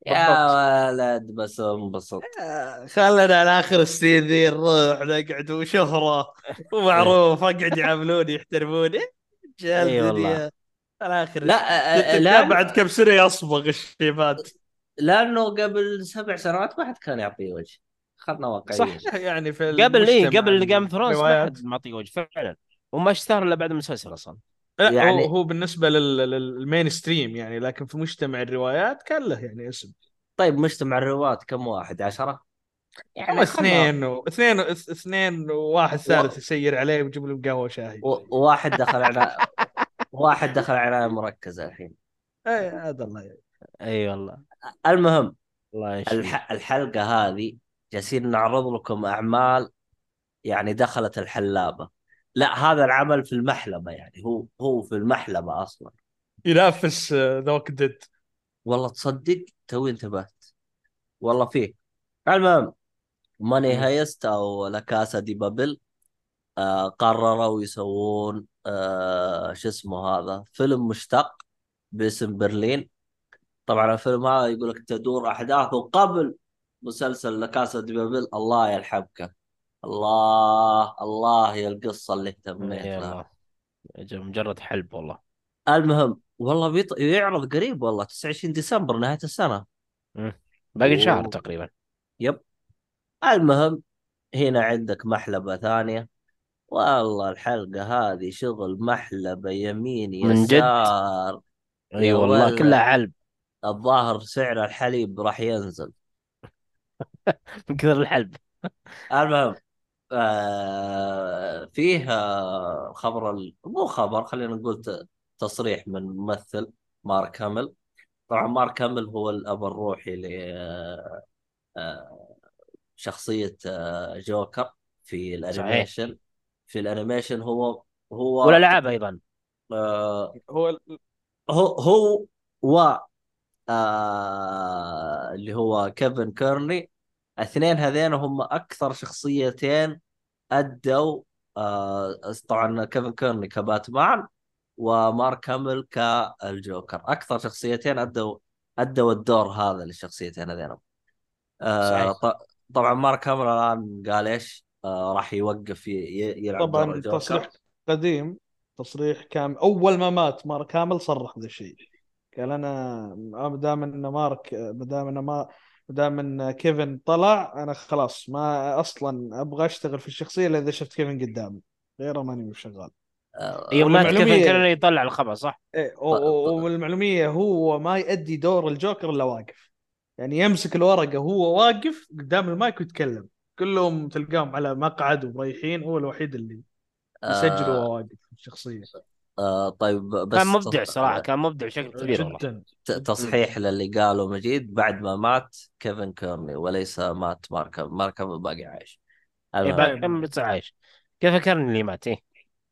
يا ولد بس انبسط. خلنا على آخر السنين ذي نروح نقعد وشهرة. ومعروف أقعد يعاملوني يحترموني جال إي والله. على آخر لا آه، لا لا بعد كم سنة يصبغ الشيبات؟ لأنه قبل سبع سنوات ما حد كان يعطيه وجه. خلنا واقعيين. صح. يعني في قبل إيه؟ المجتمع قبل Game Thrones ما الروايات. حد معطيه وجه فعلا. وما اشتهر إلا بعد المسلسل أصلا. لا يعني- هو هو بالنسبة لل- لل- لل mainstream يعني لكن في مجتمع الروايات كان له يعني اسم. طيب مجتمع الروايات كم واحد؟ عشرة؟ يعني اثنين و... اثنين و... اثنين وواحد ثالث يسير عليه ويجيب له قهوة شاهي. و- وواحد دخل على واحد دخل عناية مركزة الحين. اي هذا الله يعني. إي والله. المهم الله الح... الحلقة هذه جالسين نعرض لكم أعمال يعني دخلت الحلابة. لا هذا العمل في المحلبة يعني هو هو في المحلبة أصلا. ينافس ذوك ديد والله تصدق توي انتبهت والله فيه. المهم ماني. هايست أو لا كاسا دي بابل آه قرروا يسوون آه شو اسمه هذا فيلم مشتق باسم برلين. طبعا الفيلم هذا يقول لك تدور أحداثه قبل مسلسل لا دي بابل الله يا الحبكه الله الله يا القصة اللي اهتميت اي لها مجرد حلب والله. المهم والله بيط... يعرض قريب والله 29 ديسمبر نهاية السنة. باقي شهر أوه. تقريبا. يب. المهم هنا عندك محلبة ثانية. والله الحلقة هذه شغل محلبة يمين من جد؟ يسار. إي والله. كلها حلب. الظاهر سعر الحليب راح ينزل. من كثر الحلب. المهم آه فيه آه خبر ال... مو خبر خلينا نقول تصريح من ممثل مارك هامل. طبعا مارك هامل هو الأب الروحي ل آه، آه، شخصية آه، جوكر في ال animation. في ال animation هو هو والألعاب أيضا. آه هو هو هو و آه اللي هو كيفن كيرني الاثنين هذين هم أكثر شخصيتين أدوا آه طبعا كيفن كيرني كباتمان ومارك هامل كالجوكر. أكثر شخصيتين أدوا أدوا الدور هذا للشخصيتين هذين آه طبعا مارك هامل الآن قال إيش؟ آه راح يوقف يلعب طبعا الجوكر. تصريح قديم تصريح كان أول ما مات مارك كامل صرح بذا الشيء. قال أنا ما دام ان مارك ما دام ان ما دام إن كيفن طلع أنا خلاص ما أصلا أبغى أشتغل في الشخصية إلا إذا شفت كيفن قدامي غيره ماني شغال. يوم مات كيفن كان يطلع الخبر صح؟ إيه، و- و- والمعلومية هو ما يؤدي دور الجوكر إلا واقف. يعني يمسك الورقة وهو واقف قدام المايك ويتكلم. كلهم تلقاهم على مقعد ومريحين هو الوحيد اللي يسجل آه. وهو واقف في الشخصية. آه طيب بس كان مبدع صراحة كان مبدع بشكل كبير جدا. ت- تصحيح للي قاله مجيد بعد ما مات كيفن كيرني وليس مات ماركم ماركم باقي عايش. إيه كم بس عايش. كيف كان اللي مات إيه.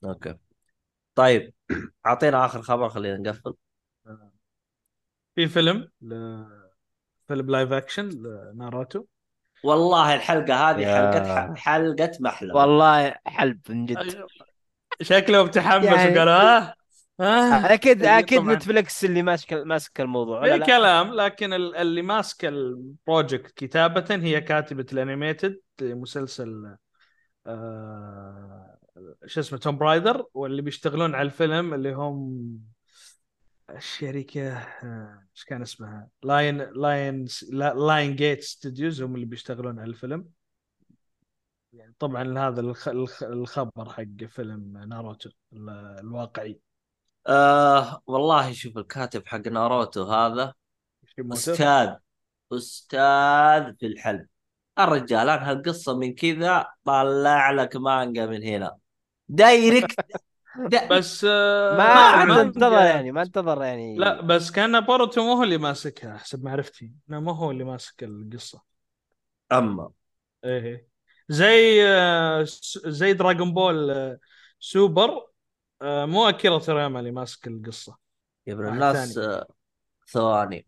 أوكي. طيب أعطينا آخر خبر خلينا نقفل. في فيلم ل... فيلم live action لناروتو. والله الحلقة هذه يا. حلقه حلقة محلى. والله حلب من جد. أيوه. شكله متحمس يعني- وقال آه آه أكيد أكيد طبعاً. نتفلكس اللي ماسك ماسك الموضوع لا؟ كلام لكن ال- اللي ماسكه ال project كتابة هي كاتبة ال animated مسلسل آه شو اسمه توم برايدر واللي بيشتغلون على الفيلم اللي هم الشركة آه، إيش كان اسمها؟ Lion Lion Lionsgate Studios هم اللي بيشتغلون على الفيلم يعني طبعا هذا الخ- الخ- الخبر حق فيلم ناروتو ال- الواقعي. آه والله شوف الكاتب حق ناروتو هذا. أستاذ أستاذ في الحلب الرجال انهى القصة من كذا طلع لك مانجا من هنا. direct دا بس آه، ما ما عاد ما- انتظر يعني ما انتظر يعني. لا بس كأن بوروتو مو هو اللي ماسكها حسب معرفتي. انه مو هو اللي ماسك القصة. أما إيه. زي آه، زي دراغون بول آه، سوبر آه، مو أكيرا تورياما اللي ماسك القصة. يا ابن الناس ثواني.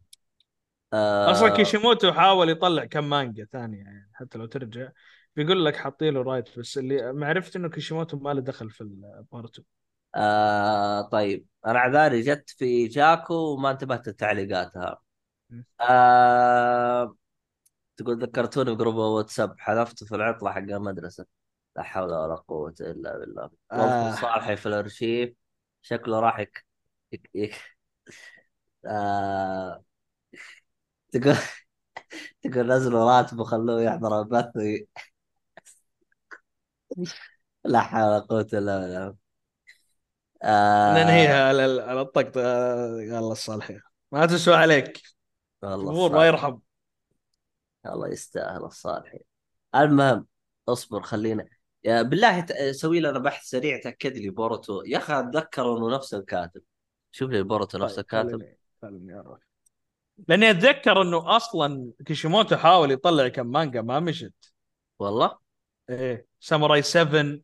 آه أصلا كيشيموتو حاول يطلع كم مانجا ثانية يعني حتى لو ترجع. بيقول لك حاطين له right بس اللي معرفت إنه كيشيموتو ما له دخل في بوروتو آه طيب. أنا عذاري جت في جاكو وما انتبهت لتعليقاتها. آه تقول ذكرتوني ب group واتساب حذفته في العطلة حق المدرسة. لا حول ولا قوة إلا بالله. آه. صالحي في الأرشيف شكله راح يك... يك... يك... آه... تقول تقول نزلوا راتبه خلوه يحضر البث. لا حول ولا قوة إلا بالله. آه... ننهيها على على الطقطقة. الله الصالحين. ما تسوى عليك. والله. ما يرحم. الله يستاهل الصالحين. المهم اصبر خلينا. يا بالله سوي لنا بحث سريع تأكد لي بوروتو. يا أخي أتذكر إنه نفس الكاتب. شوف لي بوروتو نفس طيب، الكاتب. خليني- لأني أتذكر إنه أصلا كيشيموتو حاول يطلع كم مانجا ما مشت. والله؟ إيه ساموراي 7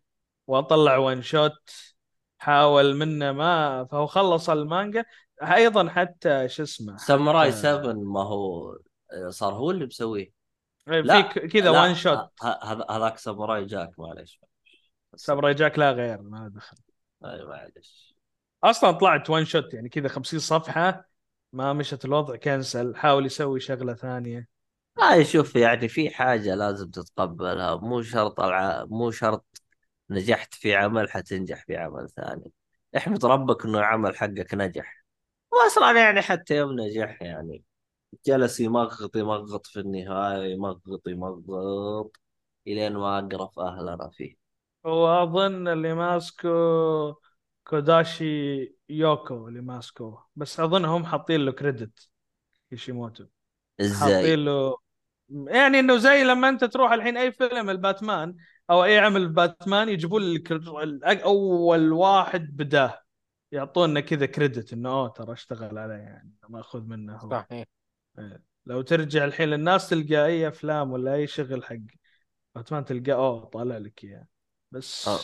وأطلع one shot حاول منه ما فهو خلص المانجا. أيضا حتى شو اسمه؟ ساموراي آه. 7 ما هو صار هو اللي مسويه. في لا، ك- كذا وان شوت هذاك ساموراي جاك معليش. ساموراي جاك لا غير ما دخل. أي معليش. أصلا طلعت one shot يعني كذا 50 صفحة ما مشت الوضع كنسل حاول يسوي شغلة ثانية. هاي شوف يعني في حاجة لازم تتقبلها. مو شرط الع... مو شرط نجحت في عمل حتنجح في عمل ثاني. احمد ربك إنه العمل حقك نجح. واصلا يعني حتى يوم نجح يعني جلس يمغط يمغط في النهاية يمغط يمغط إلين ما اقرف اهلنا فيه واظن اللي ماسكه كوداشي يوكو اللي ماسكه بس أظن هم حاطين له credit كيشيموتو إزاي حاطين له يعني إنه زي لما أنت تروح الحين أي فيلم الباتمان أو أي عمل باتمان يجيبون لك ال- أول واحد بداه يعطونا كذا credit إنه أوه ترى اشتغل عليه يعني ماخذ منه هو. صح إيه. لو ترجع الحين للناس تلقى أي أفلام ولا أي شغل حق باتمان تلقى أوه طالع لك إياه بس آه.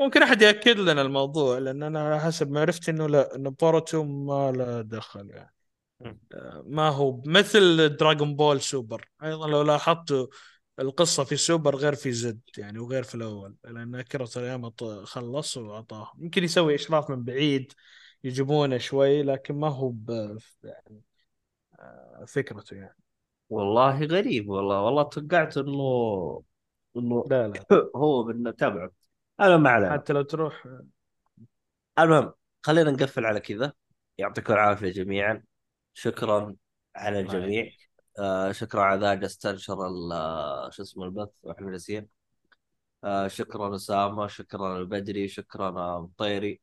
ممكن أحد يأكد لنا الموضوع لأن أنا حسب معرفتي إنه لا إنه بوروتو ما له دخل يعني. آه، ما هو مثل دراغون بول سوبر أيضا لو لاحظتوا القصة في سوبر غير في زد يعني وغير في الأول لأن تورياما ط- خلص وأعطاه يمكن يسوي إشراف من بعيد يجيبونه شوي لكن ما هو ب يعني فكرته يعني. والله غريب والله والله توقعت إنه إنه لا لا. هو من تبعه. أنا ما علينا حتى لو تروح. المهم خلينا نقفل على كذا. يعطيكم العافية جميعا. شكرا على الجميع. آه شكرا على ذا جالس تنشر ال- آه، شو اسمه البث وإحنا جالسين آه شكرا أسامة شكرا البدري شكرا مطيري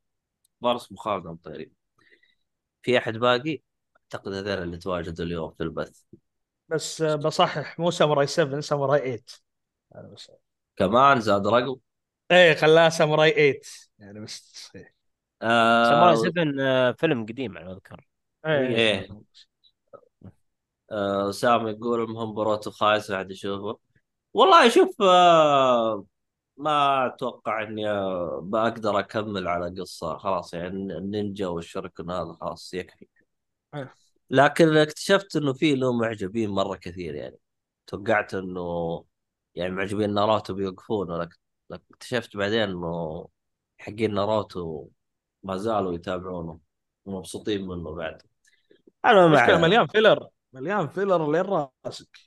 ظهر اسمه خالد مطيري في أحد باقي؟ أعتقد هذول اللي تواجدوا اليوم في البث. بس آه، بصحح مو ساموراي 7 ساموراي 8 يعني بس. كمان زاد رقم؟ إيه خلاها ساموراي 8 يعني بس إيه. ساموراي آه 7 آه، فيلم قديم على ما أذكر. إيه. آه سام يقول المهم بروتو خايس بعد يشوفه. والله شوف آه ما أتوقع إني آه، بقدر أكمل على قصة. خلاص يعني النينجا والشوريكن هذا خلاص يكفي. أه. لكن اكتشفت إنه في له معجبين مرة كثير يعني. توقعت إنه يعني معجبين ناروتو بيوقفون ولكن لكن اكتشفت بعدين إنه حقين ناروتو ما زالوا يتابعونه ومبسوطين منه بعد. أنا مع مليان filler مليان filler لين راسك.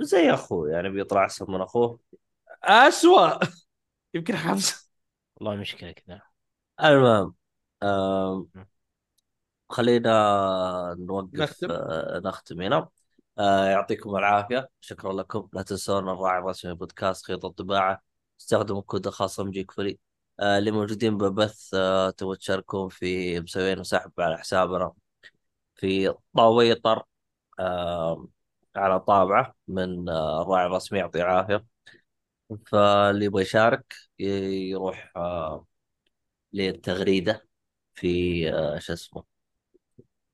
زي أخوه يعني بيطلع أحسن من أخوه. اسوء يمكن حمزة والله مشكلة كذا. المهم آم، خلينا نوقف نختم. آه، نختم هنا. آه، يعطيكم العافية. شكرا لكم. لا تنسون الراعي الرسمي بودكاست خيط الطباعة. استخدموا كود خاص Magic Free. آه، اللي موجودين ببث آه، تبغوا تشاركون في مسوين سحب على حسابنا في تويتر آه، على طابعة من آه، الراعي الرسمي. يعطيه العافية. فاللي يبغى يشارك يروح آه، للتغريدة في آه، شو اسمه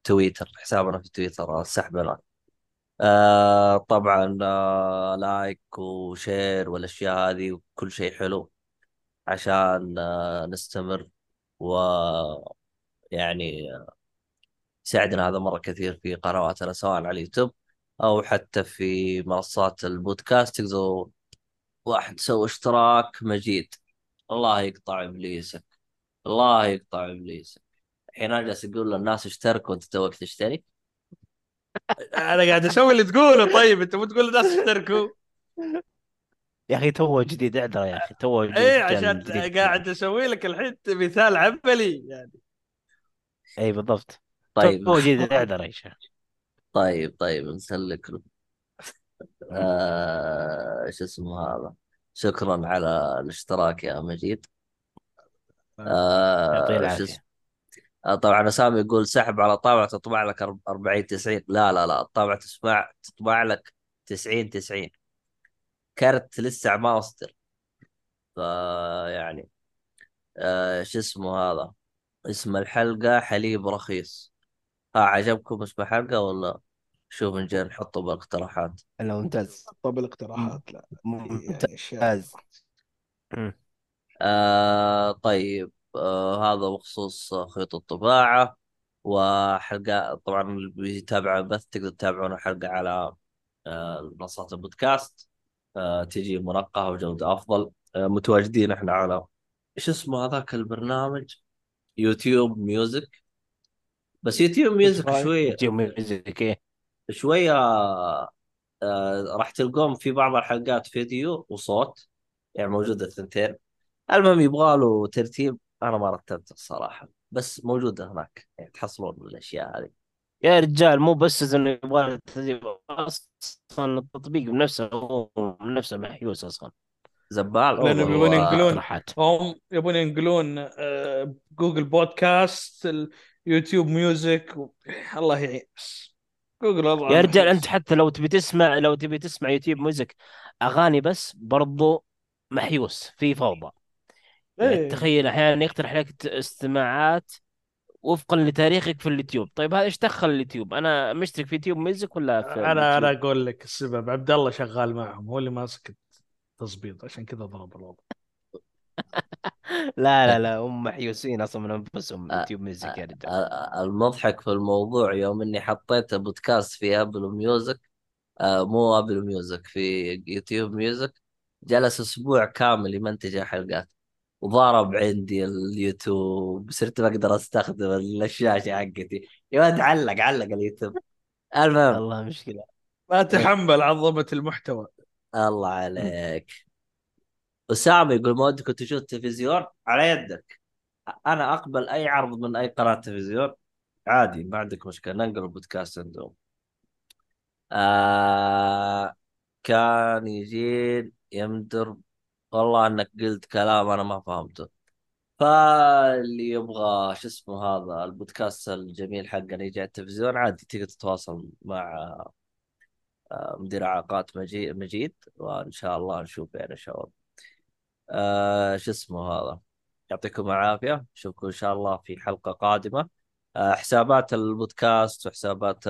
تويتر حسابنا في تويتر السحب الان آه طبعا آه like و share والأشياء هذه وكل شيء حلو عشان آه نستمر و يعني آه، يساعدنا هذا مرة كثير في قنواتنا سواء على اليوتيوب أو حتى في منصات البودكاست. تقدروا واحد سوى اشتراك مجيد. الله يقطع إبليسك. الله يقطع إبليسك. الحين أنا جالس أقول للناس اشتركوا وانت توك تشترك؟ أنا قاعد أسوي اللي تقوله. طيب أنت مو تقول للناس اشتركوا؟ يا أخي تو جديد اعذر يا أخي تو جديد جاني عشان جديد. قاعد أسوي لك الحين مثال عملي يعني. اي بالضبط. طيب. تو جديد اعذر يا شيخ. طيب طيب نسلك. له آه شو اسمه هذا؟ شكرا على الاشتراك يا مجيد. يعطيه آه شو العافية. اسمه آه طبعا سامي يقول سحب على طابعة تطبع لك 40 90 لا لا لا الطابعة تسمع تطبع لك 90 90 كرت لسه ما أصدر. فيعني آه شو اسمه هذا؟ اسم الحلقة حليب رخيص. ها عجبكم اسم الحلقة ولا شوف نجي نحطه بالاقتراحات؟ لا ممتاز. طب الاقتراحات لا يعني. ممتاز. آه طيب. آه هذا بخصوص خيط الطباعة وحلقة طبعا اللي بيتابع البث تقدر تتابعون الحلقة على آه منصات البودكاست. آه تجي منقهة وجودة أفضل. آه متواجدين إحنا على إيش اسمه هذاك البرنامج؟ YouTube Music. بس YouTube Music. شوية. YouTube Music إيه. شوية آه راح تلقون في بعض الحلقات فيديو وصوت يعني موجودة الثنتين. المهم يبغى له ترتيب. أنا ما رتبته الصراحة بس موجودة هناك يعني تحصلون الأشياء هذه يا رجال مو بس انه يبغى ترتيب، أصلا التطبيق بنفسه هو من نفسه محيوس أصلا زبال لأنه هو- بيبون ينقلون. هم يبون ينقلون آه، Google Podcasts ال YouTube Music و... الله يعين بس جوجل يا رجال. أنت حتى لو تبي تسمع لو تبي تسمع YouTube Music أغاني بس برضو محيوس في فوضى يعني إيه. تخيل أحيانا يقترح لك استماعات وفقا لتاريخك في اليوتيوب. طيب هذا إيش دخل اليوتيوب؟ أنا مشترك في YouTube Music ولا في أنا أنا؟ أقول لك السبب. عبد الله شغال معهم هو اللي ماسك التظبيط عشان كذا ضرب الوضع. لا لا لا هم محيوسين أصلا من أنفسهم YouTube Music يا رجال آه، المضحك في الموضوع يوم إني حطيت بودكاست في Apple Music مو Apple Music في YouTube Music جلس أسبوع كامل يمنتج حلقات وضرب عندي اليوتيوب صرت بقدر أستخدم الشاشه حقتي. يا ولد علق علق اليوتيوب. المهم. الله مشكلة. ما تحمل عظمة المحتوى. الله عليك. أسامة يقول ما ودكم تشوف التلفزيون؟ على يدك. أنا أقبل أي عرض من أي قناة تلفزيون. عادي ما عندك مشكلة. ننقل البودكاست عندهم. آه كان يجين يمدر والله انك قلت كلام أنا ما فهمته. فاللي يبغى شو اسمه هذا البودكاست الجميل حقنا يجي على التلفزيون عادي تقدر تتواصل مع آه، مدير اعاقات مجيد وإن شاء الله نشوف يعني شباب آه شو اسمه هذا؟ يعطيكم العافية. نشوفكم إن شاء الله في حلقة قادمة. آه حسابات البودكاست وحسابات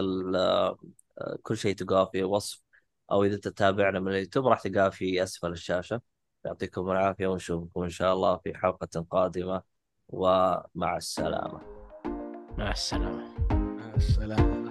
كل شيء تلقاه في وصف أو إذا تتابعنا من اليوتيوب راح تلقاه في أسفل الشاشة. يعطيكم العافية ونشوفكم إن شاء الله في حلقة قادمة ومع السلامة. مع السلامة. مع السلامة.